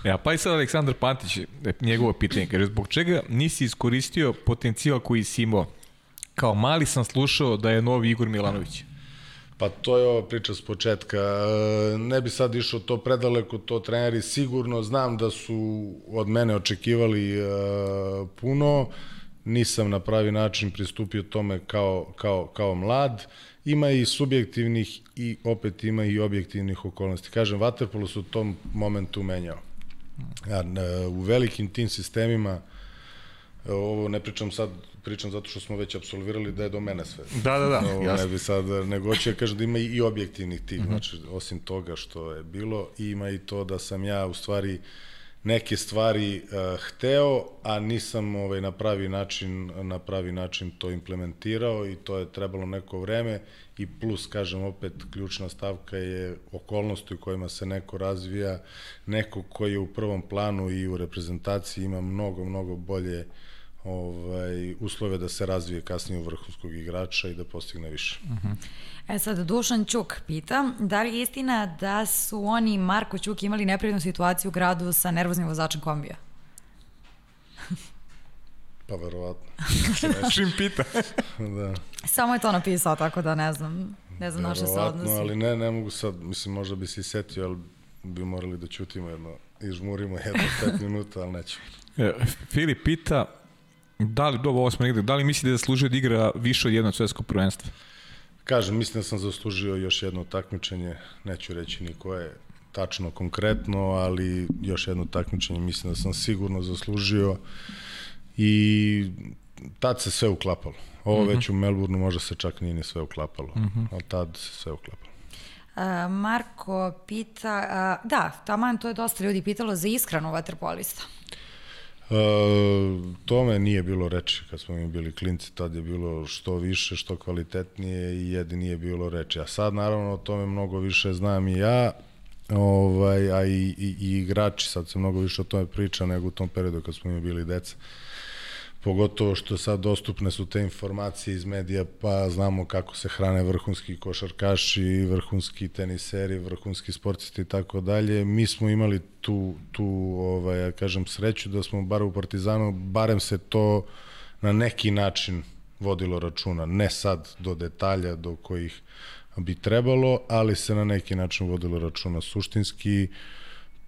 Ja, pa i sad Aleksandar Pantić, e, njegovo pitanje, kaže, zbog čega nisi iskoristio potencijal koji si imao? Kao mali sam slušao da je novi Igor Milanović. Pa to je ova priča s početka. E, ne bi sad išao to predaleko, to treneri sigurno znam da su od mene očekivali uh, puno, nisam na pravi način pristupio tome kao, kao, kao mlad. Ima i subjektivnih i opet ima i objektivnih okolnosti. Kažem, Waterpolo su u tom momentu menjao. Ja, u velikim tim sistemima, ovo ne pričam sad pričam zato što smo već absolvirali da je do mene sve. Da, da, da. Ovo, jasno. ne bi sad, nego hoću ja kažem da ima i objektivnih tih, mhm. -huh. znači osim toga što je bilo, ima i to da sam ja u stvari neke stvari uh, hteo, a nisam ovaj, na pravi način na pravi način to implementirao i to je trebalo neko vreme i plus, kažem opet, ključna stavka je okolnosti u kojima se neko razvija, neko koji je u prvom planu i u reprezentaciji ima mnogo, mnogo bolje uh, ovaj, uslove da se razvije kasnije u vrhunskog igrača i da postigne više. Uh -huh. E sad, Dušan Ćuk pita, da li je istina da su oni i Marko Ćuk imali neprijatnu situaciju u gradu sa nervoznim vozačem kombija? pa verovatno. Čim pita. da. Samo je to napisao, tako da ne znam. Ne znam naše se odnosi. ali ne, ne mogu sad, mislim, možda bi se i setio, ali bi morali da ćutimo jedno i žmurimo jedno pet minuta, ali neću. E, Filip pita, Da li, dobro, ovo smo negde, da li misli da je zaslužio da igra više od jednog svetskog prvenstva? Kažem, mislim da sam zaslužio još jedno takmičenje, neću reći ni koje tačno konkretno, ali još jedno takmičenje mislim da sam sigurno zaslužio i tad se sve uklapalo. Ovo uh mhm. -huh. već u Melbourneu možda se čak nije ni sve uklapalo, uh mhm. -huh. ali tad se sve uklapalo. Uh, Marko pita, uh, da, taman to je dosta ljudi pitalo za iskranu vaterpolista. E, tome nije bilo reči kad smo mi bili klinci, tad je bilo što više, što kvalitetnije i jedini nije bilo reči. A sad naravno o tome mnogo više znam i ja, ovaj, a i, i, i igrači, sad se mnogo više o tome priča nego u tom periodu kad smo mi bili deca. Uh, pogotovo što sad dostupne su te informacije iz medija, pa znamo kako se hrane vrhunski košarkaši, vrhunski teniseri, vrhunski sportisti i tako dalje. Mi smo imali tu, tu ovaj, ja kažem, sreću da smo bar u Partizanu, barem se to na neki način vodilo računa. Ne sad do detalja do kojih bi trebalo, ali se na neki način vodilo računa suštinski.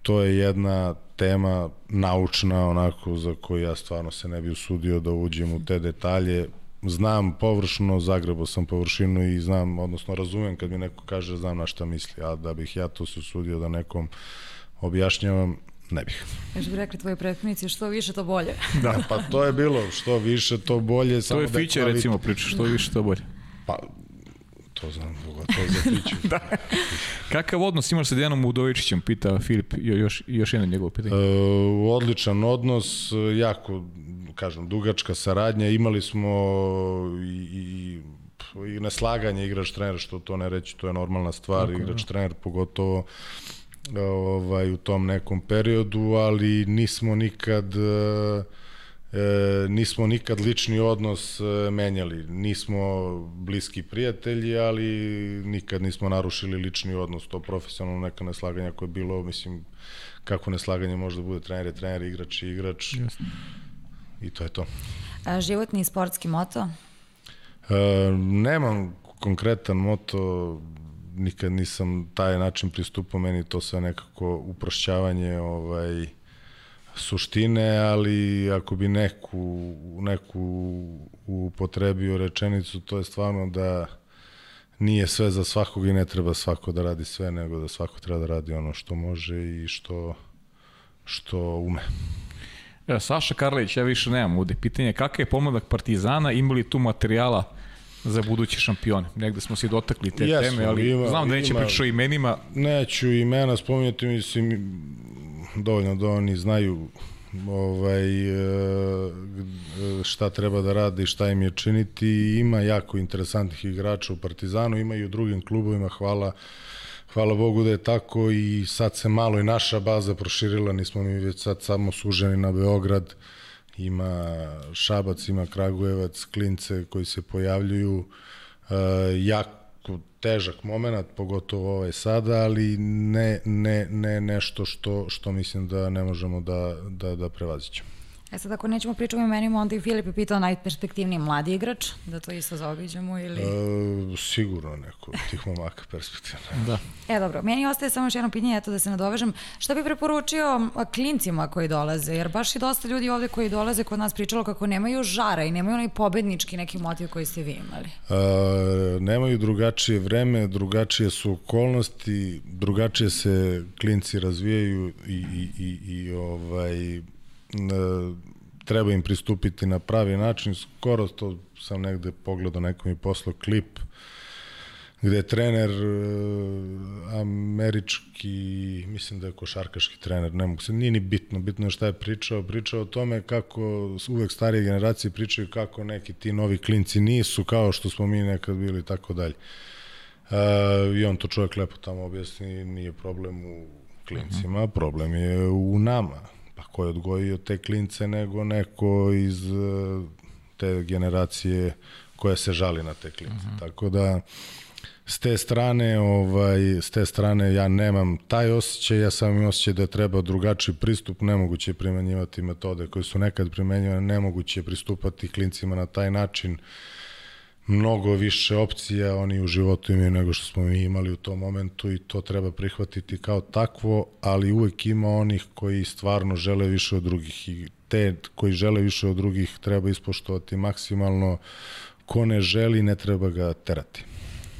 To je jedna tema naučna, onako, za koju ja stvarno se ne bi usudio da uđem u te detalje. Znam površno, zagrebo sam površinu i znam, odnosno razumem kad mi neko kaže znam na šta misli, a da bih ja to se usudio da nekom objašnjavam, ne bih. Još bi rekli tvoji prethodnici, što više to bolje. da, pa to je bilo, što više to bolje. To samo je fiće, da recimo, priča, što više to bolje. Pa, To znam, to za Fiću. da. Kakav odnos imaš sa Dejanom Udovičićem, pita Filip, još, još jedno njegovo pitanje. E, odličan odnos, jako, kažem, dugačka saradnja. Imali smo i, i i neslaganje igrač trener, što to ne reći, to je normalna stvar, Tako, igrač da. trener pogotovo ovaj, u tom nekom periodu, ali nismo nikad uh, e, nismo nikad lični odnos e, menjali. Nismo bliski prijatelji, ali nikad nismo narušili lični odnos. To profesionalno neka neslaganja koje je bilo, mislim, kako neslaganje može da bude trener je trener, igrač je igrač. Jasno. I to je to. A, životni i sportski moto? E, nemam konkretan moto, nikad nisam taj način pristupao, meni to sve nekako uprošćavanje ovaj, suštine, ali ako bi neku, neku upotrebio rečenicu, to je stvarno da nije sve za svakog i ne treba svako da radi sve, nego da svako treba da radi ono što može i što, što ume. Ja, Saša Karlić, ja više nemam ude. Pitanje kakav je pomladak Partizana, imali tu materijala za buduće šampione. Negde smo se dotakli te Jesu, teme, ali ima, znam da neće pričati o imenima. Neću imena spominjati, mislim, dovoljno da oni znaju ovaj, e, šta treba da rade i šta im je činiti. Ima jako interesantnih igrača u Partizanu, ima i u drugim klubovima, hvala hvala Bogu da je tako. I sad se malo i naša baza proširila, nismo mi već sad samo suženi na Beograd, ima Šabac, ima Kragujevac, klince koji se pojavljuju, e, jako težak moment, pogotovo ovaj sada, ali ne, ne, ne nešto što, što mislim da ne možemo da, da, da prevazićemo. E sad, ako nećemo pričati o imenima, onda i Filip je pitao najperspektivniji mladi igrač, da to isto zaobiđemo ili... E, sigurno neko tih momaka perspektivno. Da. E, dobro, meni ostaje samo još jedno pitanje, eto da se nadovežem. Šta bi preporučio klincima koji dolaze? Jer baš i dosta ljudi ovde koji dolaze kod nas pričalo kako nemaju žara i nemaju onaj pobednički neki motiv koji ste vi imali. E, nemaju drugačije vreme, drugačije su okolnosti, drugačije se klinci razvijaju i, i, i, i ovaj treba im pristupiti na pravi način. Skoro to sam negde pogledao, neko mi poslao klip gde je trener američki, mislim da je košarkaški trener, ne mogu se, nije ni bitno, bitno je šta je pričao, pričao o tome kako uvek starije generacije pričaju kako neki ti novi klinci nisu kao što smo mi nekad bili i tako dalje. Uh, I on to čovjek lepo tamo objasni, nije problem u klincima, problem je u nama ko je odgojio te klince nego neko iz e, te generacije koja se žali na te klince. Mhm. -huh. Tako da s te strane, ovaj, s te strane ja nemam taj osjećaj, ja sam imam osjećaj da treba drugačiji pristup, nemoguće je primenjivati metode koje su nekad primenjivane, nemoguće je pristupati klincima na taj način. Uh, mnogo više opcija oni u životu imaju nego što smo mi imali u tom momentu i to treba prihvatiti kao takvo, ali uvek ima onih koji stvarno žele više od drugih i te koji žele više od drugih treba ispoštovati maksimalno ko ne želi ne treba ga terati.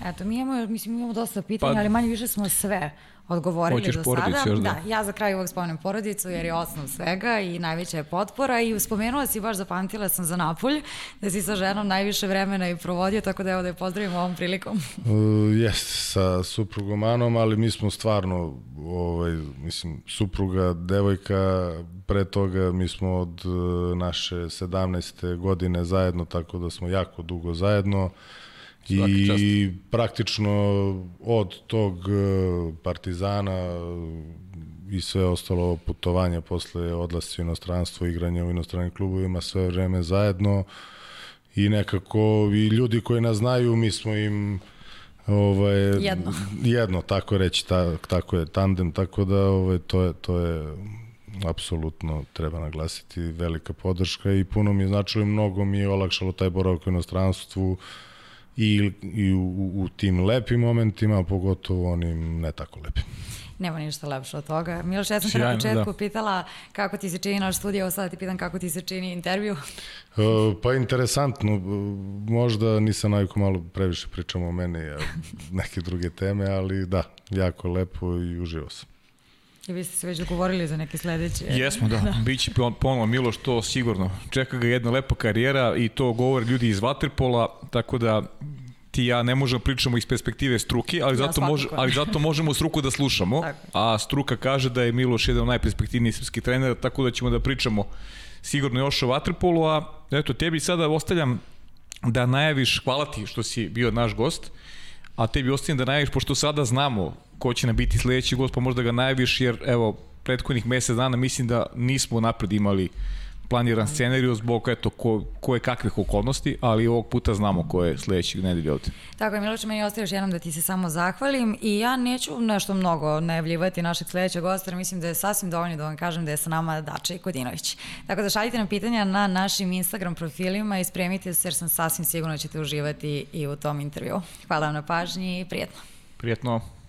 Eto, mi imamo, mislim, imamo dosta pitanja, pa, ali manje više smo sve odgovorili Hoćeš do sada. Još da. da, ja za kraj uvek spomenem porodicu jer je osnov svega i najveća je potpora i spomenula si, baš zapamtila sam za Napolj, da si sa ženom najviše vremena i provodio, tako da evo da je pozdravim ovom prilikom. Uh, Jeste, sa suprugom Anom, ali mi smo stvarno, ovaj, mislim, supruga, devojka, pre toga mi smo od uh, naše 17. godine zajedno, tako da smo jako dugo zajedno. I praktično od tog e, Partizana i sve ostalo putovanja posle odlasci u inostranstvo, igranje u inostranim klubovima, sve vreme zajedno i nekako i ljudi koji nas znaju, mi smo im ovaj jedno. jedno tako reći ta, tako je tandem tako da ovaj to je to je apsolutno treba naglasiti velika podrška i puno mi je značilo mnogo mi je olakšalo taj boravak u inostranstvu i, i u, u tim lepim momentima, pogotovo onim ne tako lepim. Nema ništa lepše od toga. Miloš, ja sam te na početku da. pitala kako ti se čini naš studij, evo sada ti pitam kako ti se čini intervju. Uh, pa interesantno, možda nisam najko malo previše pričamo o meni, neke druge teme, ali da, jako lepo i uživo sam. I vi ste se već dogovorili za neke sledeće. Jesmo, da. da. Biće ponovo Miloš, to sigurno. Čeka ga jedna lepa karijera i to govore ljudi iz Waterpola, tako da ti ja ne možemo pričamo iz perspektive struke, ali zato, ja, može, ali zato možemo struku da slušamo, a struka kaže da je Miloš jedan od najperspektivnijih srpskih trenera, tako da ćemo da pričamo sigurno još o Waterpolu, a eto, tebi sada ostavljam da najaviš, hvala ti što si bio naš gost, a tebi ostavljam da najaviš, pošto sada znamo ko će nam biti sledeći gost, pa možda ga najaviš, jer evo, prethodnih mesec dana mislim da nismo napred imali planiran scenariju zbog eto, ko, koje kakvih okolnosti, ali ovog puta znamo ko je sledećeg nedelje ovde. Tako je, Miloče, meni ostaje još jednom da ti se samo zahvalim i ja neću nešto mnogo najavljivati našeg sledećeg gosta, mislim da je sasvim dovoljno da vam kažem da je sa nama Dače Kodinović. Tako da šaljite nam pitanja na našim Instagram profilima i spremite se jer sam sasvim sigurno da ćete uživati i u tom intervju. Hvala vam na pažnji i prijetno. Prijetno.